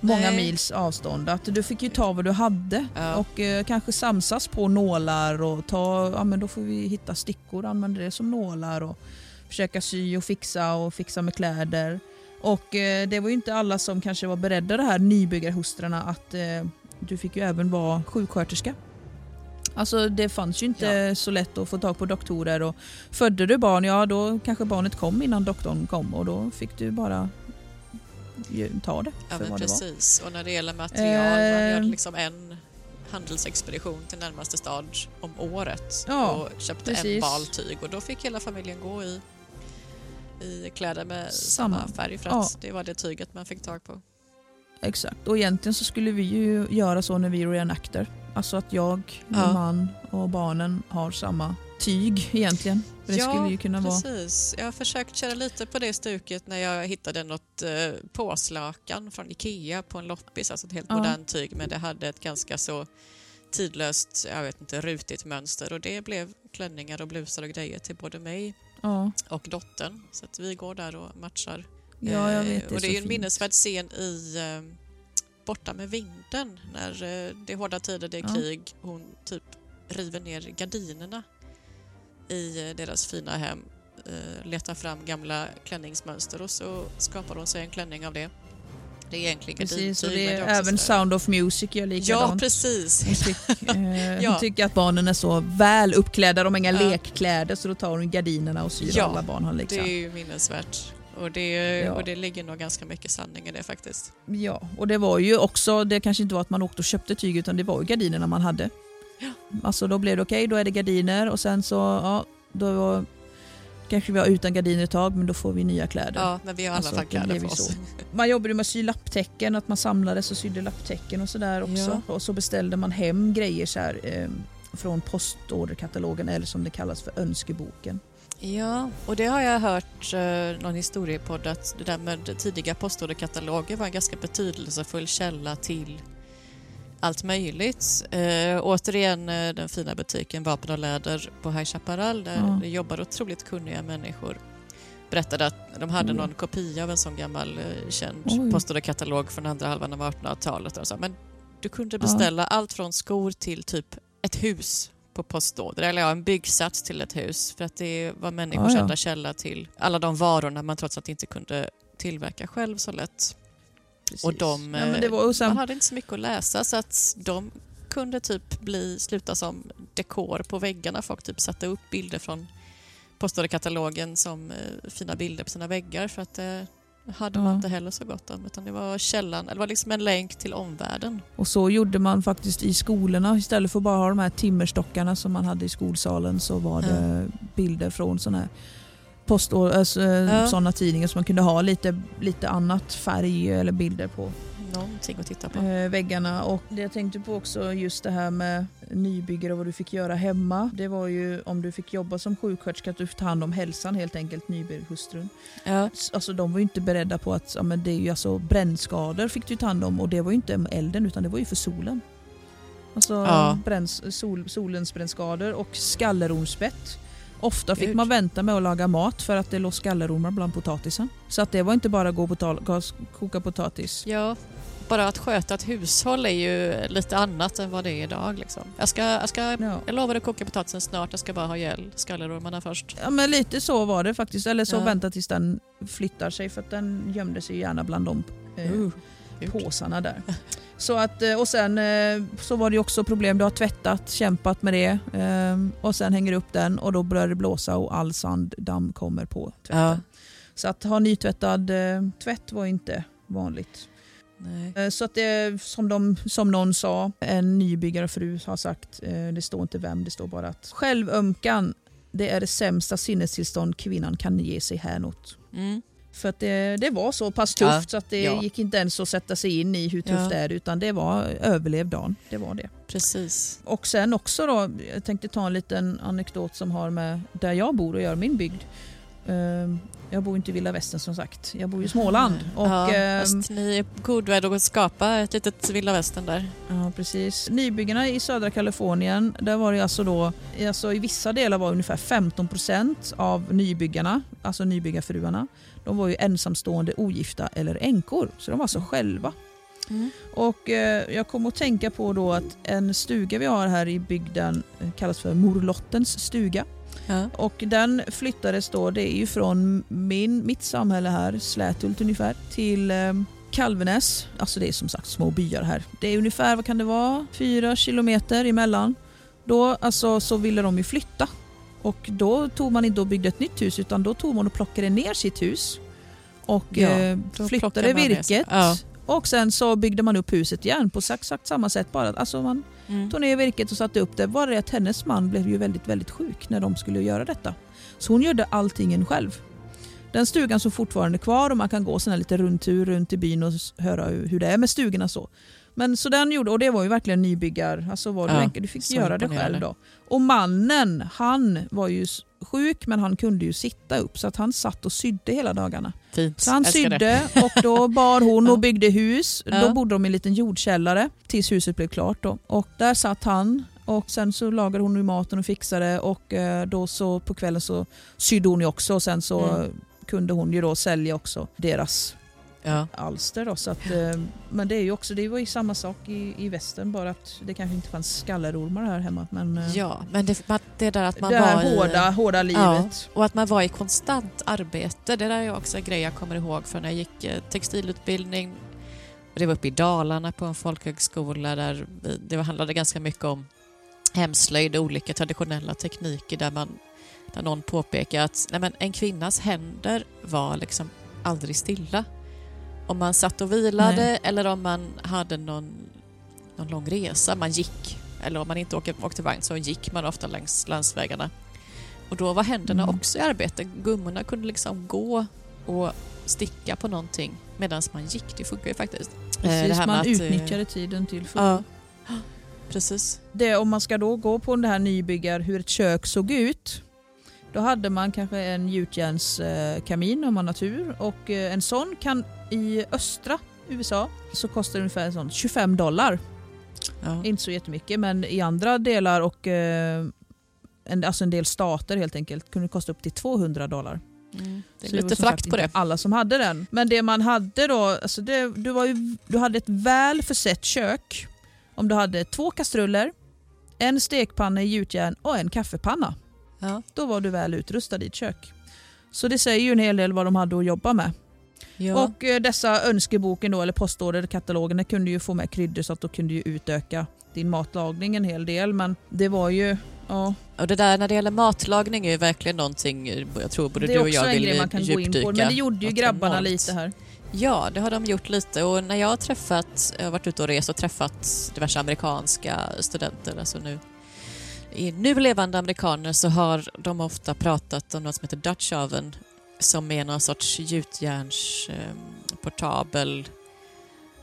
många Nej. mils avstånd. Att du fick ju ta vad du hade Ja. och eh, kanske samsas på nålar och ta, ja men då får vi hitta stickor och använda det som nålar och försöka sy och fixa och fixa med kläder. Och eh, det var ju inte alla som kanske var beredda det här nybyggarhustrarna att eh, du fick ju även vara sjuksköterska. Alltså det fanns ju inte så lätt att få tag på doktorer och födde du barn, ja då kanske barnet kom innan doktorn kom och då fick du bara ta det Ja, för men det var. precis. Och när det gäller material, man gör Eh. liksom en handelsexpedition till närmaste stad om året Ja, och köpte en precis. bal tyg och då fick hela familjen gå i, i kläder med Samma. samma, färg för Ja. att det var det tyget man fick tag på. Exakt, och egentligen så skulle vi ju göra så när vi reenactar. Alltså att jag, min Ja. man och barnen har samma tyg egentligen. För det ja, skulle ju kunna vara... precis. Jag har försökt köra lite på det stuket när jag hittade något eh, påslakan från Ikea på en loppis, alltså ett helt Ja. modernt tyg men det hade ett ganska så tidlöst, jag vet inte, rutigt mönster och det blev klänningar och blusar och grejer till både mig Ja, och dottern. Så att vi går där och matchar. ja jag Eh, vet. Det och det är ju en minnesvärd scen i eh, Borta med vinden när eh, det är hårda tider, det är krig. Hon typ river ner gardinerna i deras fina hem, eh, letar fram gamla klänningsmönster och så skapar hon sig en klänning av det. Det är egentligen Precis, och det är även Sound of Music gör Ja, likadant. precis. Hon, tyck, (laughs) eh, Ja. hon tycker att barnen är så väl uppklädda, de har inga Ja. lekkläder så då tar hon gardinerna och syr Ja, alla barn har liksom. Det är ju minnesvärt. Och det, Ja. och det ligger nog ganska mycket sanning i det faktiskt. Ja, och det var ju också, det kanske inte var att man åkte och köpte tyg utan det var ju gardinerna man hade. Ja. Alltså då blev det okej, då är det gardiner och sen så, ja, då kanske vi var utan gardiner ett tag men då får vi nya kläder. Ja, men vi har alla Alltså, kläder på oss. Man jobbade med att sy lapptäcken, att man samlades och sydde lapptäcken och sådär också. Och så beställde man hem grejer så här, eh, från postorderkatalogen eller som det kallas för önskeboken. Ja, och det har jag hört eh, någon historiepodd att det där med tidiga postorderkataloger var en ganska betydelsefull källa till allt möjligt. Eh, återigen eh, den fina butiken Vapen och läder på High Chaparral där Ja. det jobbar otroligt kunniga människor berättade att de hade Oj. någon kopia av en sån gammal eh, känd Oj. postorderkatalog från andra halvan av 1800-talet. Och så. Men du kunde beställa allt från skor till typ ett hus på postorder, eller ja, en byggsats till ett hus för att det var människors Ja, ja. enda källa till alla de varorna man trots allt inte kunde tillverka själv så lätt. Precis. Och de, ja, men det var, och sen, Man hade inte så mycket att läsa så att de kunde typ bli, sluta som dekor på väggarna. Folk typ satte upp bilder från postorderkatalogen som eh, fina bilder på sina väggar för att det hade man Ja. inte heller så gott om. Utan det var källan, eller det var liksom en länk till omvärlden. Och så gjorde man faktiskt i skolorna. Istället för att bara ha de här timmerstockarna som man hade i skolsalen så var det bilder från sådana här post alltså, Ja. sådana tidningar som man kunde ha lite, lite annat färg eller bilder på. någonting att titta på. eh, väggarna. Och det jag tänkte på också just det här med nybyggare och vad du fick göra hemma. Det var ju om du fick jobba som sjuksköterska att du fick ta hand om hälsan helt enkelt, nybygghustrun. Ja. Alltså de var ju inte beredda på att ja, men det är ju alltså brännskador fick du ta hand om och det var ju inte elden utan det var ju för solen. Alltså Ja. bränns, sol, solens brännskador och skallerormsbett. Ofta fick Gud. man vänta med att laga mat för att det låg skallerormar bland potatisen. Så att det var inte bara att gå och koka potatis. ja, bara att sköta ett hushåll är ju lite annat än vad det är idag. Liksom. Jag, ska, jag, ska, Ja. jag lovar att koka potatisen snart, jag ska bara ha ihjäl skallerormarna först. Ja men lite så var det faktiskt. Eller så Ja. vänta tills den flyttar sig för att den gömde sig gärna bland de eh, Uh, påsarna där. (laughs) Så att, eh, och sen eh, så var det också problem, du har tvättat, kämpat med det eh, och sen hänger du upp den och då börjar det blåsa och all sanddamm kommer på tvätten. Ja. Så att ha nytvättad eh, tvätt var inte vanligt. Nej. Så att det, som, de, som någon sa, en nybyggarfru har sagt, det står inte vem, det står bara att självömkan, det är det sämsta sinnestillstånd kvinnan kan ge sig härnåt. Mm. För att det, det var så pass tufft Ja, så att det ja. gick inte ens att sätta sig in i hur tufft Ja. det är utan det var överlev dagen. Det var det. Precis. Och sen också då, jag tänkte ta en liten anekdot som har med där jag bor och gör min bygd. Ehm, Jag bor inte i vilda västern som sagt, jag bor i Småland. Och, ja, ehm, fast ni är god värd att skapa ett litet vilda västern där. Ja, precis. Nybyggarna i södra Kalifornien, där var det alltså då, alltså i vissa delar var ungefär 15% av nybyggarna, alltså nybyggarfruarna, de var ju ensamstående, ogifta eller änkor. Så de var alltså själva. Mm. Och eh, jag kom att tänka på då att en stuga vi har här i bygden eh, kallas för Morlottens stuga. Ja. Och den flyttades då, det är ju från min, mitt samhälle här, Släthult ungefär, till eh, Kalvenäs. Alltså det är som sagt små byar här. Det är ungefär, vad kan det vara, fyra kilometer emellan. Då alltså, så ville de ju flytta. Och då tog man inte och byggde ett nytt hus utan då tog man och plockade ner sitt hus. Och Ja, eh, flyttade virket. ja. Och sen så byggde man upp huset igen på exakt samma sätt. Bara. Alltså man Mm. tog ner virket och satte upp det. Bara det att hennes man blev ju väldigt, väldigt sjuk när de skulle göra detta. Så hon gjorde alltingen själv. Den stugan står fortfarande kvar och man kan gå sån lite rundtur runt i byn och höra hur hur det är med stugorna så. Men så den gjorde, och det var ju verkligen nybyggar, alltså var du, Ja, du fick göra det själv då. Och mannen, han var ju sjuk men han kunde ju sitta upp så att han satt och sydde hela dagarna. Fint. Så han Älskar det. sydde och då (laughs) bar hon och byggde hus. Ja. Då bodde de i en liten jordkällare tills huset blev klart. Då. Och där satt han och sen så lagade hon maten och fixade och eh, då så på kvällen så sydde hon ju också och sen så Mm. kunde hon ju då sälja också deras Ja. alster. Då, så att, eh, men det är ju också, det var ju samma sak i, i västern bara att det kanske inte fanns skallerormar här hemma. Men eh, ja, men det, det där att man det var i... hårda, hårda livet. Och att man var i konstant arbete. Det där är också en grej jag kommer ihåg från när jag gick eh, textilutbildning. Det var uppe i Dalarna på en folkhögskola där det handlade ganska mycket om hemslöjd och olika traditionella tekniker där, man, där någon påpekar att nej men, en kvinnas händer var liksom aldrig stilla. Om man satt och vilade Nej. eller om man hade någon, någon lång resa, man gick. Eller om man inte åkte, åkte vagn så gick man ofta längs landsvägarna. Och då var händerna Mm. också i arbete. Gummorna kunde liksom gå och sticka på någonting medan man gick. Det funkar ju faktiskt. Eh, Precis, man att, eh, utnyttjade tiden till fullo. Ja, precis. det, om man ska då gå på det här nybyggar, hur ett kök såg ut. Då hade man kanske en gjutjärnskamin om man har tur och eh, en sån kan i östra USA så kostar det ungefär en sån 25 dollar. Ja. Inte så jättemycket men i andra delar och eh, en, alltså en del stater helt enkelt kunde det kosta upp till 200 dollar. Mm. Det är Så lite sagt frakt på det. alla som hade den. Men det man hade då, alltså det, du, var ju, du hade ett väl försett kök om du hade två kastruller, en stekpanna i gjutjärn och en kaffepanna. Ja. Då var du väl utrustad i ett kök. Så det säger ju en hel del vad de hade att jobba med. Ja. Och eh, dessa önskeboken då, eller postorderkatalogerna kunde ju få med kryddor så att du kunde ju utöka din matlagning en hel del. Men det var ju, ja, Och det där när det gäller matlagning är ju verkligen någonting jag tror både det du är och också jag en vill grej man kan gå in djupdyka. på. Men det gjorde ju grabbarna lite här. Ja, det har de gjort lite och när jag har träffat, jag har varit ute och rest och träffat diverse amerikanska studenter, alltså nu i nu levande amerikaner så har de ofta pratat om något som heter Dutch oven som är någon sorts gjutjärnsportabel eh,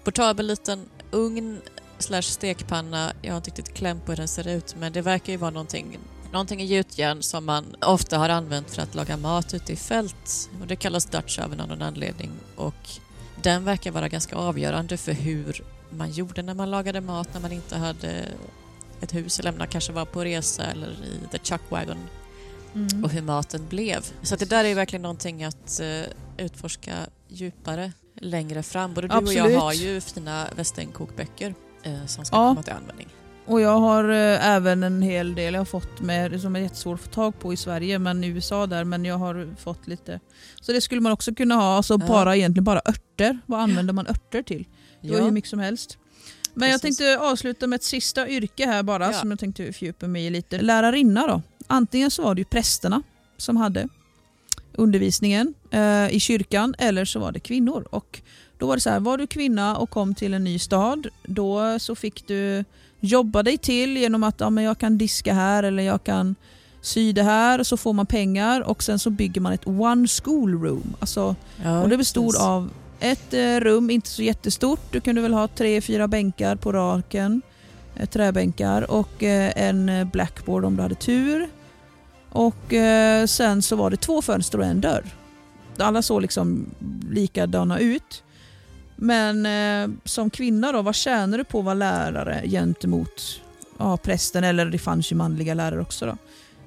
portabel liten ugn slash stekpanna. Jag har inte riktigt kläm på hur den ser ut men det verkar ju vara någonting, någonting i gjutjärn som man ofta har använt för att laga mat ute i fält. Och det kallas Dutch oven av någon anledning och den verkar vara ganska avgörande för hur man gjorde när man lagade mat när man inte hade ett hus eller man kanske var på resa eller i the chuck wagon Mm. och hur maten blev. Så att det där är verkligen någonting att eh, utforska djupare längre fram. Både du och jag Absolut. har ju fina västernkokböcker eh, som ska Ja. komma till användning. Och jag har eh, även en hel del jag har fått med som är jättesvårt att få tag på i Sverige men i USA där men jag har fått lite. Så det skulle man också kunna ha, alltså Ja. bara egentligen bara örter. Vad använder man örter till? Det var hur mycket som helst. Men jag tänkte avsluta med ett sista yrke här bara Ja. som jag tänkte fördjupa mig i lite. Lärarinna då. Antingen så var det ju prästerna som hade undervisningen eh, i kyrkan eller så var det kvinnor. Och då var det så här, var du kvinna och kom till en ny stad då så fick du jobba dig till genom att ja, men jag kan diska här eller jag kan sy det här och så får man pengar och sen så bygger man ett one school room. Alltså Ja, och det bestod precis. av ett eh, rum, inte så jättestort. Du kunde väl ha tre, fyra bänkar på raken. Eh, träbänkar och eh, en blackboard om du hade tur. Och eh, sen så var det två fönster och en dörr. Alla såg liksom likadana ut. Men eh, som kvinna då, vad tjänar du på att vara lärare gentemot ja, prästen? Eller det fanns ju manliga lärare också. Då.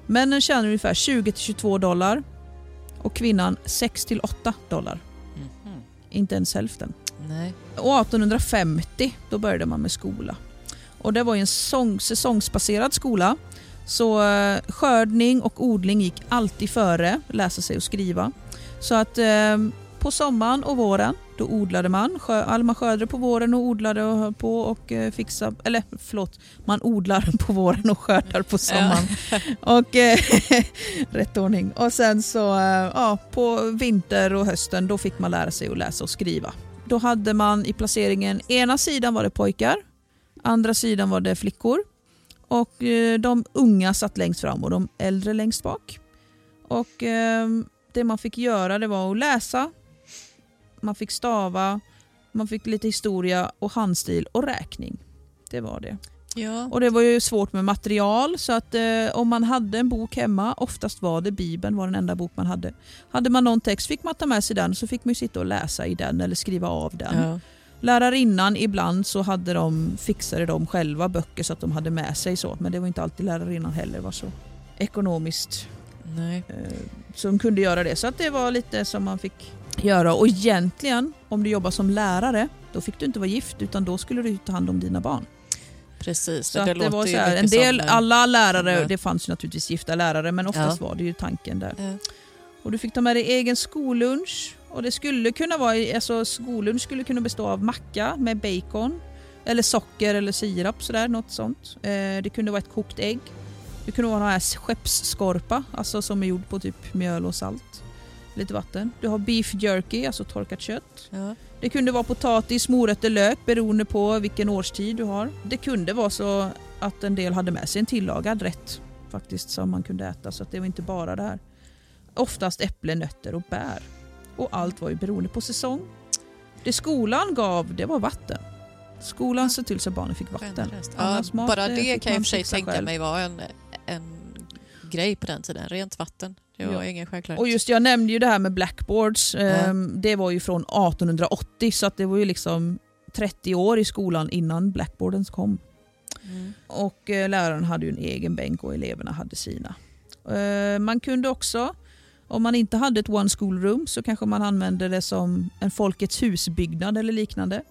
Männen tjänar ungefär 20-22 dollar och kvinnan 6-8 dollar. Mhm. Inte ens hälften. Nej. Och 1850 då började man med skola. Och det var ju en sång, säsongsbaserad skola. Så eh, skördning och odling gick alltid före läsa sig och skriva. Så att eh, på sommaren och våren då odlade man. Man skördade på våren och odlade och höll på och eh, fixade. Eller förlåt, man odlar (laughs) på våren och skördar på sommaren. Och eh, (laughs) rätt ordning. Och sen så eh, ja, på vinter och hösten då fick man lära sig att läsa och skriva. Då hade man i placeringen, ena sidan var det pojkar, andra sidan var det flickor. Och eh, de unga satt längst fram och de äldre längst bak. Och eh, det man fick göra det var att läsa, man fick stava, man fick lite historia och handstil och räkning. Det var det. Ja. Och det var ju svårt med material så att eh, om man hade en bok hemma, oftast var det Bibeln var den enda bok man hade. Hade man någon text fick man ta med sig den så fick man sitta och läsa i den eller skriva av den. Ja. Lärarinnan ibland så hade de, fixade de själva böcker så att de hade med sig så men det var inte alltid lärarinnan heller var så ekonomiskt Nej. eh, som kunde göra det. Så att det var lite som man fick göra. Och egentligen, om du jobbar som lärare, då fick du inte vara gift utan då skulle du ta hand om dina barn. Precis. Så det det var låter så ju här, en del, eh, alla lärare, det fanns ju naturligtvis gifta lärare men oftast var det ju tanken där. Ja. Och du fick ta med dig egen skollunch och det skulle kunna vara, alltså skolunch skulle kunna bestå av macka med bacon eller socker eller sirap sådär, något sånt. Eh, det kunde vara ett kokt ägg. Det kunde vara den här skeppsskorpa, alltså som är gjord på typ mjöl och salt. Lite vatten. Du har beef jerky, alltså torkat kött. Ja. Det kunde vara potatis, morötter, lök beroende på vilken årstid du har. Det kunde vara så att en del hade med sig en tillagad rätt faktiskt som man kunde äta så att det var inte bara det här. Oftast äpplen, nötter och bär. Och allt var ju beroende på säsong. Det skolan gav det var vatten. Skolan såg till så barnen fick vatten. Ja, mat, bara det kan jag i och för sig tänka själv. mig var en, en grej på den tiden. Rent vatten. Det var Ja. ingen självklarhet. Och just jag nämnde ju det här med blackboards. Ja. Ehm, Det var ju från 1880 så att det var ju liksom 30 år i skolan innan blackboarden kom. Mm. Och eh, läraren hade ju en egen bänk och eleverna hade sina. Eh, man kunde också, om man inte hade ett one school room så kanske man använde det som en Folkets husbyggnad eller liknande.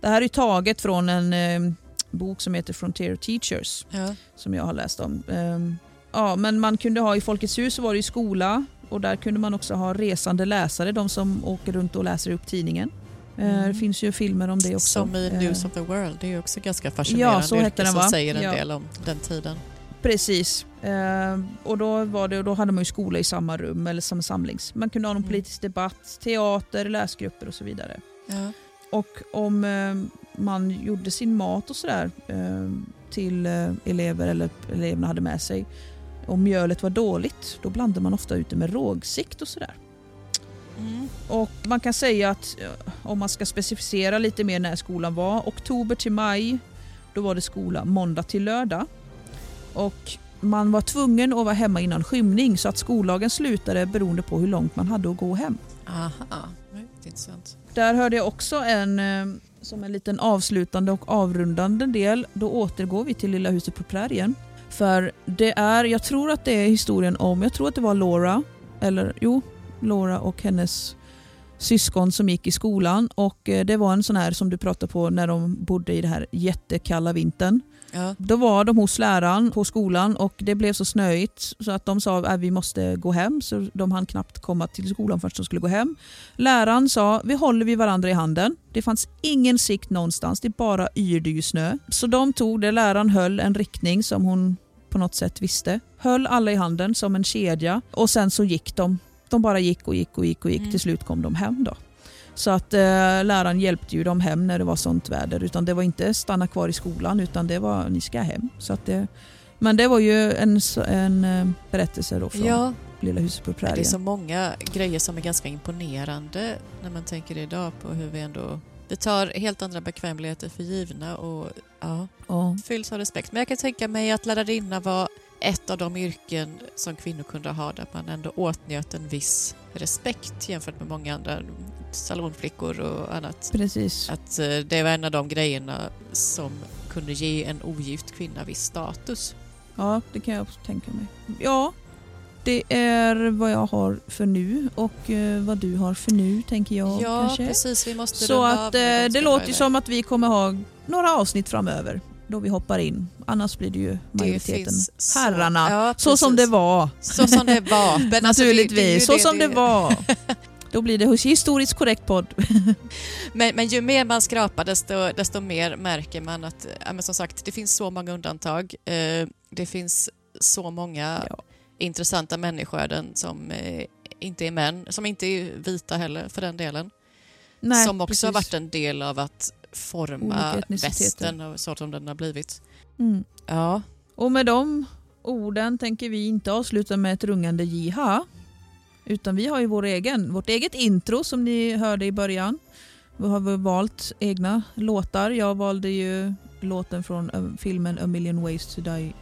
Det här är taget från en eh, bok som heter Frontier Teachers Ja. som jag har läst om. Ehm, ja, men man kunde ha i Folkets hus så var det ju skola och där kunde man också ha resande läsare, de som åker runt och läser upp tidningen. Eh, Mm. Det finns ju filmer om det också. Som i Eh, News of the World. Det är också ganska fascinerande Ja, så yrke den, som va? säger en Ja. del om den tiden. Precis. Eh, och då, var det, då hade man ju skola i samma rum eller som samlings. Man kunde ha någon Mm. politisk debatt, teater, läsgrupper och så vidare. Ja. Och om eh, man gjorde sin mat och sådär eh, till eh, elever eller eleverna hade med sig. Om mjölet var dåligt då blandade man ofta ut det med rågsikt och sådär. Mm. Och man kan säga att eh, om man ska specificera lite mer när skolan var, oktober till maj, då var det skola måndag till lördag. Och man var tvungen att vara hemma innan skymning så att skollagen slutade beroende på hur långt man hade att gå hem. Aha, intressant. Där hörde jag också en, eh, som en liten avslutande och avrundande del, då återgår vi till Lilla huset på prärien. För det är, jag tror att det är historien om, jag tror att det var Laura, eller jo, Laura och hennes syskon som gick i skolan och eh, det var en sån här som du pratade på när de bodde i det här jättekalla vintern. Ja. Då var de hos läraren på skolan och det blev så snöigt så att de sa att vi måste gå hem. Så de hann knappt komma till skolan förrän de skulle gå hem. Läraren sa vi håller vi varandra i handen. Det fanns ingen sikt någonstans, det bara yrde ju snö. Så de tog det, läraren höll en riktning som hon på något sätt visste. Höll alla i handen som en kedja och sen så gick de. De bara gick och gick och gick och gick. Mm. Till slut kom de hem då. Så att eh, läraren hjälpte ju dem hem när det var sånt väder. Utan det var inte stanna kvar i skolan utan det var ni ska hem. Så att det, men det var ju en, en eh, berättelse då från ja, Lilla huset på men det är prärien. så många grejer som är ganska imponerande när man tänker idag på hur vi ändå... Vi tar helt andra bekvämligheter för givna och ja, Ja. fylls av respekt. Men jag kan tänka mig att lärarinna var ett av de yrken som kvinnor kunde ha där man ändå åtnjöt en viss respekt jämfört med många andra salonflickor och annat. Precis. Att eh, det var en av de grejerna som kunde ge en ogift kvinna viss status. Ja, det kan jag också tänka mig. Ja, det är vad jag har för nu och eh, vad du har för nu tänker jag ja, kanske. precis. Vi måste Så att eh, det låter som att vi kommer ha några avsnitt framöver då vi hoppar in. Annars blir det ju Det majoriteten finns så- herrarna. Ja, så som det var. Så som det var. Men (laughs) alltså, det- Naturligtvis, det så som det det- var. (laughs) Då blir det historiskt korrekt podd. (laughs) Men, men ju mer man skrapar desto, desto mer märker man att ja, men som sagt, det finns så många undantag. Eh, det finns så många Ja. intressanta människoöden som eh, inte är män, som inte är vita heller för den delen. Nej, som också har precis. varit en del av att forma västern och så som den har blivit. Mm. Ja, Och med de orden tänker vi inte avsluta med ett rungande jiha. Utan vi har ju vår egen, vårt eget intro som ni hörde i början. Vi har valt egna låtar. Jag valde ju låten från eh, filmen A million ways to die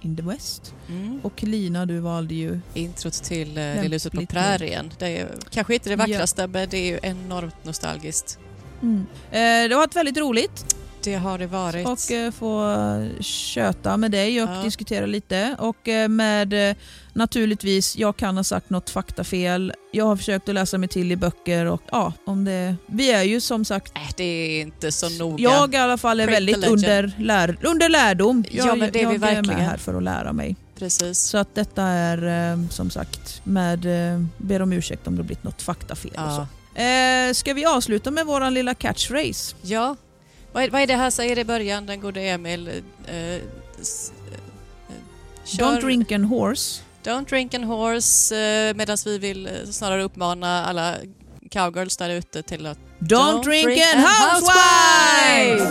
in the west. mm. Och Lina du valde ju introt till Lämpligt Lilla huset på prärien. Det är kanske inte det Ja. vackraste, men det är ju enormt nostalgiskt. mm. eh, Det har varit väldigt roligt Det har det varit. och eh, få köta med dig och Ja. diskutera lite. Och eh, med eh, naturligtvis, jag kan ha sagt något faktafel. Jag har försökt att läsa mig till i böcker och ja, om det... Vi är ju som sagt Äh, det är inte så noga. Jag i alla fall är the väldigt legend. under, lär, under lärdom. Ja, Jag, men det är jag vi är verkligen. med här för att lära mig. Precis. Så att detta är eh, som sagt med, eh, ber om ursäkt om det har blivit något faktafel. Och Ja. så. Eh, ska vi avsluta med våran lilla catchphrase? ja. Vad är, vad är det här säger i början, den gode Emil? Eh, s- eh, Don't drink and horse. Don't drink and horse, eh, medan vi vill eh, snarare uppmana alla cowgirls där ute till att Don't, drink, and housewife!